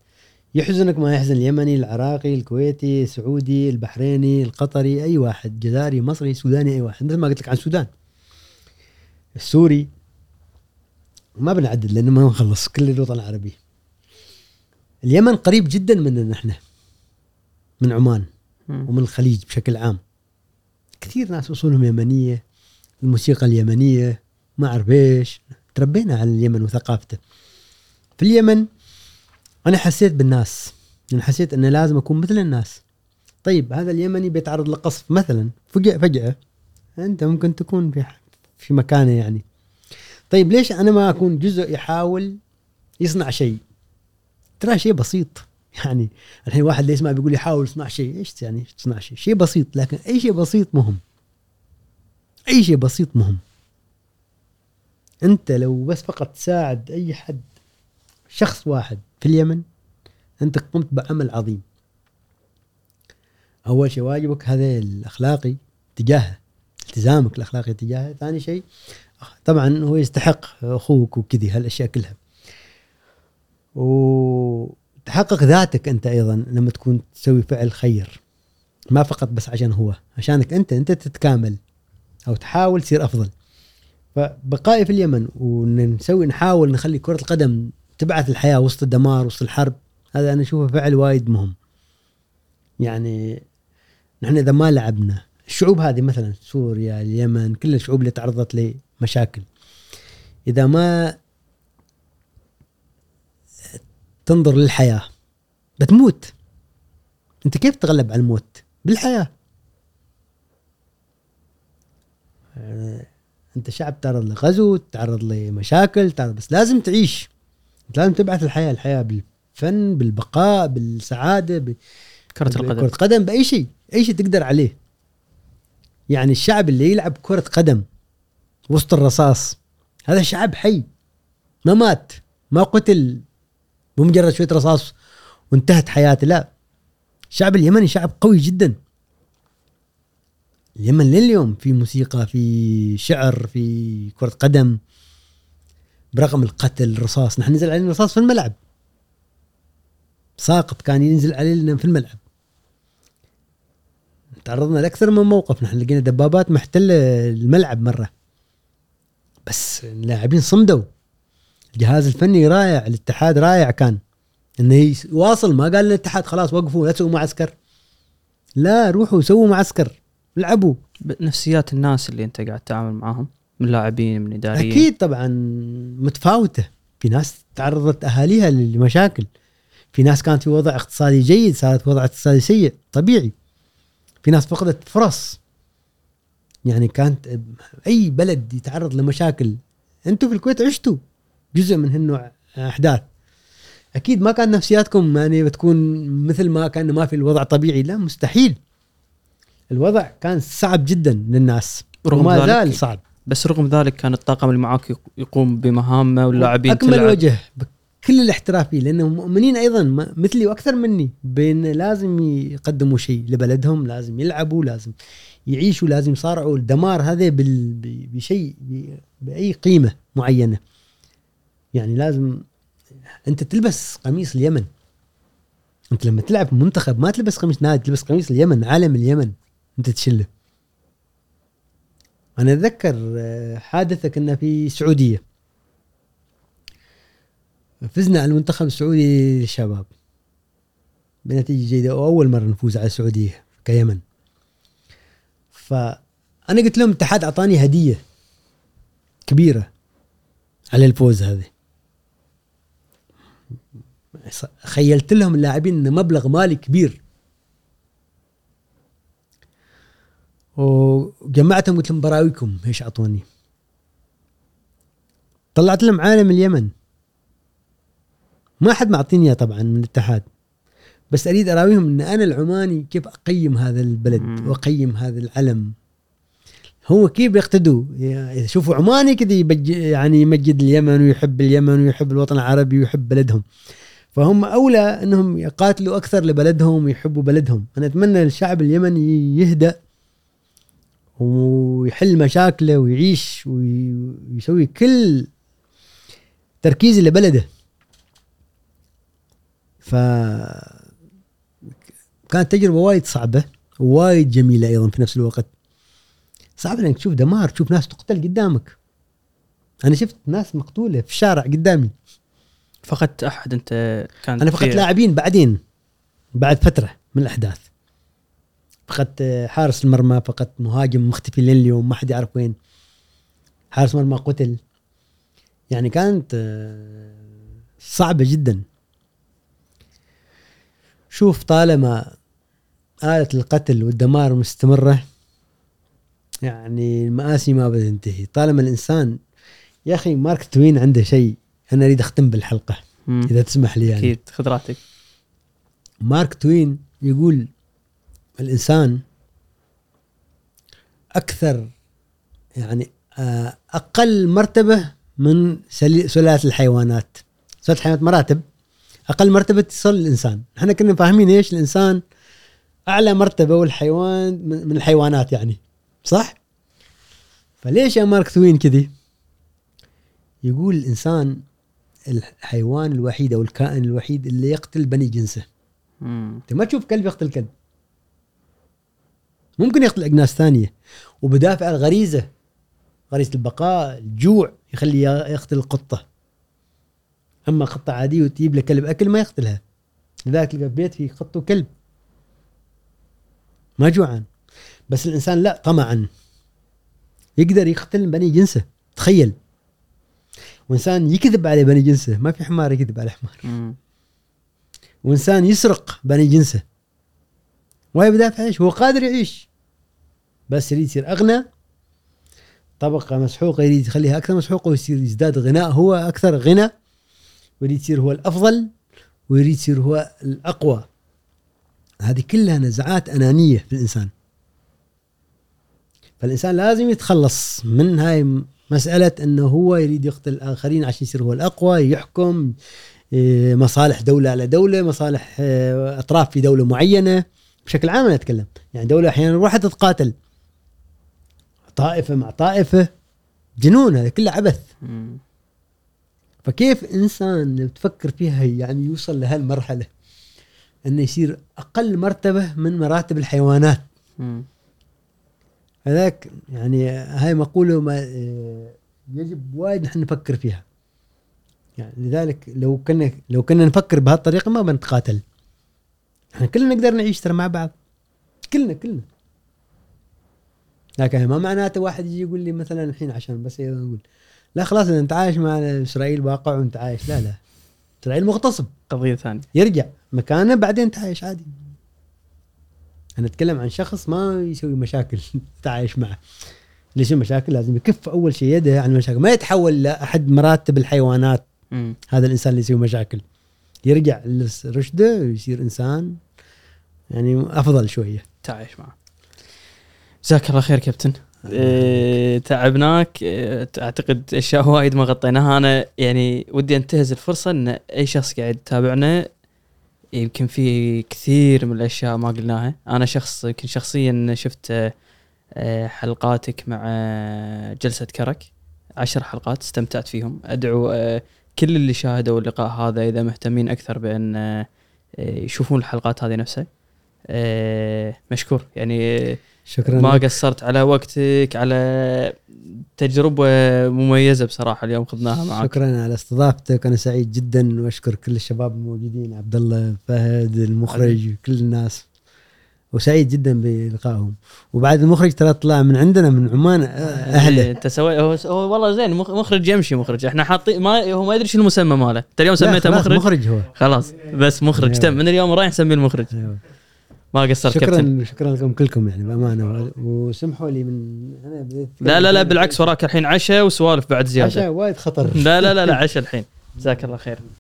[SPEAKER 1] يحزنك ما يحزن اليمني العراقي الكويتي السعودي البحريني القطري أي واحد جزائري مصري سوداني أي واحد. مثل ما قلت لك عن السودان. السوري ما بنعدد لأنه ما نخلص كل الوطن العربي. اليمن قريب جدا مننا إحنا من عمان. ومن الخليج بشكل عام. كثير ناس اصولهم يمنية الموسيقى اليمنية ما أعرف إيش. تربينا على اليمن وثقافته. في اليمن أنا حسيت بالناس. أنا حسيت إنه لازم أكون مثل الناس. طيب هذا اليمني بيتعرض لقصف. مثلا فجأة فجأة أنت ممكن تكون في في مكانه يعني. طيب ليش أنا ما أكون جزء يحاول يصنع شيء؟ ترى شيء بسيط. يعني الحين واحد اللي يسمع بيقول يحاول يصنع شيء؟ إيش يعني تصنع شيء؟ شيء بسيط لكن أي شيء بسيط مهم. أي شيء بسيط مهم. أنت لو بس فقط تساعد أي حد شخص واحد في اليمن أنت قمت بعمل عظيم. أول شيء واجبك هذا الأخلاقي تجاهه التزامك الأخلاقي تجاهه. ثاني شيء طبعا هو يستحق أخوك وكذي هالأشياء كلها. وتحقق ذاتك أنت أيضا لما تكون تسوي فعل خير. ما فقط بس عشان هو عشانك أنت أنت تتكامل أو تحاول تصير أفضل. فبقائي في اليمن ونسوي نحاول نخلي كرة القدم تبعث الحياة وسط الدمار وسط الحرب. هذا أنا أشوفه فعل وايد مهم. يعني نحن إذا ما لعبنا الشعوب هذه مثلا سوريا اليمن كل الشعوب اللي تعرضت لمشاكل. إذا ما تنظر للحياة بتموت. أنت كيف تتغلب على الموت؟ بالحياة. آه، أنت شعب تعرض لغزو تعرض لمشاكل تعرض بس لازم تعيش. انت لازم تبعث الحياة الحياة بالفن بالبقاء بالسعادة ب...
[SPEAKER 2] كرة
[SPEAKER 1] كرة
[SPEAKER 2] القدم.
[SPEAKER 1] قدم بأي شيء أي شيء تقدر عليه. يعني الشعب اللي يلعب كرة قدم وسط الرصاص هذا شعب حي. ما مات ما قتل بمجرد شوية رصاص وانتهت حياته لا. الشعب اليمني شعب قوي جدا. اليمن لليوم في موسيقى في شعر في كرة قدم. برغم القتل الرصاص. نحن نزل علينا رصاص في الملعب. ساقط كان ينزل علينا في الملعب. تعرضنا لأكثر من موقف. نحن لقينا دبابات محتلة الملعب مرة. بس اللاعبين صمدوا. الجهاز الفني رائع الاتحاد رائع كان. إنه يواصل. ما قال الاتحاد خلاص وقفوا لا تسووا معسكر. لا روحوا سووا معسكر. العبوا.
[SPEAKER 2] نفسيات الناس اللي أنت قاعد تتعامل معاهم. من لاعبين من إداريين.
[SPEAKER 1] أكيد طبعا متفاوتة. في ناس تعرضت أهاليها لمشاكل في ناس كانت في وضع اقتصادي جيد صارت وضع اقتصادي سيء طبيعي. في ناس فقدت فرص. يعني كانت أي بلد يتعرض لمشاكل أنتم في الكويت عشتوا جزء من هالنوع أحداث. أكيد ما كان نفسياتكم يعني بتكون مثل ما كان ما في الوضع طبيعي. لا مستحيل. الوضع كان صعب جدا للناس. وما زال صعب.
[SPEAKER 2] بس رغم ذلك كان الطاقم اللي معاك يق- يقوم بمهامه واللاعبين
[SPEAKER 1] أكمل
[SPEAKER 2] تلعب.
[SPEAKER 1] وجه بكل الاحترافيه لانهم مؤمنين أيضا مثلي وأكثر مني بان لازم يقدموا شيء لبلدهم لازم يلعبوا لازم يعيشوا لازم يصارعوا. الدمار هذا بال- بشيء بأي قيمة معينة. يعني لازم أنت تلبس قميص اليمن. أنت لما تلعب منتخب ما تلبس قميص نادي تلبس قميص اليمن علم اليمن أنت تشله. أنا أتذكر آه، حادثه كنا في السعوديه فزنا على المنتخب السعودي للشباب. بنتيجة جيدة. واول مرة نفوز على السعودية كيمن فأنا قلت لهم الاتحاد أعطاني هدية كبيرة على الفوز هذا. خيلت لهم اللاعبين انه مبلغ مالي كبير. وجمعتهم قلت لهم براويكم إيش أعطوني. طلعت لهم عالم اليمن. ما حد معطيني إياه طبعا من الاتحاد. بس أريد أراويهم إن أنا العماني كيف أقيم هذا البلد
[SPEAKER 2] مم.
[SPEAKER 1] وأقيم هذا العلم. هو كيف يقتدوا؟ يعني اذا شوفوا عماني كذا يعني يمجد اليمن ويحب اليمن ويحب الوطن العربي ويحب بلدهم. فهم أولى إنهم يقاتلوا أكثر لبلدهم ويحبوا بلدهم. أنا أتمنى الشعب اليمني يهدأ. ويحل مشاكله ويعيش وي- ويسوي كل تركيز لبلده. ف كانت تجربة وايد صعبة وايد جميلة أيضا في نفس الوقت. صعب إنك تشوف دمار تشوف ناس تقتل قدامك. أنا شفت ناس مقتولة في الشارع قدامي.
[SPEAKER 2] فقدت أحد أنت كان
[SPEAKER 1] أنا فقدت لاعبين بعدين بعد فترة من الأحداث. فقدت حارس المرمى فقدت مهاجم مختفي لين اليوم ما حد يعرف وين. حارس مرمى قتل. يعني كانت آه، صعبة جدا. شوف طالما آلة القتل والدمار مستمرة يعني المآسي ما بتنتهي. طالما الإنسان يا أخي مارك توين عنده شيء أنا أريد أختم بالحلقة
[SPEAKER 2] مم.
[SPEAKER 1] إذا تسمح لي يعني.
[SPEAKER 2] أكيد خذ راحتك.
[SPEAKER 1] مارك توين يقول الإنسان أكثر يعني آه، أقل مرتبة من سلالة الحيوانات. سلالة الحيوانات مراتب. أقل مرتبة تصل الإنسان. إحنا كنا فاهمين إيش الإنسان أعلى مرتبة والحيوان من من الحيوانات يعني. صح؟ فليش يا مارك توين كذي؟ يقول الإنسان الحيوان الوحيد أو الكائن الوحيد اللي يقتل بني جنسه. أنت ما تشوف كلب يقتل كلب. ممكن يقتل اجناس ثانية. وبدافع الغريزه غريزة. البقاء الجوع يخلي يقتل القطة. أما قطة عادية وتجيب له كلب أكل ما يقتلها لذلك تلقى بيت فيه قط وكلب. ما جوعان. بس الإنسان لا طمعا. يقدر يقتل بني جنسه. تخيل. وإنسان يكذب على بني جنسه. ما في حمار يكذب على حمار. وإنسان يسرق بني جنسه. وهي بدافع إيش؟ هو قادر يعيش. بس يريد يصير أغنى. طبقة مسحوقة يريد يخليها أكثر مسحوقة ويصير يزداد غناء هو أكثر غنى. ويريد يصير هو الأفضل ويريد يصير هو الأقوى. هذه كلها نزعات أنانية في الإنسان. فالإنسان لازم يتخلص من هاي مسألة إنه هو يريد يقتل الآخرين عشان يصير هو الأقوى يحكم إيه، مصالح دولة على دولة مصالح آه، أطراف في دولة معينة. بشكل عام أنا أتكلم. يعني دولة أحيانا روحها تتقاتل. طائفة مع طائفة جنون هذا كله عبث.
[SPEAKER 2] مم.
[SPEAKER 1] فكيف إنسان لو تفكر فيها يعني يوصل لهالمرحلة؟ أنه يصير أقل مرتبة من مراتب الحيوانات.
[SPEAKER 2] مم.
[SPEAKER 1] هذاك يعني هاي مقولة ما يجب وايد نحن نفكر فيها. يعني لذلك لو كنا لو كنا نفكر بهالطريقة ما بنتقاتل. إحنا كلنا نقدر نعيش ترى مع بعض. كلنا كلنا. لكن ما معناته واحد يجي يقول لي مثلا الحين عشان بس يقول لا خلاص إذا انت عايش مع إسرائيل واقع وانت عايش لا لا. إسرائيل مغتصب.
[SPEAKER 2] قضية ثانية.
[SPEAKER 1] يرجع مكانه بعدين تعايش عادي. أنا أتكلم عن شخص ما يسوي مشاكل تعايش معه. اللي يسوي مشاكل لازم يكف أول شيء يده عن المشاكل. ما يتحول لأحد مراتب الحيوانات.
[SPEAKER 2] مم.
[SPEAKER 1] هذا الإنسان اللي يسوي مشاكل. يرجع لرشده ويصير إنسان يعني أفضل شوية.
[SPEAKER 2] تعايش معه. جزاك الله خير كابتن. إيه تعبناك. إيه أعتقد أشياء وايد ما غطيناها. أنا يعني ودي أنتهز الفرصة إن أي شخص قاعد يتابعنا يمكن في كثير من الأشياء ما قلناها. أنا شخص يمكن شخصيا شفت آه، حلقاتك مع آه، جلسة كرك. عشر حلقات استمتعت فيهم. أدعو آه، كل اللي شاهدوا اللقاء هذا إذا مهتمين أكثر بأن يشوفون الحلقات هذه نفسها. مشكور. يعني
[SPEAKER 1] شكرا
[SPEAKER 2] ما
[SPEAKER 1] لك.
[SPEAKER 2] قصرت على وقتك على تجربة مميزة بصراحة اليوم خذناها معك.
[SPEAKER 1] شكرا على استضافتك. أنا سعيد جدا وأشكر كل الشباب الموجودين عبد الله فهد المخرج كل الناس. وسعيد جدا بلقائهم. وبعد المخرج ترى طلع من عندنا من عمان أهله.
[SPEAKER 2] أنت سوي هو, هو والله زين مخ- مخرج يمشي مخرج. إحنا حاطين ما هو ما يدري شو المسمى ماله. انت اليوم سميته مخرج؟
[SPEAKER 1] مخرج هو.
[SPEAKER 2] خلاص بس مخرج.
[SPEAKER 1] أيوة.
[SPEAKER 2] تم من اليوم رايح نسميه المخرج.
[SPEAKER 1] أيوة.
[SPEAKER 2] ما قصرت كابتن.
[SPEAKER 1] شكرا شكرا لكم كلكم يعني بأمانة. وسمحوا لي من أنا بديت
[SPEAKER 2] لا لا لا بالعكس وراك الحين عشاء وسوالف بعد زيادة.
[SPEAKER 1] عشاء وايد خطر.
[SPEAKER 2] لا لا لا لا عشاء الحين. جزاك الله خير.